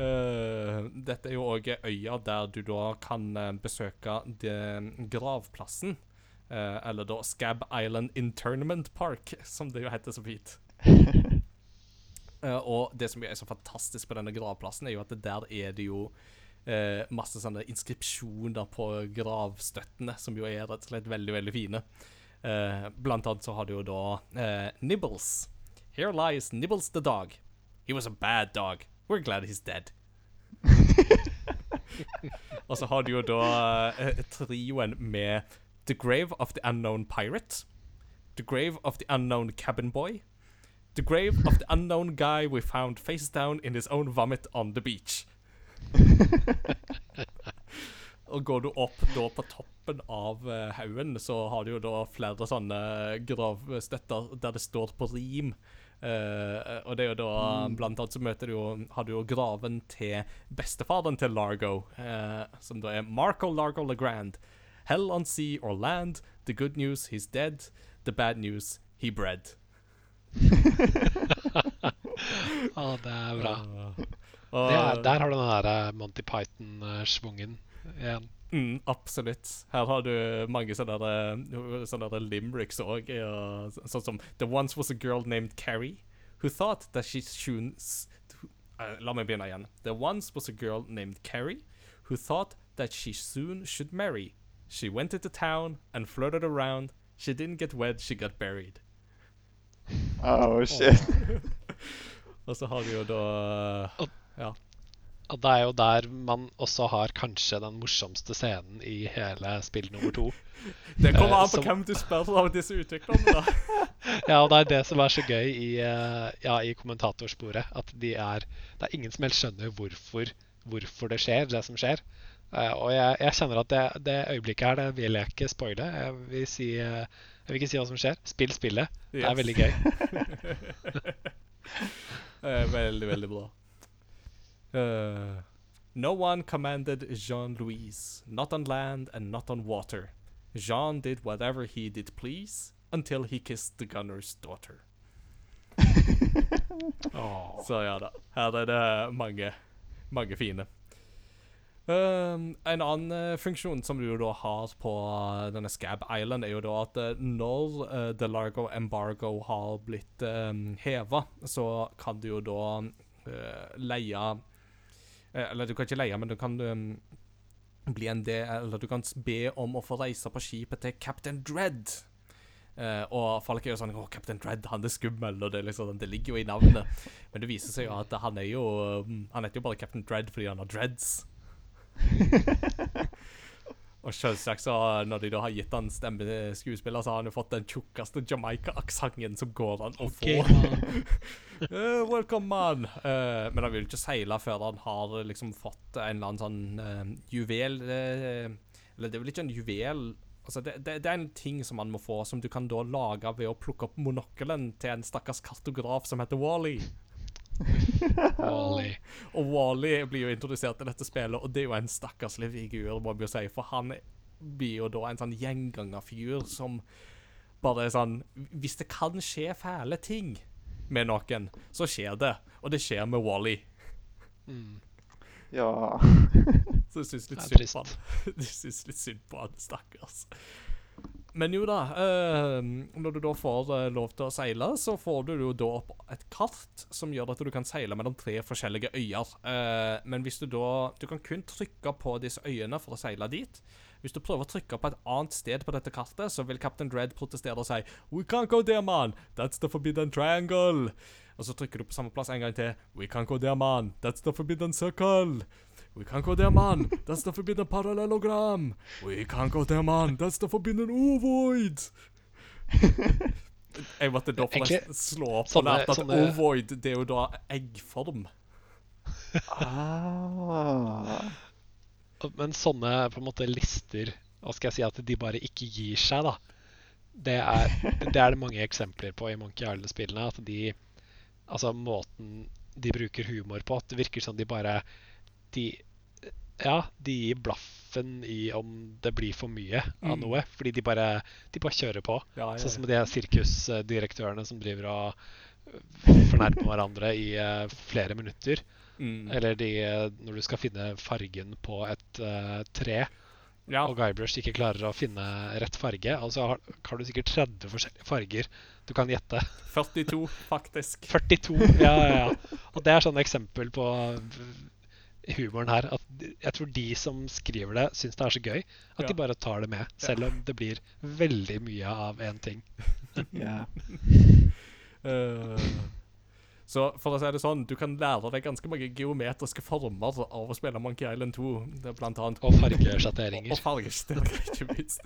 Uh, dette er jo òg øya der du da kan eh, besøke gravplassen. Uh, eller da Scab Island Internment Park, som det jo heter så fint. *laughs* Eh, og det som er så fantastisk på denne gravplassen, er jo at der er det jo eh, masse sånne inskripsjoner på gravstøttene, som jo er rett og slett veldig, veldig fine. Eh, blant annet så har du jo da eh, Nibbles. Here lies Nibbles the dog. He was a bad dog. We're glad he's dead. *laughs* Og så har du jo da eh, trioen med The Grave of the Unknown Pirate. The Grave of the Unknown Cabin Boy. The Grave of the Unknown Guy we found face down in his own vomit on the beach. *laughs* Og går du opp da på toppen av uh, haugen, så har du jo da flere sånne gravstøtter der det står på rim Uh, og det er jo da Blant annet så møter du jo Har du jo graven til bestefaren til Largo, uh, som da er Marco Largo Legrand. Hell on sea or land. The good news, he's dead. The bad news, he bred. *laughs* Å, det er bra. Det er, der har du den der eh, Monty Python-schwungen igjen. Mm, absolutt. Her har du mange sånne, der, sånne der limericks òg. Sånn som The once was a girl named Carrie who thought that she should uh, La meg begynne igjen. There once was a girl named Carrie who thought that she soon should marry. She went into town and flirted around. She didn't get wed, she got buried. Oh, shit. *laughs* Og så har vi jo da Ja. Og det er jo der man også har kanskje den morsomste scenen i hele spill nummer to. *laughs* Det kommer Eh, an på som- hvem du spør av disse utviklerne, da. *laughs* Ja, og det er det som er så gøy i, eh, ja, i kommentatorsporet. At de er Det er ingen som helst skjønner hvorfor, hvorfor det skjer, det som skjer. Eh, og jeg, jeg kjenner at det, det øyeblikket her, det vil jeg ikke spoile. Jeg vil, si, jeg vil ikke si hva som skjer. Spill spillet. Det er veldig gøy. *laughs* Eh, veldig, veldig bra. Uh, no one commanded Jean-Louis, not on land and not on water. Jean did whatever he did please, until he kissed the gunner's daughter. oh. *laughs* Så ja da, her er det mange, mange fine. Um, en annen uh, funksjon som du jo da har på uh, denne Scab Island, er jo da at eh, når The Largo Embargo har blitt uh, heva, så kan du jo da leie Eller du kan ikke leie, men du kan um, bli en del Eller du kan be om å få reise på skipet til Captain Dread. Eh, og folk er jo sånn Å, Captain Dread, han er skummel, og det, liksom, det ligger jo i navnet. Men det viser seg jo at han er jo Han heter jo bare Captain Dread fordi han har dreads. *laughs* og selvsagt, så når de da har gitt han stemmeskuespiller, så har han jo fått den tjukkeste Jamaica-aksenten som går an å få. *laughs* Eh, welcome, man! Uh, men han vil ikke seile før han har liksom fått en eller annen sånn uh, juvel eh, Eller det er vel ikke en juvel Altså, det, det, det er en ting som man må få, som du kan da lage ved å plukke opp monokkelen til en stakkars kartograf som heter Wally. Wall-E. *laughs* Og Wally blir jo introdusert til dette spillet, og det er jo en stakkarslig figur, må vi jo si. For han blir jo da en sånn gjengangerfigur som bare er sånn Hvis det kan skje fæle ting med noen, så skjer det. Og det skjer med Wally. Mm. Ja. Så jeg syns litt synd på han. *laughs* Jeg syns litt synd på han, stakkars. Men jo da, eh, når du da får eh, lov til å seile, så får du jo da opp et kart som gjør at du kan seile mellom tre forskjellige øyer. Eh, men hvis du da Du kan kun trykke på disse øyene for å seile dit. Hvis du prøver å trykke på et annet sted på dette kartet, så vil Captain Dread protestere og si We can't go there, man. That's the forbidden triangle. Og så trykker du på samme plass en gang til. We can't go there, man. That's the forbidden circle. We can't go there, man. That's the forbidden parallelogram. We can't go there, man. That's the forbidden ovoid. Jeg måtte da forresten slå opp og lærte at sånne- ovoid det er jo da eggform. Ah. Men sånne på en måte lister Hva skal jeg si at de bare ikke gir seg, da. Det er det, er det mange eksempler på i Monkey Island-spillene. At de Altså måten de bruker humor på. At det virker som de bare De Ja, de gir blaffen i om det blir for mye av Mm. noe. Fordi de bare, de bare kjører på. Ja, ja, Sånn som de sirkusdirektørene som driver og fornærmer hverandre i øh, flere minutter. Mm. Eller de, øh, når du skal finne fargen på et uh, tre, ja. og Guybrush ikke klarer å finne rett farge. Altså har, har du sikkert 30 forskjellige farger du kan gjette. 42, faktisk. 42! Ja, ja, ja. Og det er sånn eksempel på humoren her. At jeg tror de som skriver det, syns det er så gøy at Ja. de bare tar det med. Selv om det blir veldig mye av én ting. *laughs* Ja. *laughs* Eh, så for å si det sånn, du kan lære deg ganske mange geometriske former av å spille Monkey Island 2. Er blant annet Og fargesjatteringer. *laughs* Og fargesjatteringer, ikke minst.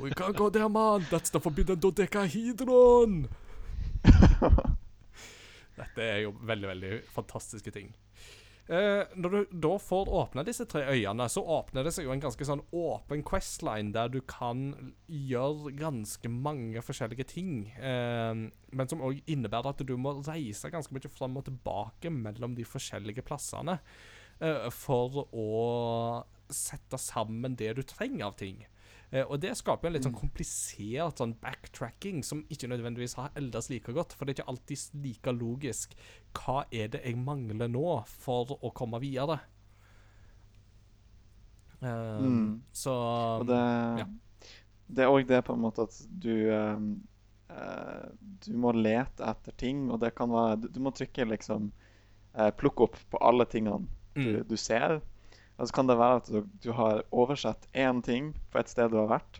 We can't go there, man. That's the forbidden dodecahedron. Dette er jo veldig, veldig fantastiske ting. Eh, når du da får åpna disse tre øyene, så åpner det seg jo en ganske sånn åpen questline der du kan gjøre ganske mange forskjellige ting. Eh, men som òg innebærer at du må reise ganske mye fram og tilbake mellom de forskjellige plassene eh, for å sette sammen det du trenger av ting. Eh, og det skaper en litt sånn komplisert sånn backtracking som ikke nødvendigvis har eldes like godt. For det er ikke alltid like logisk. Hva er det jeg mangler nå for å komme videre? Uh, Mm. Så Og det, ja. det er òg det på en måte at du eh, Du må lete etter ting, og det kan være Du, du må trykke liksom uh, Plukke opp på alle tingene du, Mm. du ser. Og så kan det være at du, du har oversett én ting på et sted du har vært.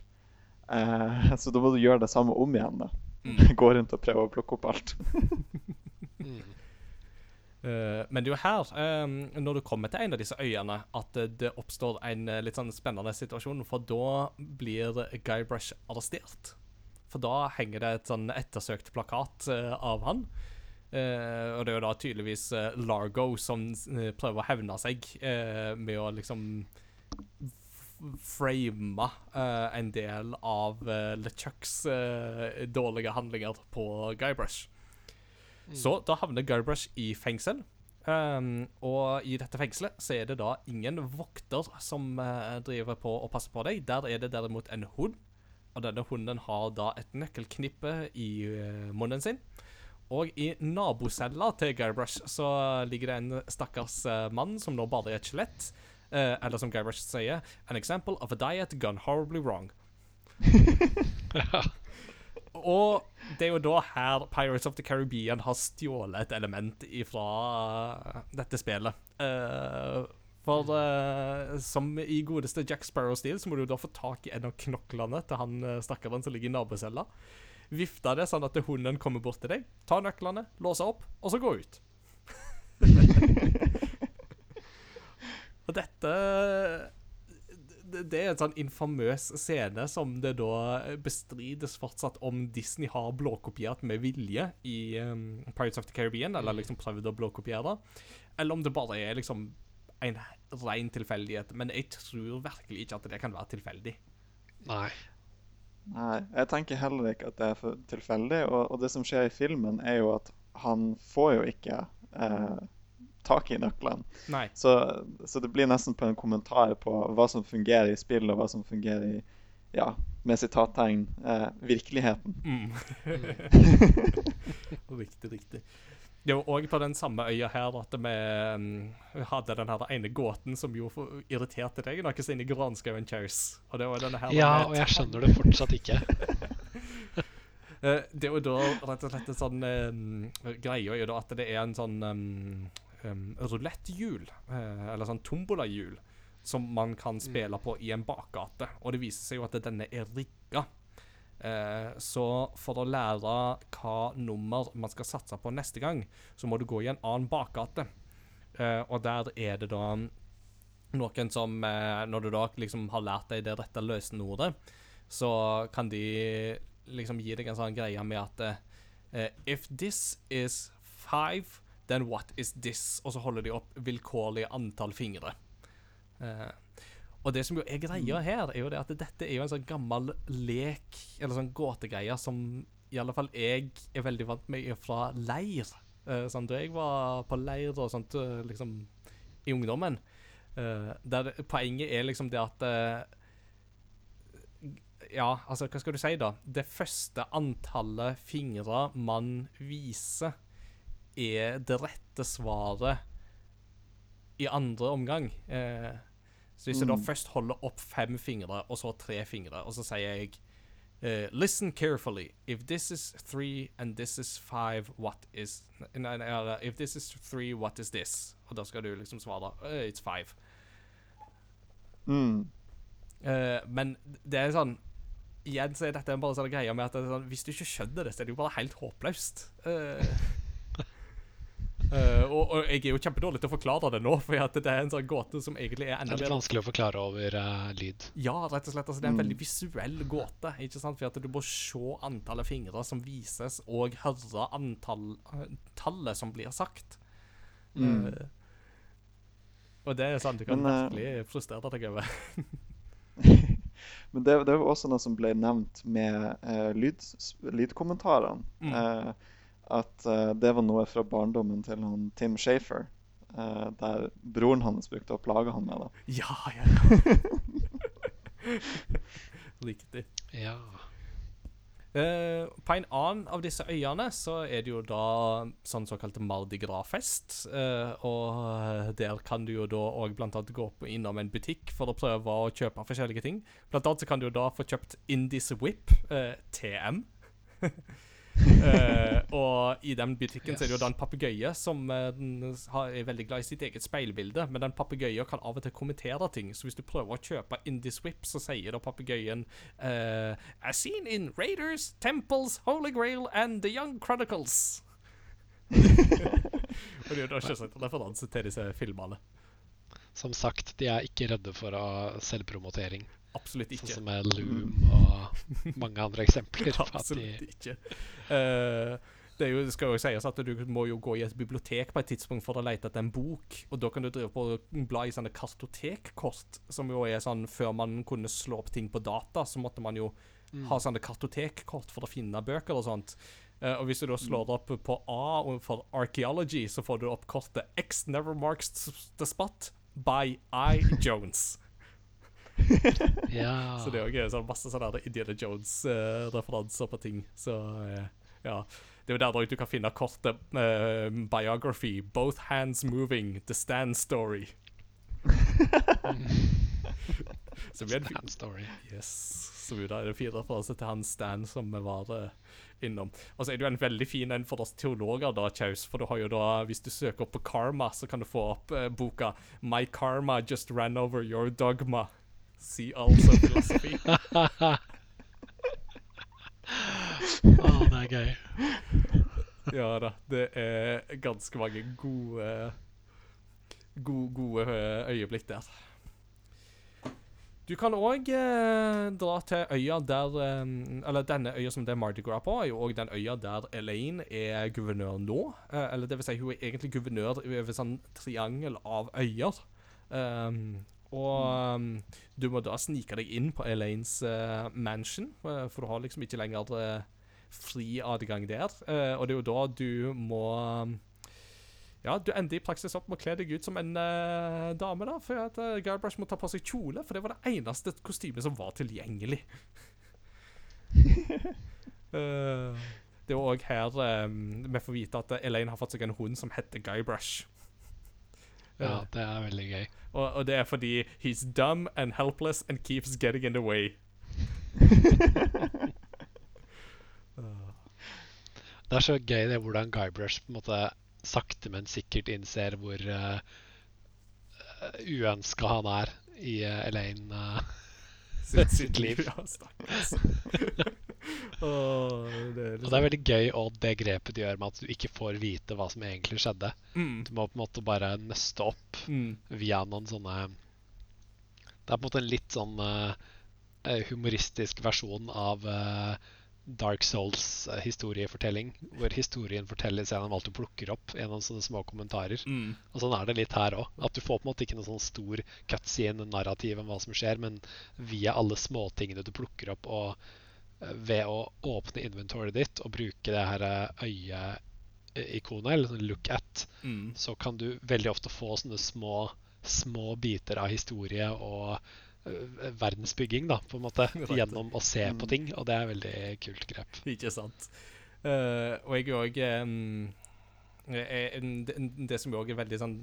Eh, *laughs* så da må du gjøre det samme om igjen. da. Mm. *laughs* Gå rundt og prøve å plukke opp alt. *laughs* Mm. Eh, men det er jo her, eh, når du kommer til en av disse øyene, at det oppstår en eh, litt sånn spennende situasjon. For da blir Guybrush arrestert. For da henger det et sånn ettersøkt plakat uh, av han. Uh, og det er jo da tydeligvis Largo som prøver å hevne seg med å liksom frame en del av uh, LeChucks dårlige handlinger på Guybrush. Så da havner Guybrush i fengsel. Um, og i dette fengselet så er det da ingen vokter som uh, driver på og passer på deg. Der er det derimot en hund. Og denne hunden har da et nøkkelknippe i uh, munnen sin. Og i nabocella til Guybrush så ligger det en stakkars uh, mann som nå bare er et skjelett. Eller som Guybrush sier, an example of a diet gone horribly wrong. *laughs* *laughs* Og det er jo da her Pirates of the Caribbean har stjålet et element fra dette spillet. Uh, for uh, som i godeste Jack Sparrow-stil, så må du da få tak i en av knoklene til han uh, stakkaren som ligger i nabocella. Vifte det sånn at hunden kommer bort til deg, ta nøklene, låse opp, og så gå ut. *laughs* og dette det, er en sånn infamøs scene som det da bestrides fortsatt om Disney har blåkopiert med vilje i um, Pirates of the Caribbean, eller liksom prøvd å blåkopiere det, eller om det bare er liksom en ren tilfeldighet. Men jeg tror virkelig ikke at det kan være tilfeldig. Nei. Nei, jeg tenker heller ikke at det er tilfeldig. Og, og det som skjer i filmen, er jo at han får jo ikke eh, tak i nøklene. Så, så det blir nesten på en kommentar på hva som fungerer i spill, og hva som fungerer i ja, med sitattegn eh, virkeligheten. Mm. *laughs* *laughs* riktig, riktig. Det var òg på den samme øya her at vi um, hadde den her ene gåten som jo irriterte deg noe inni granskauen Chaus. Og det var denne her Ja, og jeg skjønner det fortsatt ikke. *laughs* Eh, Det er jo da rett og slett en sånn um, greie jo da at det er en sånn um, um, ruletthjul, uh, eller sånn tombolahjul, som man kan spille på i en bakgate. Og det viser seg jo at denne er rigga. Uh, så for å lære hva nummer man skal satse på neste gang, så må du gå i en annen bakgate. Uh, og der er det da noen som Når du da liksom har lært deg det rette løsenordet, så kan de liksom gi deg en sånn greie med at If this is five, then what is this? Og så holder de opp vilkårlig antall fingre. Uh, og det som jo er greia her, er jo det at dette er jo en sånn gammel lek, eller sånn gåtegreie, som i alle fall jeg er veldig vant med fra leir. Uh, sånn, da jeg var på leir og sånt, eh, liksom, i ungdommen, Uh, der poenget er liksom det at uh, Ja, altså, hva skal du si, da? Det første antallet fingre man viser, er det rette svaret i andre omgang. Eh, så hvis jeg da Mm. først holder opp fem fingre, og så tre fingre, og så sier jeg uh, Listen carefully. If this is three and this is five, what is Nei, nei, If this is three, what is this? Og da skal du liksom svare uh, It's five. Mm. Uh, men det er sånn Igjen så er dette bare sånn greie med at sånn, hvis du ikke skjønner det, så er det jo bare helt håpløst. Eh, eh, og, og jeg er jo kjempedårlig til å forklare det nå, for at det er en sånn gåte som egentlig er enda Det er litt vanskelig å forklare over uh, lyd. Ja, rett og slett. Altså, det er en Mm. veldig visuell gåte. ikke sant? For at du må se antallet fingre som vises, og høre antall, tallet som blir sagt. Mm. Uh, Og det er sånn du kan Men, eh, virkelig frustrere deg over. *laughs* Men det, det var også noe som ble nevnt med eh, lyd, lydkommentarene. Mm. Eh, at uh, det var noe fra barndommen til han Tim Shafer. Uh, der broren hans brukte å plage han med det. Ja, ja, ja. *laughs* Riktig. Ja. Uh, på en annen av disse øyene så er det jo da sånn såkalt Mardi Gras-fest. Uh, og der kan du jo da òg blant annet gå på innom en butikk for å prøve å kjøpe forskjellige ting. Blant annet så kan du jo da få kjøpt Indies Whip, uh, TM. *laughs* Eh, og i den butikken så er det jo da en papegøye som uh, er veldig glad i sitt eget speilbilde. Men den papegøyen kan av og til kommentere ting. Så hvis du prøver å kjøpe Indies Whip, så sier da papegøyen uh, As seen in Raiders, Temples, Holy Grail and The Young Chronicles. *laughs* og det er jo da selvsagt en referanse til disse filmene. Som sagt, de er ikke redde for å selvpromotering. Absolutt Sånn ikke. som med Loom og mange andre eksempler. Absolutt ikke. Uh, det, jo, det skal jo sies at du må jo gå i et bibliotek på et tidspunkt for å lete etter en bok. Og da kan du drive på og bla i sånne kartotekkort, som jo er sånn Før man kunne slå opp ting på data, så måtte man jo ha sånne kartotekkort for å finne bøker og sånt. Uh, og hvis du da slår opp på A for archaeology, så får du opp kortet X never marks the spot by I. Jones. *laughs* ja. Så det er jo sånn masse sånne Indiana Jones-referanser på ting. Så uh, ja. Det er jo der du kan finne kortet uh, biography. Both hands moving. The stand story. *laughs* Så vi er en story. Yes. Så vi er det fire referanser til han Stan som vi var eh, innom. Og så er det jo en veldig fin en for oss teologer, da, Kjaus. For du har jo da, hvis du søker opp på karma, så kan du få opp eh, boka My karma just ran over your dogma. See also philosophy. *laughs* Å, det er gøy. ja da. Det er ganske mange gode Gode, gode eh, øyeblikk der. Du kan òg eh, dra til øya der eh, Eller denne øya som det er Mardi Gras på, er jo òg den øya der Elaine er guvernør nå. Eh, eller det vil si, hun er egentlig guvernør over sånn triangel av øyer. Um, og um, du må da snike deg inn på Elaines uh, mansion, eh, for du har liksom ikke lenger eh, fri adgang der. Uh, og det er jo da du må um, ja, du ender i praksis opp med å kle deg ut som en uh, dame, da. For at uh, Guybrush må ta på seg kjole, for det var det eneste kostymet som var tilgjengelig. uh, *laughs* det er òg her um, vi får vite at Elaine har fått seg en hund som heter Guybrush. Ja, Eh, det er veldig gøy. og, og det er fordi he's dumb and helpless and keeps getting in the way. Det er så gøy det hvordan Guybrush på en måte sakte, men sikkert innser hvor uh, uønska han er i uh, Elaine. uh, Sitt, Sitt liv. Ja, *laughs* stakkars. Det er og det er veldig gøy og det grepet de gjør med at du ikke får vite hva som egentlig skjedde. mm, Du må på en måte bare nøste opp mm, via noen sånne Det er på en måte en litt sånn eh, humoristisk versjon av uh, Dark Souls historiefortelling, hvor historien fortelles gjennom alt du plukker opp gjennom sånne små kommentarer. mm. Og sånn er det litt her òg. At du får på en måte ikke noe sånn stor cutscene-narrativ om hva som skjer, men via alle småtingene du plukker opp, og ved å åpne inventoryet ditt og bruke det her eh, øyeikonet, eller sånn look at, Mm. så kan du veldig ofte få sånne små, små biter av historie og øh, verdensbygging, da, på en måte, *laughs* gjennom å se på ting. Og det er veldig kult grep. Ikke sant. Uh, og jeg er òg Det som òg er veldig sånn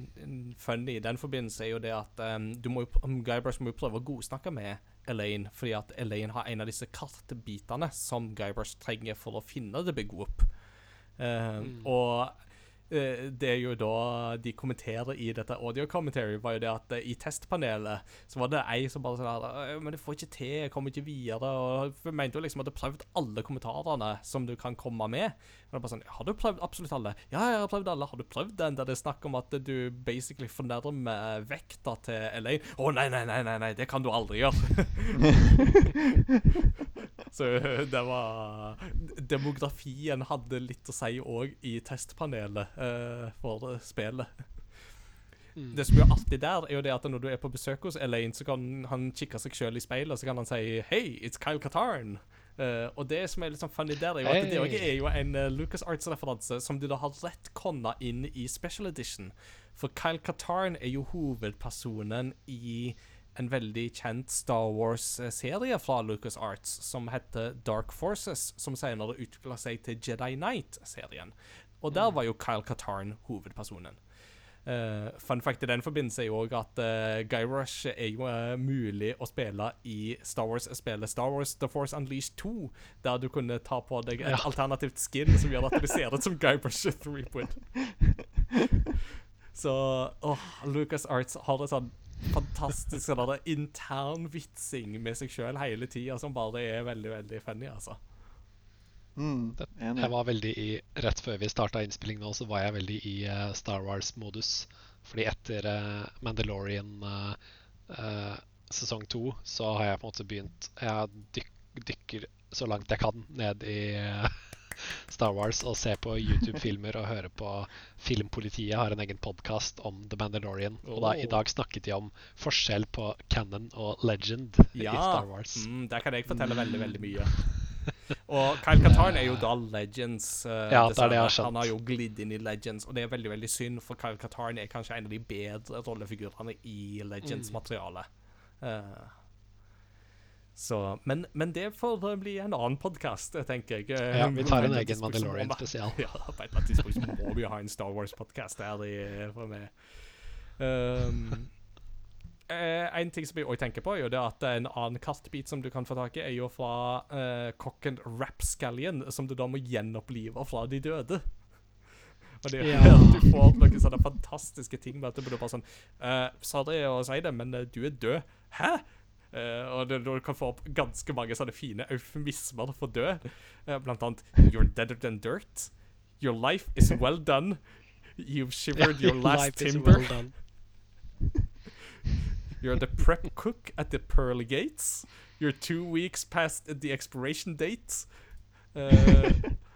funny i den forbindelse, er jo det at um, du må jo, um, Guybrush må jo prøve å godsnakke med Elaine, fordi at Elaine har en av disse kartbitene som Guybrush trenger for å finne The Big Whoop. Eh, Og eh, det er jo da de kommenterer i dette audio commentary, var jo det at eh, i testpanelet så var det ei som bare sånn her «Øh, Men det får ikke til, jeg kommer ikke videre. Og jeg mente jo liksom at du prøvde prøvd alle kommentarene som du kan komme med. Og det er bare sånn Har du prøvd absolutt alle? Ja, jeg har prøvd alle. Har du prøvd den der det er snakk om at du basically fornærmer vekta til Elaine? Å, nei, nei, nei, nei, nei, det kan du aldri gjøre. *laughs* Så øh, det var Demografien hadde litt å si òg i testpanelet uh, for spillet. Mm. det som er artig der, er jo det at når du er på besøk hos Elaine, så kan han kikke seg sjøl i speilet, og så kan han si 'Hei, it's Kyle Katarn'. Eh, og det som er litt sånn funny der, er jo at det også er jo en uh, Lucas Arts-referanse som du da har rett konna inn i Special Edition. For Kyle Katarn er jo hovedpersonen i en veldig kjent Star Wars-serie fra Lucas Arts som heter Dark Forces, som senere utvikla seg til Jedi Knight-serien. Og der var jo Kyle Katarn hovedpersonen. Eh, fun fact i den forbindelse er jo også at uh, Guybrush er jo uh, mulig å spille i Star Wars-spillet Star Wars The Force Unleashed 2, der du kunne ta på deg et Ja. alternativt skin som gjør at du ser ut som Guybrush Threepwood. Så åh, Lucas Arts har en sånn fantastisk sånn der intern vitsing med seg sjøl hele tida som bare er veldig, veldig funny, altså. Mm, Det- enig. Jeg var veldig i Rett før vi starta innspilling nå, så var jeg veldig i uh, Star Wars-modus. Fordi etter uh, Mandalorian uh, eh, sesong to, så har jeg på en måte begynt Jeg dyk, dykker så langt jeg kan ned i *laughs* Star Wars og ser på YouTube-filmer og hører på Filmpolitiet har en egen podkast om The Mandalorian. Og da, i Oh. dag snakket de om forskjell på canon og legend i Star Wars. Mm, der kan jeg fortelle veldig, veldig mye. *laughs* *laughs* Og Kyle Katarn er jo da Legends. Uh, Ja, det er det jeg har skjønt. Han har jo glidd inn i Legends, og det er veldig veldig synd, for Kyle Katarn er kanskje en av de bedre rollefigurene i Mm. Legends-materialet. Eh, så, men, men det får eh, bli en annen podkast, tenker jeg. Eh, Ja, vi tar en egen Mandalorian spesial. *laughs* Ja, på et eller annet tidspunkt må vi ha en Star Wars-podkast her i, for meg. Um, Eh, en ting som jeg også tenker på, er jo det at en annen kastbit som du kan få tak i, er jo fra eh, kokken Rapscallion, som du da må gjenopplive fra de døde. *laughs* Og det er Ja. du får noen sånne fantastiske ting med at du bare sånn eh, Sorry å si det, men eh, du er død. Hæ? Eh, og det, du kan få opp ganske mange sånne fine eufemismer for død. Eh, blant annet You're deader than dirt. Your life is well done. You've shivered *laughs* your last timber. well. You're the prep cook at the pearly gates. You're two weeks past the expiration date. Uh,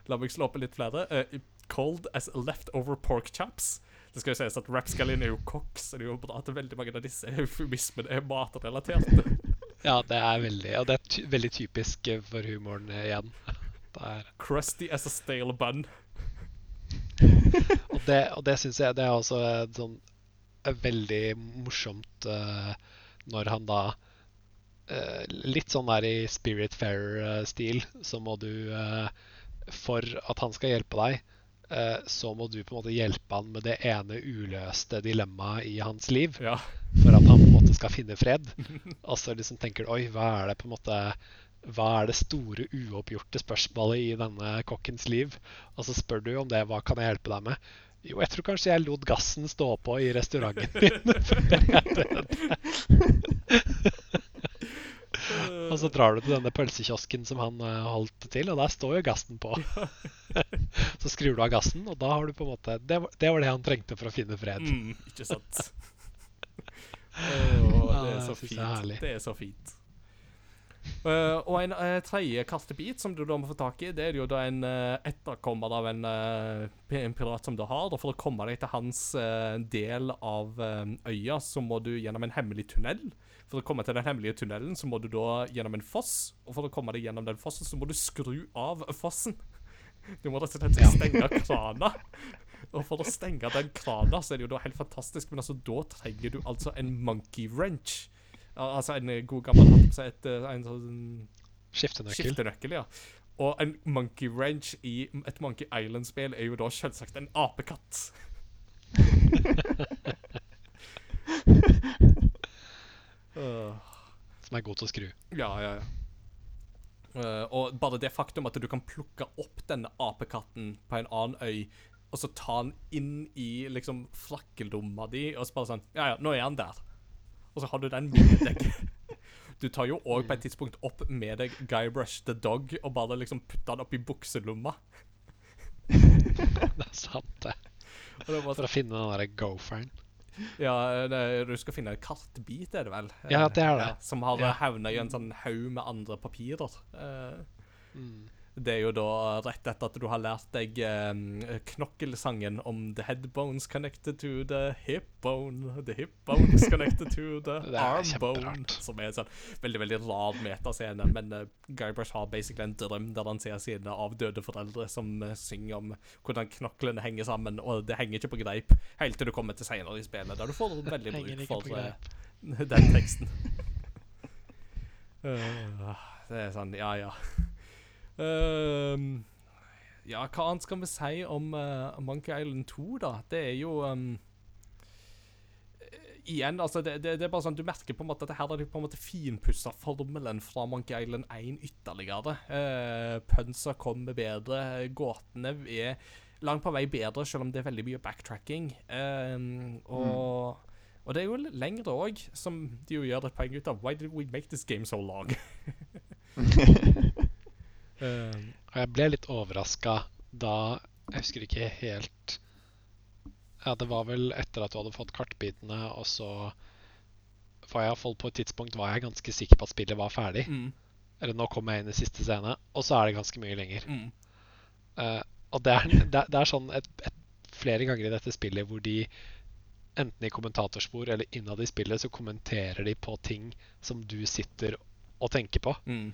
la meg slå opp litt flere. Uh, cold as leftover pork chops. Det skal jo sies at Rapscallion er jo kokk, så det er jo bra at veldig mange av disse eufemismene er matrelaterte. Ja, det er veldig Og det er ty veldig typisk eh, for humoren igjen. Crusty as a stale bun. og det, og det syns jeg det er også et sånn veldig morsomt uh, når han da uh, Litt sånn der i Spirit Fair-stil, så må du eh, For at han skal hjelpe deg, så må du på en måte hjelpe han med det ene uløste dilemmaet i hans liv. Ja. for at han på en måte skal finne fred. *laughs* Og så liksom tenker du oi, hva er det på en måte hva er det store uoppgjorte spørsmålet i denne kokkens liv? Og så spør du om det, hva kan jeg hjelpe deg med? Jo, jeg tror kanskje jeg lot gassen stå på i restauranten *laughs* min. Og så drar du til denne pølsekiosken som han eh, holdt til, og der står jo gassen på. *laughs* Så skrur du av gassen, og da har du på en måte Det var det, var det han trengte for å finne fred. Mm, ikke sant? Oh, det er så fint. Det er så fint. Eh, og en uh, tredje kastebit som du da må få tak i, det er jo da en uh, etterkommer av en, en pirat som du har. Og for å komme deg til hans del av øya, så må du gjennom en hemmelig tunnel. For å komme til den hemmelige tunnelen, så må du da gjennom en foss. Og for å komme deg gjennom den fossen, så må du skru av fossen. Du må rett og slett stenge krana. Og for å stenge den krana, så er det jo da helt fantastisk, men altså, da trenger du altså en monkey wrench. Al- Altså en eh, god gammel et, eh, en sånn Skiftenøkkel. skiftenøkkel, ja. Og en monkey wrench i et Monkey Island-spill er jo da selvsagt en apekatt. *laughs* Som er god til å skru. ja, ja, ja. Uh, og bare det faktum at du kan plukke opp denne apekatten på en annen øy, og så ta den inn i liksom flakkeldomma di, og så bare sånn Ja, ja, nå er han der. Og så har du den med deg. Du tar jo òg på et tidspunkt opp med deg Guybrush the Dog og bare liksom putter den opp i bukselomma. Det er sant, det. Det For å finne den derre gopheren. Ja, det, du skal finne en kartbit, er det vel? Ja, det er det. Ja, som har Ja. havna i en sånn haug med andre papirer. Uh, Mm. Det er jo da rett etter at du har lært deg eh, knokkelsangen om the head bones connected to the hip bone, the hip bones connected to the *laughs* arm bone. Som er en sånn veldig veldig rar metascene. Men uh, Guybrush har basically en drøm der han ser sine avdøde foreldre som uh, synger om hvordan knoklene henger sammen, og det henger ikke på greip helt til du kommer til senere i spillet, der du får *laughs* veldig bruk for eh, *laughs* den teksten. Uh, det er sånn, ja, ja. Ehm, ja, hva annet skal vi si om uh, Monkey Island 2, da? Det er jo eh, Igjen, altså, det, det, det er bare sånn Du merker på en måte at her har de på en måte finpussa formelen fra Monkey Island 1 ytterligere. Uh, Punsa kommer bedre, gåtene er langt på vei bedre, selv om det er veldig mye backtracking. Ehm, og og det er jo lengre òg, som de jo gjør et poeng ut av. Why did we make this game so long? *laughs* *laughs* um, Og jeg ble litt overraska da Jeg husker ikke helt Ja, det var vel etter at du hadde fått kartbitene, og så For iallfall på et tidspunkt var jeg ganske sikker på at spillet var ferdig. mm, Eller nå kommer jeg inn i siste scene, og så er det ganske mye lenger. mm, Uh, og det er, det, det er sånn et, et, flere ganger i dette spillet hvor de enten i kommentatorspor eller innad i spillet så kommenterer de på ting som du sitter og tenker på. mm.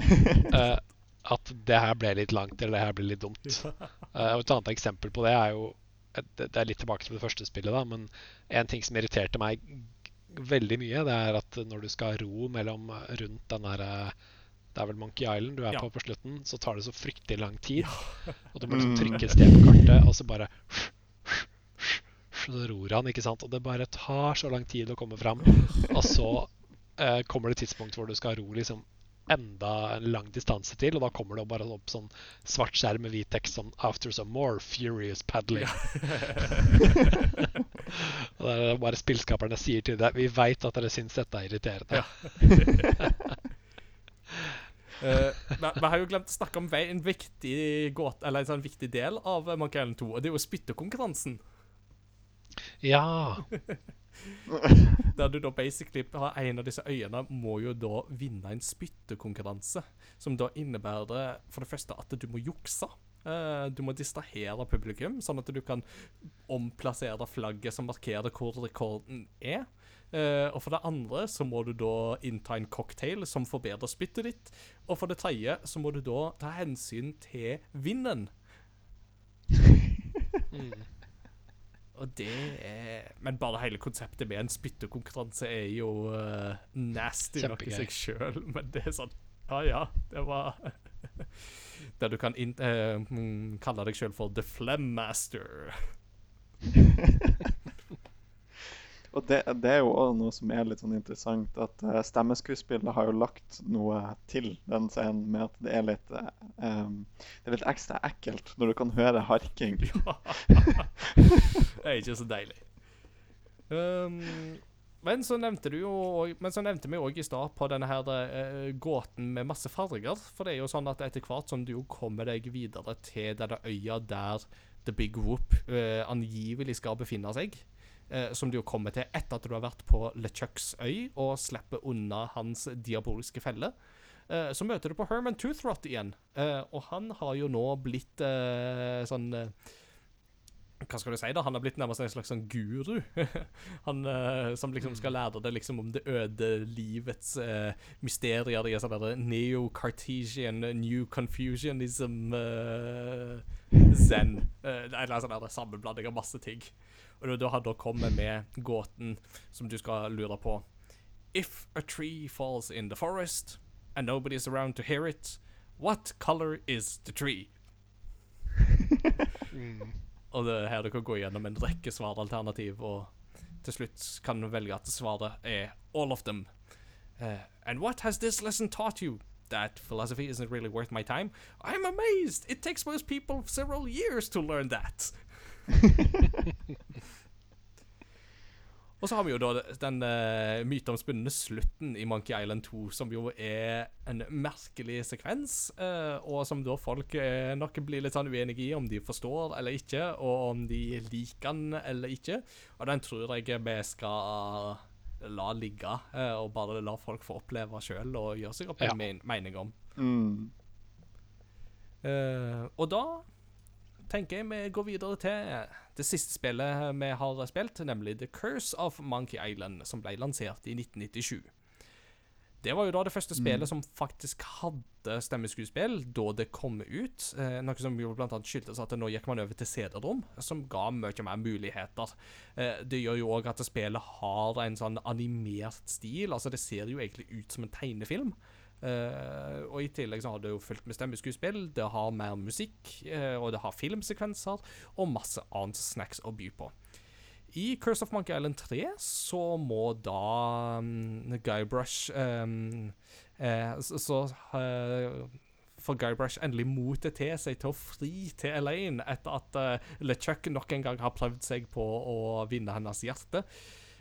Eh, at det her ble litt langt, eller det her ble litt dumt. *laughs* Uh, et annet eksempel på det er jo Det er litt tilbake til det første spillet, da, men en ting som irriterte meg veldig mye, det er at når du skal ro mellom rundt den derre Det er vel Monkey Island du er Ja. på på slutten, så tar det så fryktelig lang tid. Og du må liksom trykke et sted på kartet, og så bare Så ror han, ikke sant. Og det bare tar så lang tid å komme fram. Og så eh, kommer det et tidspunkt hvor du skal ro liksom enda en lang distanse til, og da kommer det bare opp sånn svart skjerm med hvit tekst sånn 'After some more furious paddling'. *laughs* og det er bare spillskaperne sier til deg 'Vi veit at dere syns dette er irriterende'. uh, *laughs* vi, vi har jo glemt å snakke om en viktig gåt, eller en sånn viktig del av eh, Monkey Island 2, og det er jo spyttekonkurransen. Ja. *laughs* Der du da basically har en av disse øyene må jo da vinne en spyttekonkurranse. Som da innebærer for det første at du må jukse. Eh, du må distrahere publikum, sånn at du kan omplassere flagget som markerer hvor rekorden er. Uh, og for det andre så må du da innta en cocktail som forbedrer spyttet ditt. Og for det tredje så må du da ta hensyn til vinden. Mm. Og det er Men bare hele konseptet med en spyttekonkurranse er jo uh, nasty nok i seg sjøl, *laughs* men det er sånn Ja ja, det var *laughs* Der du kan in, eh, mm, kalle deg sjøl for The Flem Master. *laughs* Og det, det er jo også noe som er litt sånn interessant, at uh, stemmeskuespillet har jo lagt noe til den scenen med at det er litt eh, um, Det er litt ekstra ekkelt når du kan høre harking. *laughs* Ja. det er ikke så deilig. Um, men så nevnte du jo Men så nevnte vi òg i stad på denne her uh, gåten med masse farger. For det er jo sånn at etter hvert som du jo kommer deg videre til denne øya der The Big Whoop uh, angivelig skal befinne seg, eh, som du jo kommer til etter at du har vært på LeChucks øy og slipper unna hans diaboliske felle. Eh, så møter du på Herman Toothrot igjen, eh, og han har jo nå blitt eh, sånn eh, hva skal du si da? Han har blitt nærmest en slags sånn guru. *laughs* han eh, som liksom skal lære deg liksom om det øde livets eh, mysterier i sånn neo-cartesian, new confusionism eh, zen. Eh, eller sånn der sammenblanding av masse ting. Og da, da har da kommet med gåten som du skal lure på. If a tree falls in the forest and nobody is around to hear it, what color is the tree? *laughs* Mm. Og det er her du kan gå gjennom en rekke svaralternativ, og til slutt kan du velge at svaret er all of them. Uh, and what has this lesson taught you? That philosophy isn't really worth my time? I'm amazed! It takes most people several years to learn that. *laughs* *laughs* Og så har vi jo da den uh, myteomspunne slutten i Monkey Island 2, som jo er en merkelig sekvens, uh, og som da folk uh, nok blir litt sånn uenige i om de forstår eller ikke, og om de liker den eller ikke. Og den tror jeg vi skal la ligge, uh, og bare la folk få oppleve sjøl og gjøre seg opp en Ja. men mening om. Mm. Eh, og da tenker jeg vi går videre til det siste spillet vi har spilt, nemlig The Curse of Monkey Island, som ble lansert i 1997. Det var jo da det første spillet som faktisk hadde stemmeskuespill da det kom ut. Eh, noe som jo annet skyldtes at nå gikk man over til CD-rom, som ga mye mer muligheter. Eh, det gjør jo òg at spillet har en sånn animert stil. Altså, det ser jo egentlig ut som en tegnefilm. Eh, og i tillegg så har det jo fulgt med stemmeskuespill. Det har mer musikk, uh, og det har filmsekvenser og masse annet snacks å by på. I Curse of Monkey Island 3 så må da um, Guybrush um, uh, Så, får Guybrush endelig motet til seg til å fri til Elaine etter at uh, LeChuck nok en gang har prøvd seg på å vinne hennes hjerte.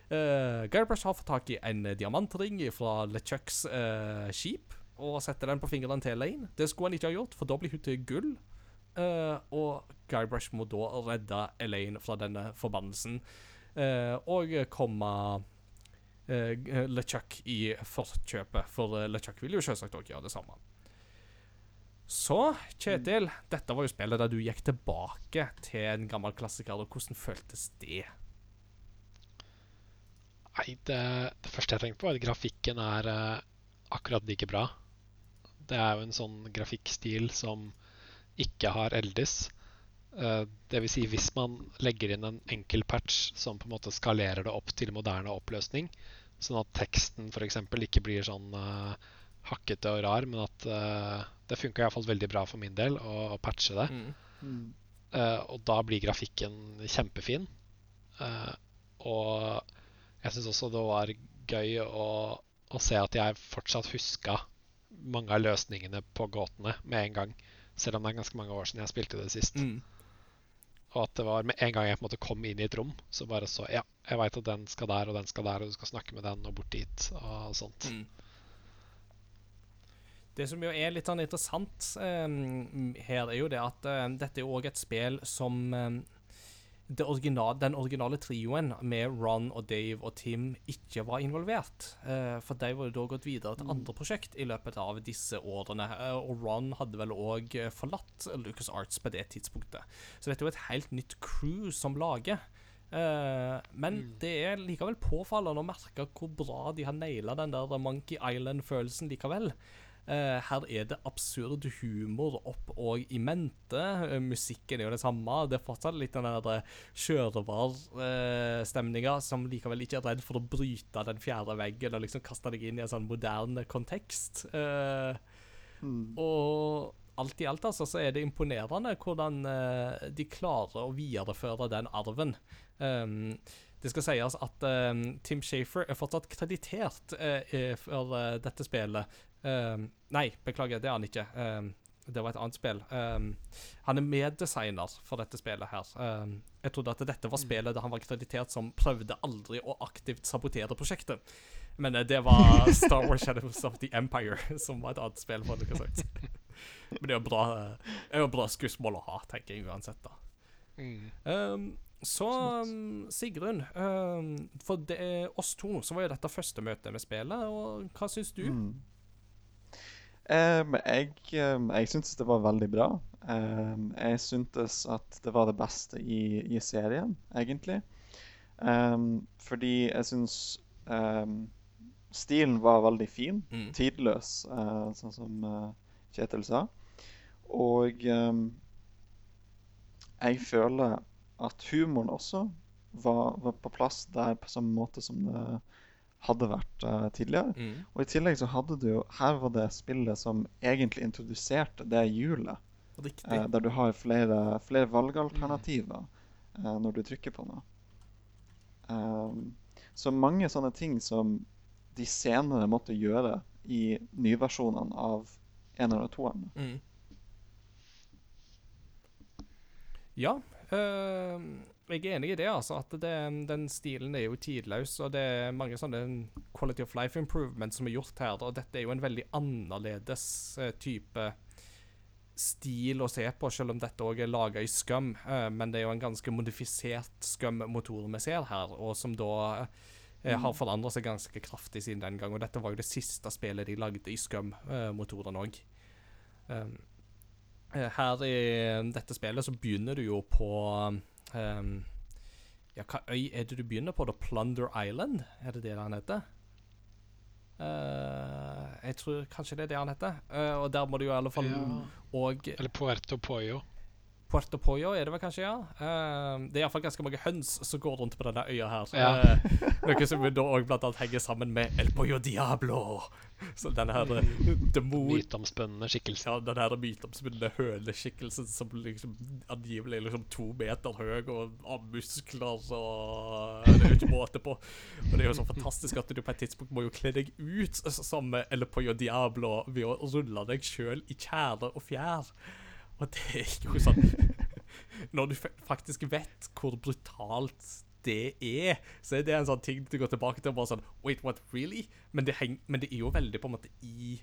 Uh, Guybrush har fått tak i en diamantring fra LeChucks uh, skip og setter den på fingeren til Elaine. Det skulle han ikke ha gjort, for da blir hun til gull. Uh, og Guybrush må da redde Elaine fra denne forbannelsen. Uh, og komme uh, LeChuck i forkjøpet, for LeChuck vil jo selvsagt òg gjøre det samme. Så, Kjetil, dette var jo spillet der du gikk tilbake til en gammel klassiker. og Hvordan føltes det? Nei, det, det første jeg tenkte på, er at grafikken er uh, akkurat like bra. Det er jo en sånn grafikkstil som ikke har eldes. Uh, det vil si hvis man legger inn en enkel patch som på en måte skalerer det opp til moderne oppløsning, sånn at teksten f.eks. ikke blir sånn uh, hakkete og rar, men at uh, det funka iallfall veldig bra for min del å, å patche det. Mm. Uh, og da blir grafikken kjempefin. Uh, og jeg syns også det var gøy å, å, se at jeg fortsatt huska mange av løsningene på gåtene med en gang. Selv om det er ganske mange år siden jeg spilte det sist. Mm. Og at det var med en gang jeg på en måte kom inn i et rom, så bare så Ja, jeg veit at den skal der, og den skal der, og du skal snakke med den, og bort dit, og sånt. Mm. Det som jo er litt sånn interessant um, her, er jo det at um, dette er jo òg et spill som um, original, Den originale trioen med Ron og Dave og Tim ikke var involvert. Uh, for de var jo da gått videre til andre prosjekt i løpet av disse årene. Uh, og Ron hadde vel òg forlatt Lucas Arts på det tidspunktet. Så dette er jo et helt nytt crew som lager. Uh, men Mm. det er likevel påfallende å merke hvor bra de har naila den der Monkey Island-følelsen likevel. Eh, her er det absurd humor opp og i mente. Eh, musikken er jo det samme. Det er fortsatt litt den der sjørøverstemninga som likevel ikke er redd for å bryte den fjerde veggen og liksom kaste deg inn i en sånn moderne kontekst. Eh, Mm. og alt i alt altså, så er det imponerende hvordan eh, de klarer å videreføre den arven. Um, det skal sies at um, Tim Shafer er fortsatt kreditert eh, eh, for uh, dette spillet. Um, nei, beklager, det er han ikke. Um, det var et annet spill. Um, han er meddesigner for dette spillet her. Um, jeg trodde at dette var spillet der han var kreditert som prøvde aldri å aktivt sabotere prosjektet. Men uh, det var *laughs* Star Wars Shadows of the Empire, *laughs* som var et annet spill. for noe sagt. Men det er jo bra, eh, er jo bra skussmål å ha, tenker jeg uansett. da. Mm. Um, så um, Sigrun, um, for det er oss to, så var jo dette første møtet med spillet. Og hva syns du? Mm. Em, jeg um, jeg syntes det var veldig bra. Um, jeg syntes at det var det beste i, i serien, egentlig. Fordi jeg syns stilen var veldig fin. Mm. Tidløs, uh, sånn som uh, Kjetil sa. Og jeg føler at humoren også var, var på plass der på samme måte som det hadde vært uh, tidligere. Mm. Og i tillegg så hadde du jo Her var det spillet som egentlig introduserte det hjulet. Eh, der du har flere, flere valgalternativer eh, når du trykker på noe. Um, så mange sånne ting som de senere måtte gjøre i nyversjonene av eneren og toeren. Mm. Ja, øh, jeg er enig i det. altså, at det, Den stilen er jo tidløs, og det er mange sånne quality of life improvements som er gjort her. Og dette er jo en veldig annerledes eh, type stil å se på, selv om dette òg er laga i Scum. eh, men det er jo en ganske modifisert Scum-motor vi ser her, og som da eh, har forandra seg ganske kraftig siden den gang. Og dette var jo det siste spillet de lagde i Scum-motoren òg. Her i dette spillet så begynner du jo på ehm, Ja, hva øy er det du begynner på? da? Plunder Island? Er det det han heter? Uh, jeg tror kanskje det er det han heter. Uh, og der må du jo i alle fall Ja. Og Eller Puerto Pollo. Puerto Pollo er det vel kanskje, ja. Uh, det er iallfall ganske mange høns som går rundt på denne øya her. Ja. Uh, noe som da òg blant annet henger sammen med El Pollo Diablo. Så denne her eh, demon... Myteomspunne skikkelse. Ja, denne her myteomspunne høneskikkelsen som liksom angivelig er liksom to meter høy og har muskler og Det er jo ikke måte på. Og det er jo så fantastisk at du på et tidspunkt må jo kle deg ut som El Pollo Diablo ved å rulle deg sjøl i tjære og fjær. Og det er jo sånn Når du faktisk vet hvor brutalt det er, så er det en sånn ting du går tilbake til og bare sånn Wait, what, really? Men det, heng, men det er jo veldig på en måte i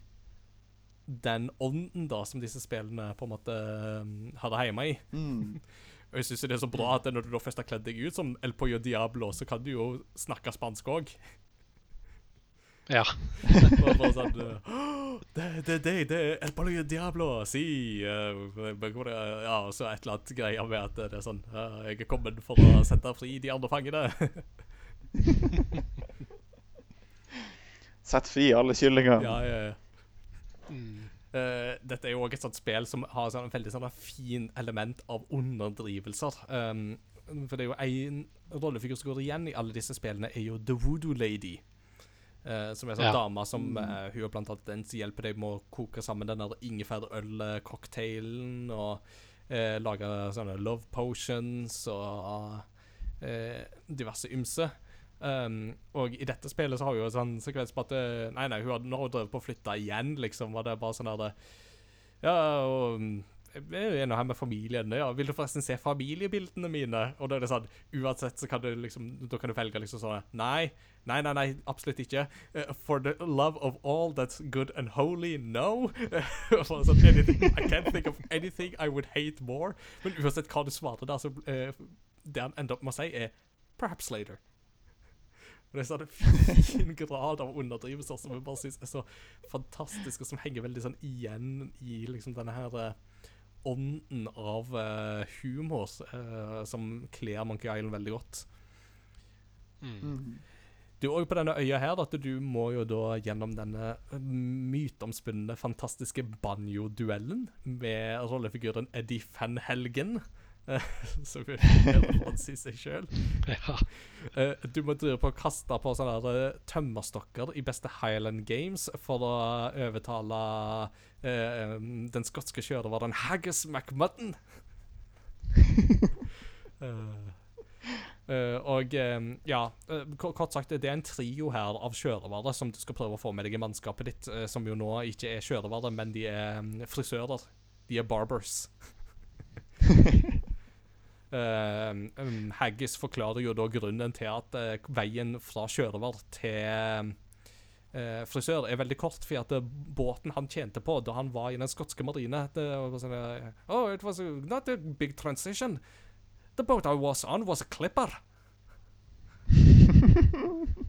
den ånden da som disse spillene på en måte um, hadde hjemme i. Mm. *laughs* Og jeg syns det er så bra at når du da først har kledd deg ut som El Pollo Diablo, så kan du jo snakke spansk òg. Ja. Bare *laughs* sånn det, det, det, det er El Pollo Diablo, si uh, Ja, og så et eller annet greier med at det er sånn uh, Jeg er kommet for å sette fri de andre fangene. *laughs* Sett fri alle kyllinger. ja, ja, ja. Mm. Uh, dette er jo også et sånt spill som har sånn, en veldig sånn fin element av underdrivelser. Um, for det er jo en rollefigur som går igjen i alle disse spillene, er jo The Voodoo Lady. Eh, som er sånn Ja. dame som uh, Hun har blant annet hjelper deg med å koke sammen den der ingefærøl-cocktailen og uh, lage sånne love potions og diverse ymse. Um, og i dette spillet så har hun jo en sånn sekvens på at Nei, nei, hun har når hun drev på å flytte igjen, liksom, var det bare sånn der Ja, og jeg er nå her med familien. Ja, vil du forresten se familiebildene mine? Og da er det sånn Uansett så kan du liksom Da kan du velge liksom sånn Nei, nei, nei, nei absolutt ikke. Uh, for the love of all that's good and holy, no. *laughs* Bare sånn, anything, I can't think of anything I would hate more. Men uansett hva du svarer der, så uh, det han ender opp med å si, er perhaps later. Og det er sånn fin grad av underdrivelser som jeg bare synes er så fantastisk, og som henger veldig sånn igjen i liksom denne her eh, ånden av eh, humor eh, som kler Monkey Island veldig godt. Mm. Mm. Du er også på denne øya her at du må jo da gjennom denne myteomspunne, fantastiske banjo-duellen med rollefiguren Eddie Van Helgen. *laughs* Som jo er en referanse i seg sjøl. *laughs* Ja. Eh, du må drive på å kaste på sånne eh, tømmerstokker i beste Highland Games for å overtale eh, den skotske kjørevaren Haggis McMutton. uh, *laughs* uh, og eh, ja, kort sagt, det er en trio her av kjørevare som du skal prøve å få med deg i mannskapet ditt, som jo nå ikke er kjørevare, men de er frisører. De er barbers. Eh, um, Haggis forklarer jo da grunnen til at eh, veien fra kjørevar til eh, frisør er veldig kort, for at båten han tjente på da han var i den skotske marine det sånn, Oh, it was not a big transition. The boat I was on was a clipper. *laughs*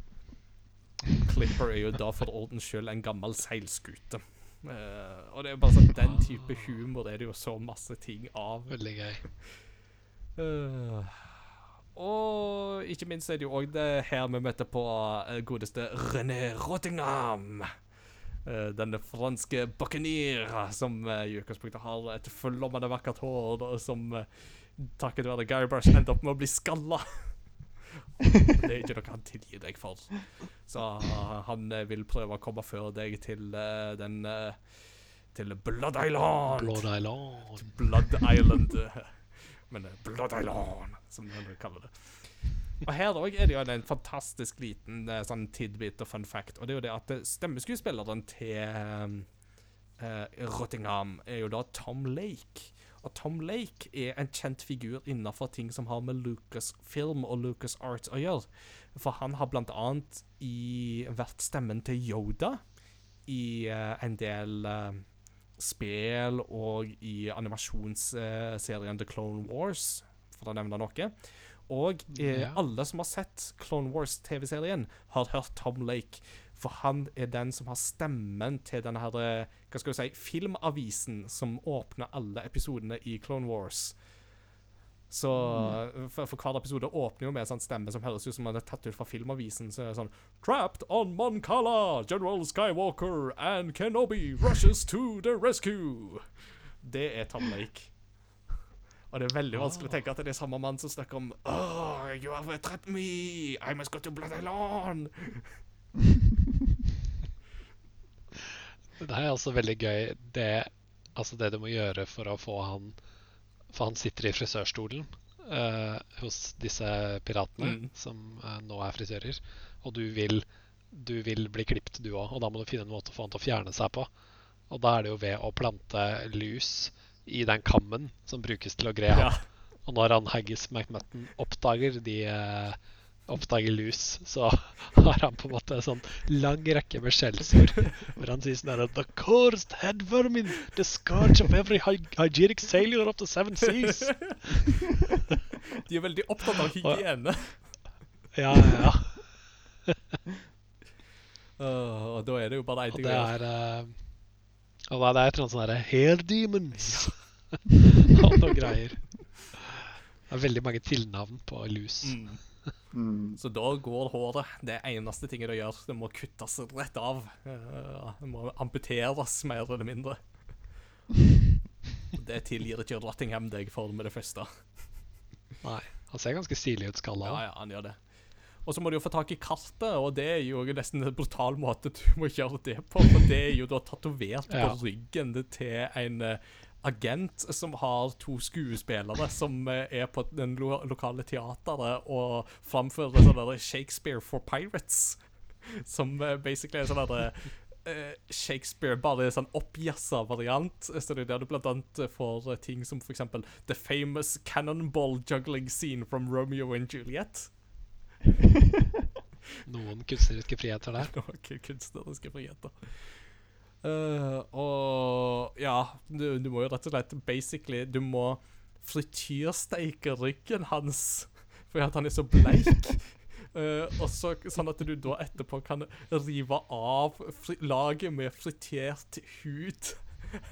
Clipper er jo da for ordens skyld en gammel seilskute. Uh, og det er bare sånn den type humor er det jo så masse ting av. Veldig gøy. Øh, og ikke minst er det jo òg det her vi møter på eh, godeste René Rottingham. Eh, denne franske buccaneer som eh, i utgangspunktet har et forlommende vakkert hår, og som takket være Guybrush endte opp med å bli skalla. det er ikke noe han tilgir deg for. Så han vil prøve å komme før deg til den Til Blood Island. Blood Island. Blood Island. Men er Blood Island, som de kaller det. Og her òg er det jo en fantastisk liten eh, sånn tidbit og fun fact. Og det er jo det at eh, stemmeskuespilleren til uh, Rottingham er jo da Tom Lake. Og Tom Lake er en kjent figur innenfor ting som har med Lucas Film og Lucas Arts å gjøre. For han har blant annet i, vært stemmen til Yoda i uh, en del eh, spill og i animasjonsserien The Clone Wars, for å nevne noe. og eh, Ja. alle som har sett Clone Wars-TV-serien, har hørt Tom Lake. For han er den som har stemmen til denne her, eh, hva skal du si, filmavisen som åpner alle episodene i Clone Wars. Så for, for hver episode åpner jo med en sånn stemme som høres ut som man er tatt ut fra filmavisen. Så er det sånn Trapped on Moncala, General Skywalker and Kenobi rushes to the rescue. Det er Tom Lake. Og det er veldig vanskelig å tenke at det er samme mann som snakker om Oh, you have trapped me. I must go to Blood alone Det er altså veldig gøy det, altså det du må gjøre for å få han For han sitter i frisørstolen uh, hos disse piratene, Mm. som uh, nå er frisører. Og du vil, du vil bli klipt, du òg. Og da må du finne en måte få han til å fjerne seg på. Og da er det jo ved å plante lus i den kammen som brukes til å gre Ja. Og når han Haggis McMutton oppdager de eh, oppdager lus, så *laughs* har han på en måte en sånn lang rekke med skjellsord. Hvor han sier sånn her The cursed headworm in the scourge of every hy hygienic sailor of the seven seas. *laughs* De er veldig opptatt av hygiene. *laughs* Ja, ja. Uh, og da er det jo bare én ting å det gjøre. eh, Og da er det et eller annet sånn herre Hair demons. og noen greier. Det er veldig mange tilnavn på lus. Mm. Mm. Så da går håret. Det er eneste tinget det gjør. Det må kuttes rett av. Uh, det må amputeres, mer eller mindre. *laughs* Det tilgir ikke Rottingham deg for med det første. Nei, han ser ganske stilig ut skalla. Ja, ja, han gjør det. Og så må du jo få tak i kartet, og det er jo nesten en brutal måte du må gjøre det på. For det er jo da tatovert på Ja. ryggen til en eh, agent som har to skuespillere som eh, er på den lo lokale teateret og framfører sånn Shakespeare for Pirates. *laughs* Som eh, basically er sånn derre eh, Shakespeare, bare en sånn oppjassa variant. Så det er der du blant annet får ting som for eksempel The famous cannonball juggling scene from Romeo and Juliet. *laughs* Noen kunstneriske friheter der. *laughs* Noen kunstneriske friheter. Eh, og ja, du, du må jo rett og slett basically Du må frityrsteike ryggen hans *laughs* fordi at han er så bleik. Uh, *laughs* og så, sånn at du da etterpå kan rive av fri laget med fritert hud.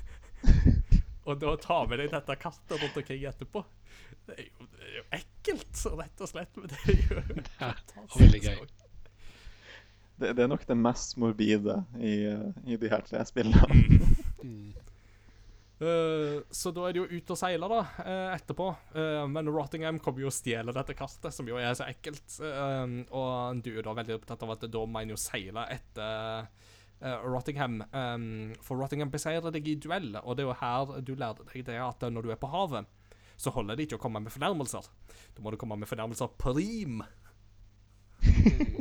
*laughs* og da ta med deg dette kartet rundt omkring etterpå. Det er, jo, det er jo ekkelt, rett og slett. Men det er jo fantastisk. veldig gøy. Det, det er nok det mest morbide i, eh, i de her tre spillene. Mm. uh, *laughs* så da er det jo ut og seile, da, uh, etterpå. Uh, men Rottingham kommer jo og stjeler dette kartet, som jo er så ekkelt. Og du er da veldig opptatt av at da må en jo seile etter Rottingham. Um, for Rottingham beseirer deg i duell, og det er jo her du lærte deg det at når du er på havet, så holder det ikke å komme med fornærmelser. Da må du komme med fornærmelser prim. rim. *laughs*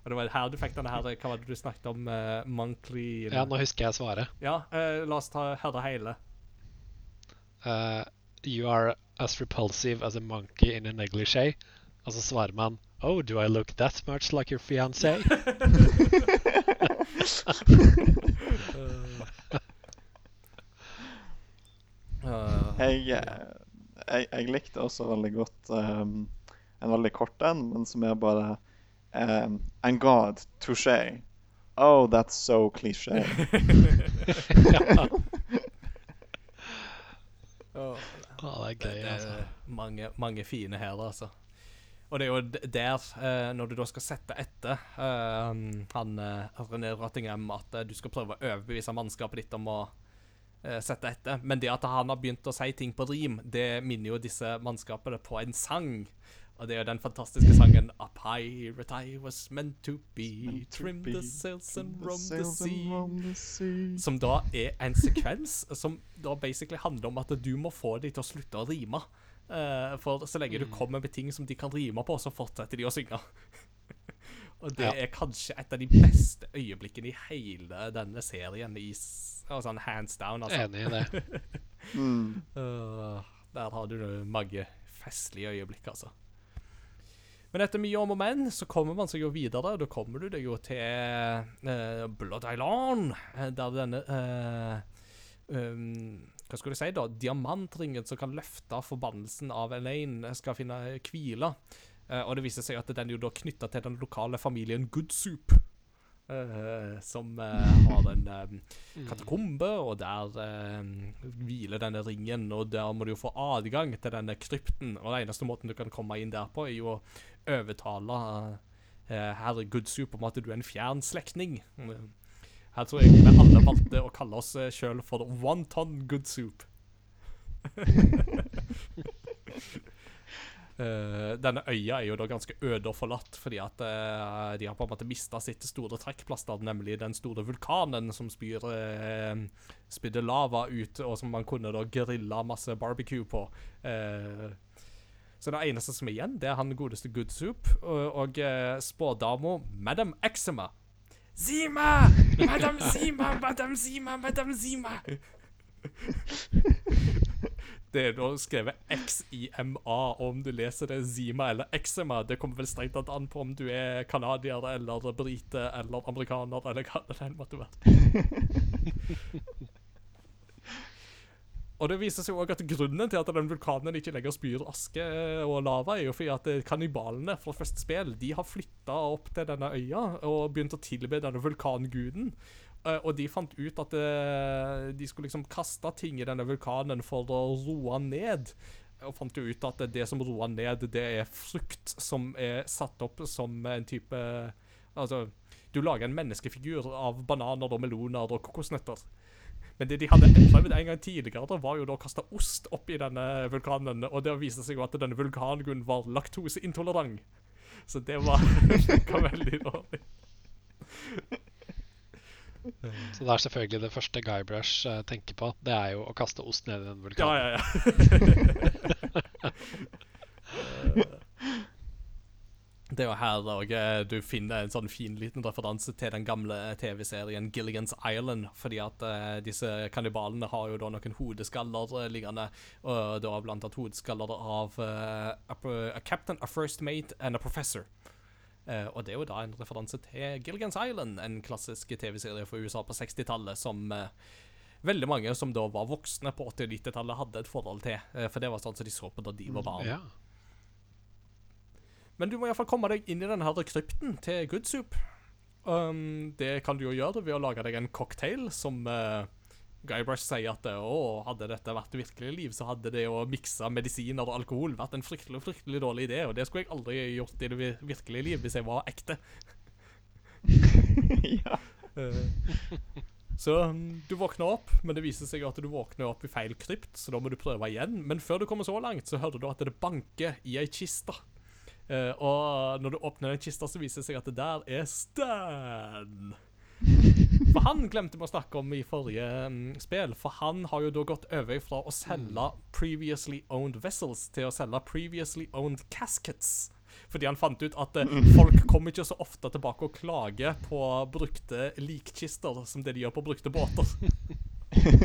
og det var her du fikk denne her Hva var det du snakket om? Uh, Monkley Ja, nå husker jeg svaret. Ja, uh, la oss ta høre hele. Uh, you are as repulsive as a monkey in a negligee. Og så svarer man Oh, do I look that much like your fiancé? *laughs* Eh, Jeg, eh, jeg, jeg likte også veldig godt um, en veldig kort en, men som er bare um, And God, touche. Oh, that's so cliché. ja. oh, Å, det er gøy, altså. mange, mange fine her, altså. Og det er jo der, eh, når du da skal sette etter eh, han uh, René Rottingham, at eh, du skal prøve å overbevise mannskapet ditt om å eh, sette etter. Men det at han har begynt å si ting på rim, det minner jo disse mannskapene på en sang. Og det er den fantastiske sangen A pirate I was meant to be, trim the sails and roam the sea. Som da er en sekvens som da basically handler om at du må få dem til å slutte å rime. Uh, for så lenge du kommer med ting som de kan rime på, så fortsetter de å synge. *laughs* Og det Ja. er kanskje et av de beste øyeblikkene i hele denne serien. I, s- altså, hands down, altså. Enig i det. *laughs* Mm. Uh, der har du noe mange festlige øyeblikk, altså. Men etter mye om og men, så kommer man seg jo videre. Da kommer du deg jo til uh, Blood Island, eh, der denne uh, um, hva skal du si da, diamantringen som kan løfte forbannelsen av Elaine, skal finne hvile. Uh, og det viser seg at den er jo da knytta til den lokale familien Goodsoup. Uh, som uh, har en uh, katakombe, og der hviler denne ringen. Og der må du jo få adgang til denne krypten. Og den eneste måten du kan komme inn der på, er jo å overtale eh, herr Goodsoup om at du er en fjern slektning. Her tror jeg vi alle valgte å kalle oss uh, sjøl for One Ton Good Soup. uh, *laughs* denne øya er jo da ganske øde og forlatt, fordi at uh, de har på en måte mista sitt store trekkplaster, nemlig den store vulkanen som spyr uh, lava ut, og som man kunne da grilla masse barbecue på. Eh, så det eneste som er igjen, det er han godeste Good Soup og, og uh, spådama Madam Eczema. Zima! Madam Zima, Madam Zima, Madam Zima! *laughs* Det er da skrevet X-I-M-A, og om du leser det Zima eller Eczema, det kommer vel strengt tatt an på om du er canadier eller brite eller amerikaner eller hva det måtte være. *laughs* Og det viser seg også at grunnen til at den vulkanen ikke lenger spyr aske og lava, er jo fordi at eh, kannibalene fra første spill de har flytta opp til denne øya og begynt å tilbe denne vulkanguden. Eh, Og de fant ut at eh, de skulle liksom kaste ting i denne vulkanen for å roe ned. Og fant jo ut at det som roer ned, det er frukt som er satt opp som en type Altså, du lager en menneskefigur av bananer og meloner og kokosnøtter. Men det de hadde prøvd en gang tidligere, var jo da å kaste ost oppi denne vulkanen. Og det viste seg jo at denne vulkanen var laktoseintolerant. Så det var, *laughs* var veldig dårlig. Så det er selvfølgelig det første Guybrush uh, tenker på. Det er jo å kaste ost ned i en vulkan. Ja, ja, ja. *laughs* *laughs* Det er jo her og, eh, du finner en sånn fin liten referanse til den gamle TV-serien Gilligan's Island. Fordi at uh, disse kannibalene har jo da noen hodeskaller uh, liggende. Og da blant annet hodeskaller av uh, a, captain, a first mate and a professor. Og det er jo da en referanse til Gilligan's Island, en klassisk TV-serie fra USA på 60-tallet som veldig mange som da var voksne på 80- og 90-tallet, hadde et forhold til. For det var sånn som de så på da de var barn. Ja. Men du må iallfall komme deg inn i denne her krypten til Good Soup. Um, det kan du jo gjøre ved å lage deg en cocktail som uh, Guybrush sier at å, hadde dette vært virkelig liv, så hadde det å mikse medisiner og alkohol vært en fryktelig fryktelig dårlig idé, og det skulle jeg aldri gjort i det vir- virkelige liv hvis jeg var ekte. *laughs* ja. Uh, så um, du våkner opp, men det viser seg at du våkner opp i feil krypt, så da må du prøve igjen. Men før du kommer så langt, så hører du at det banker i ei kiste. Eh, og når du åpner den kista, så viser det seg at det der er Stan. For han glemte vi å snakke om i forrige um, spill, for han har jo da gått over fra å selge previously owned vessels til å selge previously owned caskets. Fordi han fant ut at uh, folk kommer ikke så ofte tilbake og klager på brukte likkister som det de gjør på brukte båter.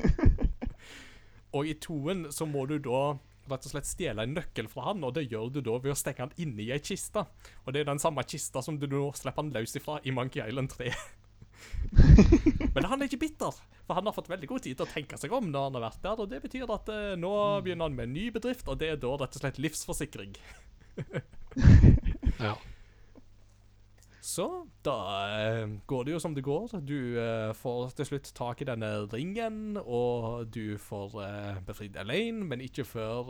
*laughs* og i toen så må du da rett og slett stjele en nøkkel fra han, og det gjør du da ved å stenge han inne i ei kiste. Og det er den samme kista som du nå slipper han løs ifra i Monkey Island 3. *laughs* Men han er ikke bitter, for han har fått veldig god tid til å tenke seg om når han har vært der, og det betyr at eh, nå begynner han med en ny bedrift, og det er da rett og slett livsforsikring. *laughs* ja. Så da eh, går det jo som det går. Du eh, får til slutt tak i denne ringen, og du får eh, befridd Elaine, men ikke før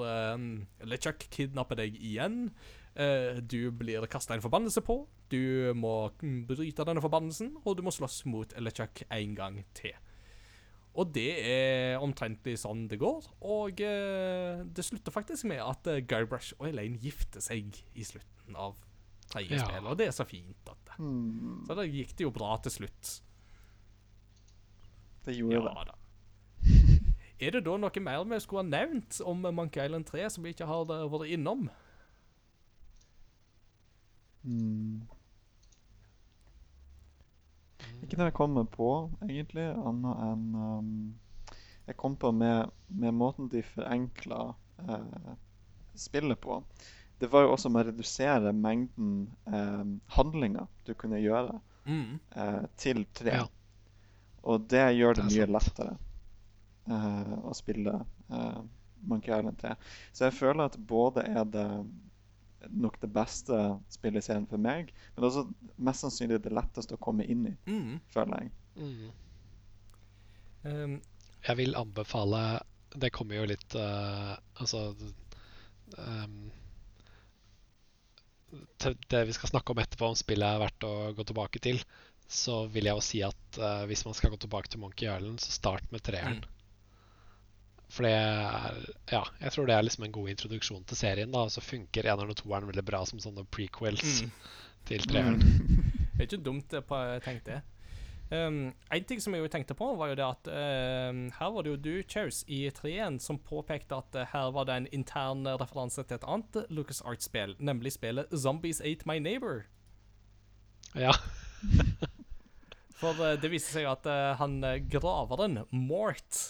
LeChuck kidnapper deg igjen. Du blir kasta en forbannelse på. Du må bryte denne forbannelsen, og du må slåss mot LeChuck en gang til. Og det er omtrentlig sånn det går. Og det slutter faktisk med at Guybrush og Elaine gifter seg i slutten av tredje Ja. spill, og det er så fint at det Hmm, så da gikk det jo bra til slutt. det gjorde Ja det. Er det da noe mer vi skulle ha nevnt om Monkey Island 3 som vi ikke har vært innom? Mm. Ikke det jeg kommer på, egentlig, annet enn um, Jeg kom på med, med måten de forenkla eh, spillet på. Det var jo også med å redusere mengden eh, handlinger du kunne gjøre Mm. eh, til tre. Ja. Og det gjør det, Det mye sant. lettere. eh, å spille eh, Monkey Island 3. Så jeg føler at både er det nok det beste spillet i serien for meg, men også mest sannsynlig det letteste å komme inn i, Mm. føler jeg. Mm. Um, Jeg vil anbefale Det kommer jo litt uh, Altså ehm, til Det vi skal snakke om etterpå, om spillet er verdt å gå tilbake til, så vil jeg jo si at uh, hvis man skal gå tilbake til Monkey Island, så start med treeren. For det er Ja, jeg tror det er liksom en god introduksjon til serien. da, Og så funker eneren og toeren veldig bra som sånne prequels Mm. til treeren. Det er ikke dumt tenkte jeg. det. Um, en ting som jeg jo tenkte på, var jo det at um, her var det jo du, Chaus, i 3-en som påpekte at uh, her var det en intern referanse til et annet Lucas Arts-spill, nemlig spillet Zombies Ate My Neighbor. Ja. *laughs* For uh, det viste seg at uh, han graveren, Mort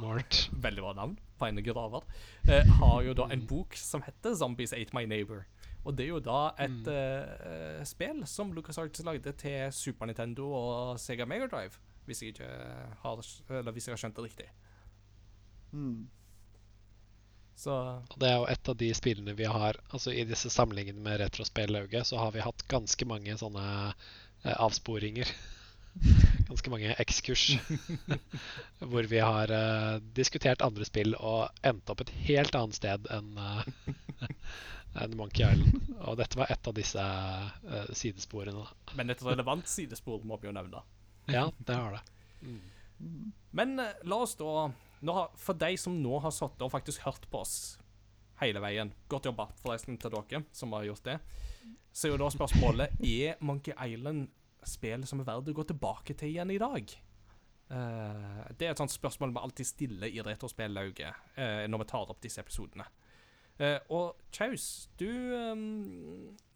Mort. *laughs* Veldig bra navn på en graver. Har jo da en bok som heter Zombies Ate My Neighbor. Og det er jo da et uh, spill som LucasArts lagde til Super Nintendo og Sega Megadrive, hvis jeg ikke har, eller hvis jeg har skjønt det riktig. Mm. Så Og det er jo et av de spillene vi har Altså I disse samlingene med retrospillauget så har vi hatt ganske mange sånne eh, avsporinger. *laughs* Ganske mange ekskurs. *laughs* hvor vi har eh, diskutert andre spill og endt opp et helt annet sted enn eh, *laughs* enn Monkey Island. Og dette var et av disse uh, sidesporene. da. Men et relevant sidespor må vi jo nevne. Ja, det har det. Men uh, la oss da har, For de som nå har sittet og faktisk hørt på oss hele veien Godt jobba forresten til dere som har gjort det. Så er jo da spørsmålet *laughs* Er Monkey Island spill som er verdt å gå tilbake til igjen i dag? Uh, det er et sånt spørsmål vi alltid stiller i Retrospellauget uh, når vi tar opp disse episodene. Eh, og Chaus, du,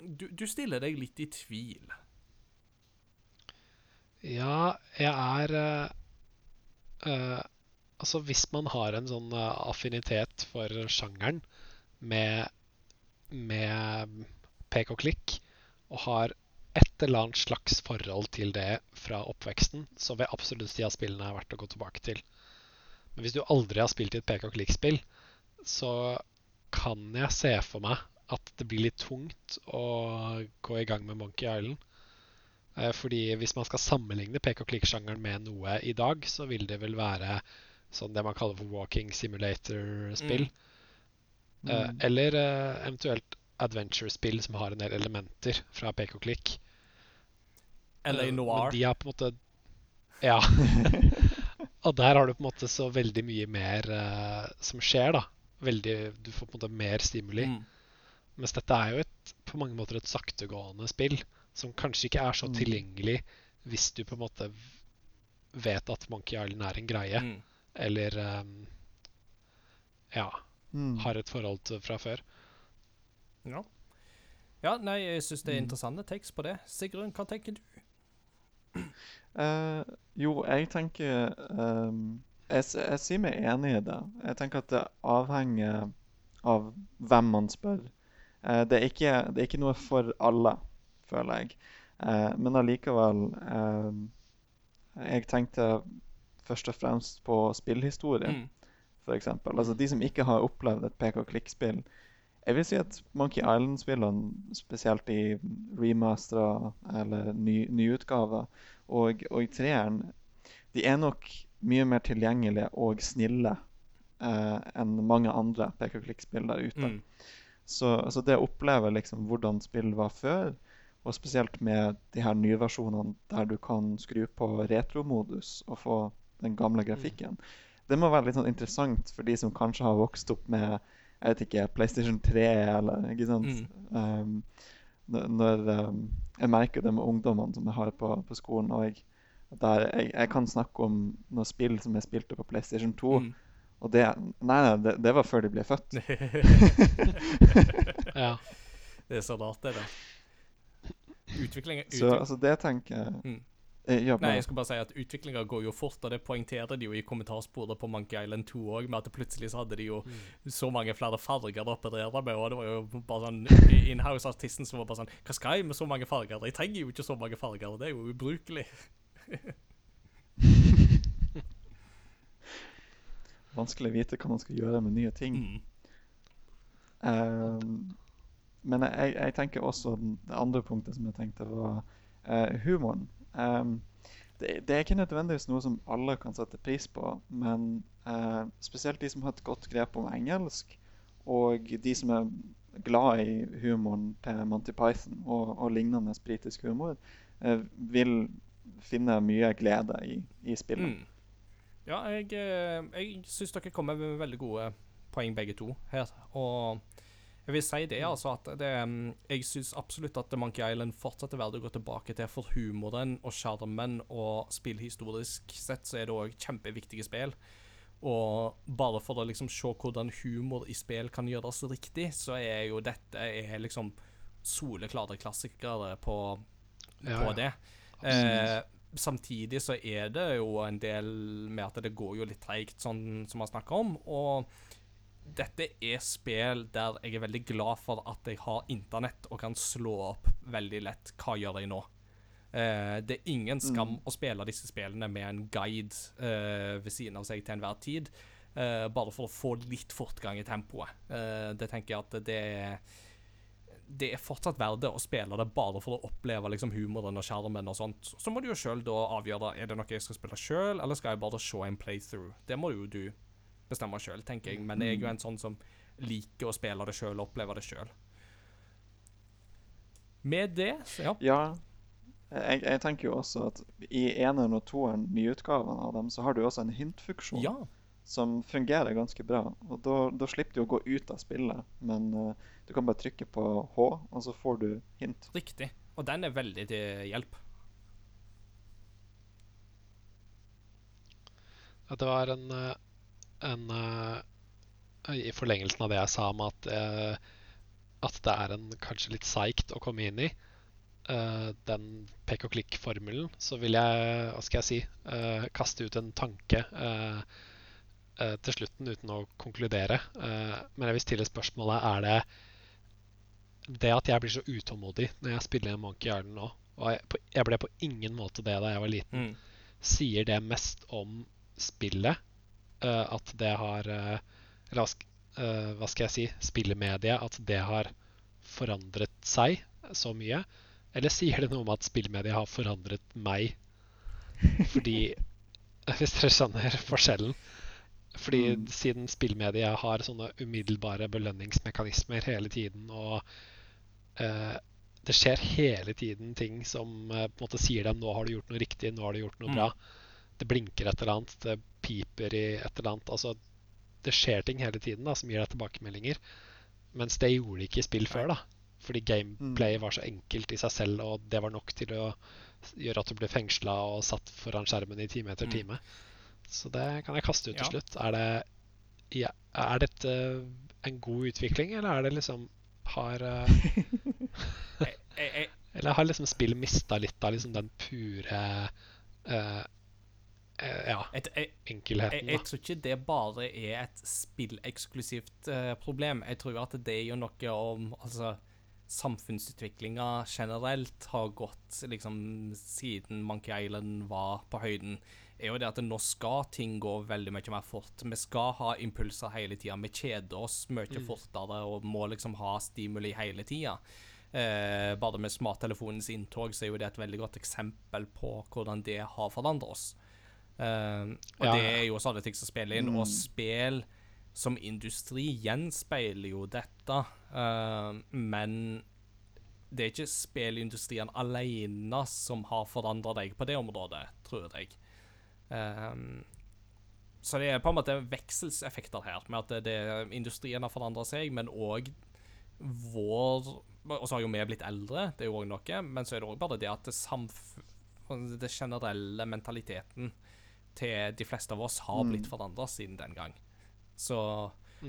du Du stiller deg litt i tvil. Ja, jeg er eh, eh, Altså, hvis man har en sånn eh, affinitet for sjangeren med, med pek og klikk, og har et eller annet slags forhold til det fra oppveksten, så vil absolutt si at spillene er verdt å gå tilbake til. Men hvis du aldri har spilt i et pek og klikk-spill, så kan jeg se for meg at det blir litt tungt å gå i gang med Monkey Island. Eh, Fordi hvis man skal sammenligne pek og klikk-sjangeren med noe i dag, så vil det vel være sånn det man kaller for walking simulator-spill. Mm. Mm. Eller eh, eventuelt adventure-spill som har en del elementer fra pek og klikk. LA Eh, Noir. Men de har på en måte Ja. *laughs* og der har du på en måte så veldig mye mer eh, som skjer, da. Veldig, du får på en måte mer stimuli. Mm. Mens dette er jo et, på mange måter et saktegående spill som kanskje ikke er så Mm. tilgjengelig hvis du på en måte vet at Monkey Island er en greie, Mm. eller um, ja, Mm. har et forhold til fra før. Ja. ja, nei, jeg syns det er Mm. interessante tekst på det. Sigrun, hva tenker du? Uh, jo, jeg tenker ehm, jeg, jeg sier meg enig i det. Jeg tenker at det avhenger av hvem man spør. Eh, det, er ikke, det er ikke noe for alle, føler jeg. Eh, men allikevel ehm, Jeg tenkte først og fremst på spillhistorie, Mm. eksempel. Altså de som ikke har opplevd et pek og klikk-spill. Jeg vil si at Monkey Island-spillene, spesielt i remastera eller ny, nyutgaver, og, og treeren, de er nok mye mer tilgjengelige og snille eh, enn mange andre pek og klikk-spill der ute. Mm. Så, så det å oppleve liksom hvordan spill var før, og spesielt med de her nye versjonene der du kan skru på retromodus og få den gamle grafikken, det må være litt sånn interessant for de som kanskje har vokst opp med jeg vet ikke, PlayStation 3 eller ikke sant? Mm. Um, når um, Jeg merker det med ungdommene som jeg har på, på skolen òg. Der jeg, jeg kan snakke om noen spill som jeg spilte på PlayStation 2. Mm. Og det, nei, nei, det, det var før de ble født. *laughs* Ja. det er så rart, det der. utvikling. Så altså, det tenker jeg Mm. eh, ja, Nei, jeg skulle bare si at utviklinga går jo fort, og det poengterer de jo i kommentarsporet på Monkey Island 2 òg, med at plutselig så hadde de jo så mange flere farger å operere med, og det var jo bare sånn Inhouse-artisten som var bare sånn Hva skal jeg med så mange farger? Jeg trenger jo ikke så mange farger, det er jo ubrukelig. *laughs* vanskelig å vite hva man skal gjøre med nye ting. Mm. Um, men jeg, jeg tenker også det andre punktet som jeg tenkte, var uh, humoren. Um, det, det er ikke nødvendigvis noe som alle kan sette pris på, men uh, spesielt de som har et godt grep om engelsk, og de som er glad i humoren til Monty Python og, og lignende britisk humor, uh, vil finne mye glede i, i spillet. Mm. Ja, jeg, eh, jeg syns dere kommer med veldig gode poeng begge to her. Og jeg vil si det, altså, at det, mm, jeg syns absolutt at Monkey Island fortsetter verdt å gå tilbake til for humoren og sjarmen, og spillhistorisk sett så er det òg kjempeviktige spill. Og bare for å liksom se hvordan humor i spill kan gjøres riktig, så er jo dette er liksom soleklare klassikere på, Ja, på ja. det. Eh, samtidig så er det jo en del med at det går jo litt treigt, sånn som man snakker om. Og dette er spill der jeg er veldig glad for at jeg har internett og kan slå opp veldig lett hva gjør jeg nå. Eh, det er ingen skam å spille disse spillene med en guide eh, ved siden av seg til enhver tid. eh, bare for å få litt fortgang i tempoet. Eh, det tenker jeg at det er det er fortsatt verdt å spille det bare for å oppleve liksom humoren og skjermen og sånt. Så må du jo sjøl avgjøre er det noe jeg skal spille sjøl, eller skal jeg bare se en playthrough. Det må jo du bestemme sjøl, tenker jeg. Men jeg er jo en sånn som liker å spille det sjøl og oppleve det sjøl. Med det, så ja. Ja, jeg, jeg tenker jo også at i eneren og toeren, nyutgaven av dem, så har du også en hintfunksjon Ja, som fungerer ganske bra. Og da, da slipper du å gå ut av spillet, men uh, du kan bare trykke på H, og så får du hint. riktig. Og den er veldig til hjelp. Ja, det var en, eh, en eh, I forlengelsen av det jeg sa om at, at det er en kanskje litt seigt å komme inn i, eh, den pek og klikk-formelen, så vil jeg, hva skal jeg si, eh, kaste ut en tanke til slutten uten å konkludere. Eh, men jeg vil stille spørsmålet er det det at jeg blir så utålmodig når jeg spiller en Monkey Island nå, og jeg, jeg ble på ingen måte det da jeg var liten, Mm. sier det mest om spillet eh, at det har eh, Eller hva, eh, skal jeg si? Spillemediet. At det har forandret seg så mye? Eller sier det noe om at spillmediet har forandret meg? Fordi *laughs* Hvis dere skjønner forskjellen. Fordi Mm. siden spillmediet har sånne umiddelbare belønningsmekanismer hele tiden, og eh, det skjer hele tiden ting som eh, på en måte sier dem 'nå har du gjort noe riktig', 'nå har du gjort noe Mm. bra'. Det blinker et eller annet, det piper i et eller annet. Altså, det skjer ting hele tiden da, som gir deg tilbakemeldinger. Mens det gjorde de ikke i spill før, da. Fordi gameplay var så enkelt i seg selv, og det var nok til å gjøre at du ble fengsla og satt foran skjermen i time etter Mm. Så det kan jeg kaste ut til Ja. slutt. Er det ja, Er dette en god utvikling, eller er det liksom Har eh, *laughs* Eller har liksom spillet mista litt av liksom den pure uh, Ja, et, jeg, enkelheten, jeg, jeg tror ikke det bare er et spilleksklusivt uh, problem. Jeg tror at det er jo noe om altså, Samfunnsutviklinga generelt har gått liksom siden Monkey Island var på høyden. Er jo det at Nå skal ting gå veldig mye mer fort. Vi skal ha impulser hele tida. Vi kjeder oss mye fortere og må liksom ha stimuli hele tida. Eh, bare med smarttelefonens inntog så er jo det et veldig godt eksempel på hvordan det har forandret oss. Eh, og Ja, det er jo sånne ting som spiller inn. Og spill som industri gjenspeiler jo dette, eh, men det er ikke spillindustrien alene som har forandra deg på det området, tror jeg. Eh, så det er på en måte vekselseffekter her, med at det, det, industrien har forandra seg, men òg vår Og så har jo vi blitt eldre, det er jo òg noe, men så er det òg bare det at det, det generelle mentaliteten til de fleste av oss har blitt forandra siden den gang. Så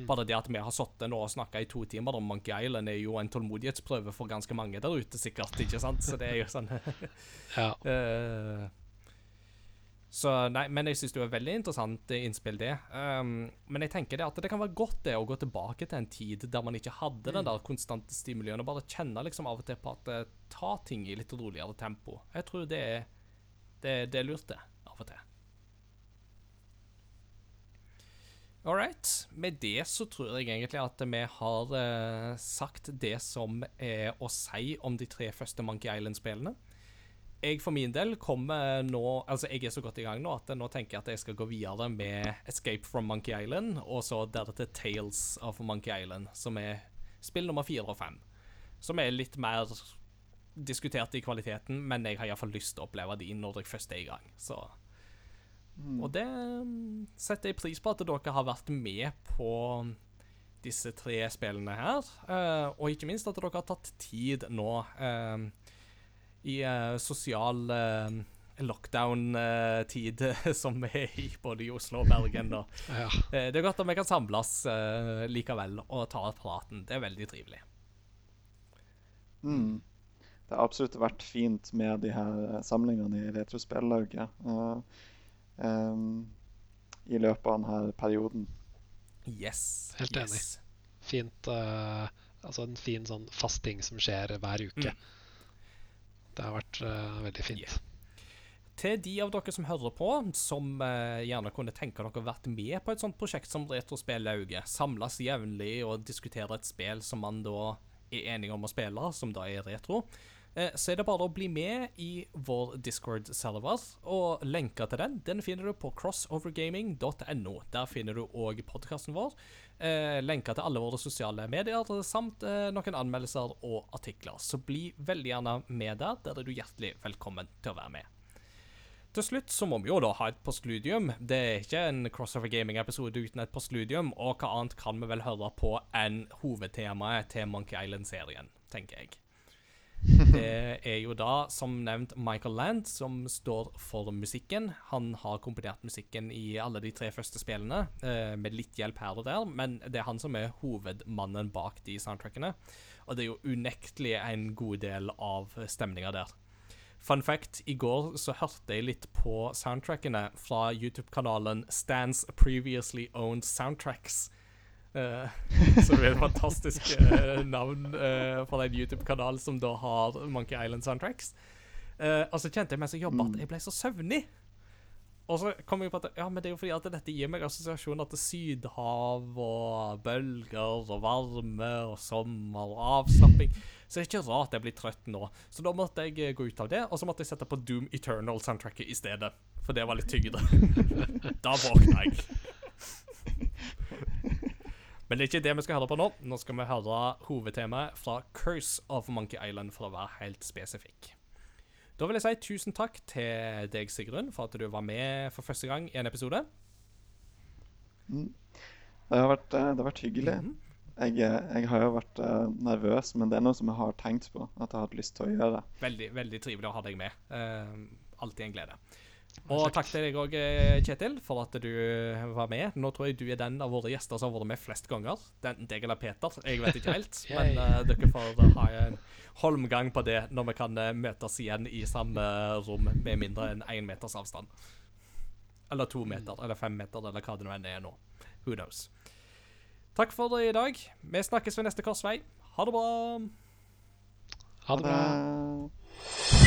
bare det at vi har sittet nå og snakka i to timer om Monkey Island, er jo en tålmodighetsprøve for ganske mange der ute, sikkert. ikke sant? Så det er jo sånn ja. *laughs* Eh, så nei, men jeg syns det var veldig interessant eh, innspill, det. Um, men jeg tenker det at det kan være godt det å gå tilbake til en tid der man ikke hadde den der konstante stimulien, og bare kjenne liksom av og til på at det ta ting i litt roligere tempo. Jeg tror det er, det, det er lurt, det, av og til. All right. Med det så tror jeg egentlig at vi har uh, sagt det som er å si om de tre første Monkey Island-spillene. Jeg for min del kommer nå Altså, jeg er så godt i gang nå at nå tenker jeg at jeg skal gå videre med Escape from Monkey Island, og så deretter Tales of Monkey Island, som er spill nummer fire og fem. Som er litt mer diskutert i kvaliteten, men jeg har iallfall lyst til å oppleve de når jeg først er i gang. Så Og det mm, setter jeg pris på at dere har vært med på disse tre spillene her. eh, og ikke minst at dere har tatt tid nå eh, i eh, sosial eh, lockdown-tid *laughs* som vi er i både i Oslo og Bergen. Og, *laughs* Ja. eh, det er godt at vi kan samles likevel og ta praten. Det er veldig trivelig. Mm. Det har absolutt vært fint med de her samlingene i Retrospellauget uh, um, i løpet av denne perioden. Yes. Helt enig. yes. Fint uh, Altså en fin sånn fast ting som skjer hver uke. Det har vært uh, veldig fint. Yeah. Til de av dere som hører på, som uh, gjerne kunne tenke dere vært med på et sånt prosjekt som Retrospellauget, samles jevnlig og diskutere et spill som man da er enige om å spille, som da er retro, eh, så er det bare å bli med i vår Discord-server, og lenka til den den finner du på crossovergaming.no. Der finner du òg podkasten vår, eh, lenker til alle våre sosiale medier, samt eh, noen anmeldelser og artikler. Så bli veldig gjerne med der. Der er du hjertelig velkommen til å være med. Til slutt så må vi jo da ha et postludium. Det er ikke en Crossover Gaming-episode uten et postludium, og hva annet kan vi vel høre på enn hovedtemaet til Monkey Island-serien, tenker jeg. Det er jo da, som nevnt, Michael Land som står for musikken. Han har komponert musikken i alle de tre første spillene, eh, med litt hjelp her og der, men det er han som er hovedmannen bak de soundtrackene. Og det er jo unektelig en god del av stemninga der. Fun fact, i går så hørte jeg litt på soundtrackene fra YouTube-kanalen Stans Previously Owned Soundtracks. *laughs* Så det er et fantastisk uh, navn uh, for en YouTube-kanal som da har Monkey Island Soundtracks. Uh, og så kjente jeg mens jeg jobba at jeg ble så søvnig. Og så kom jeg på at ja, men det er jo fordi at dette gir meg assosiasjoner til sydhav og bølger og varme og sommer og avslapping. Så det er ikke rart jeg blir trøtt nå. Så da måtte jeg gå ut av det, og så måtte jeg sette på Doom Eternal-soundtracket i stedet. For det var litt tyngre. *laughs* da våkna jeg. *laughs* Men det er ikke det vi skal høre på nå. Nå skal vi høre hovedtemaet fra Curse of Monkey Island, for å være helt spesifikk. Da vil jeg si tusen takk til deg, Sigrun, for at du var med for første gang i en episode. Det har vært, eh, det har vært hyggelig. Mhm. Jeg, eh, jeg har jo vært eh, nervøs, men det er noe som jeg har tenkt på at jeg har hatt lyst til å gjøre. Veldig veldig trivelig å ha deg med. Eh, alltid en glede. Det Og takk til deg òg, Kjetil, for at du var med. Nå tror jeg du er den av våre gjester som har vært med flest ganger. Enten deg eller Peter, jeg vet ikke helt. *laughs* men eh, dere får ha en holmgang på det når vi kan eh, møtes igjen i samme rom med mindre enn én meters avstand. Eller to meter, eller fem meter, eller hva det nå enn er nå. Who knows. Takk for i dag. Vi snakkes ved neste korsvei. Ha det bra. Ha det bra. Det.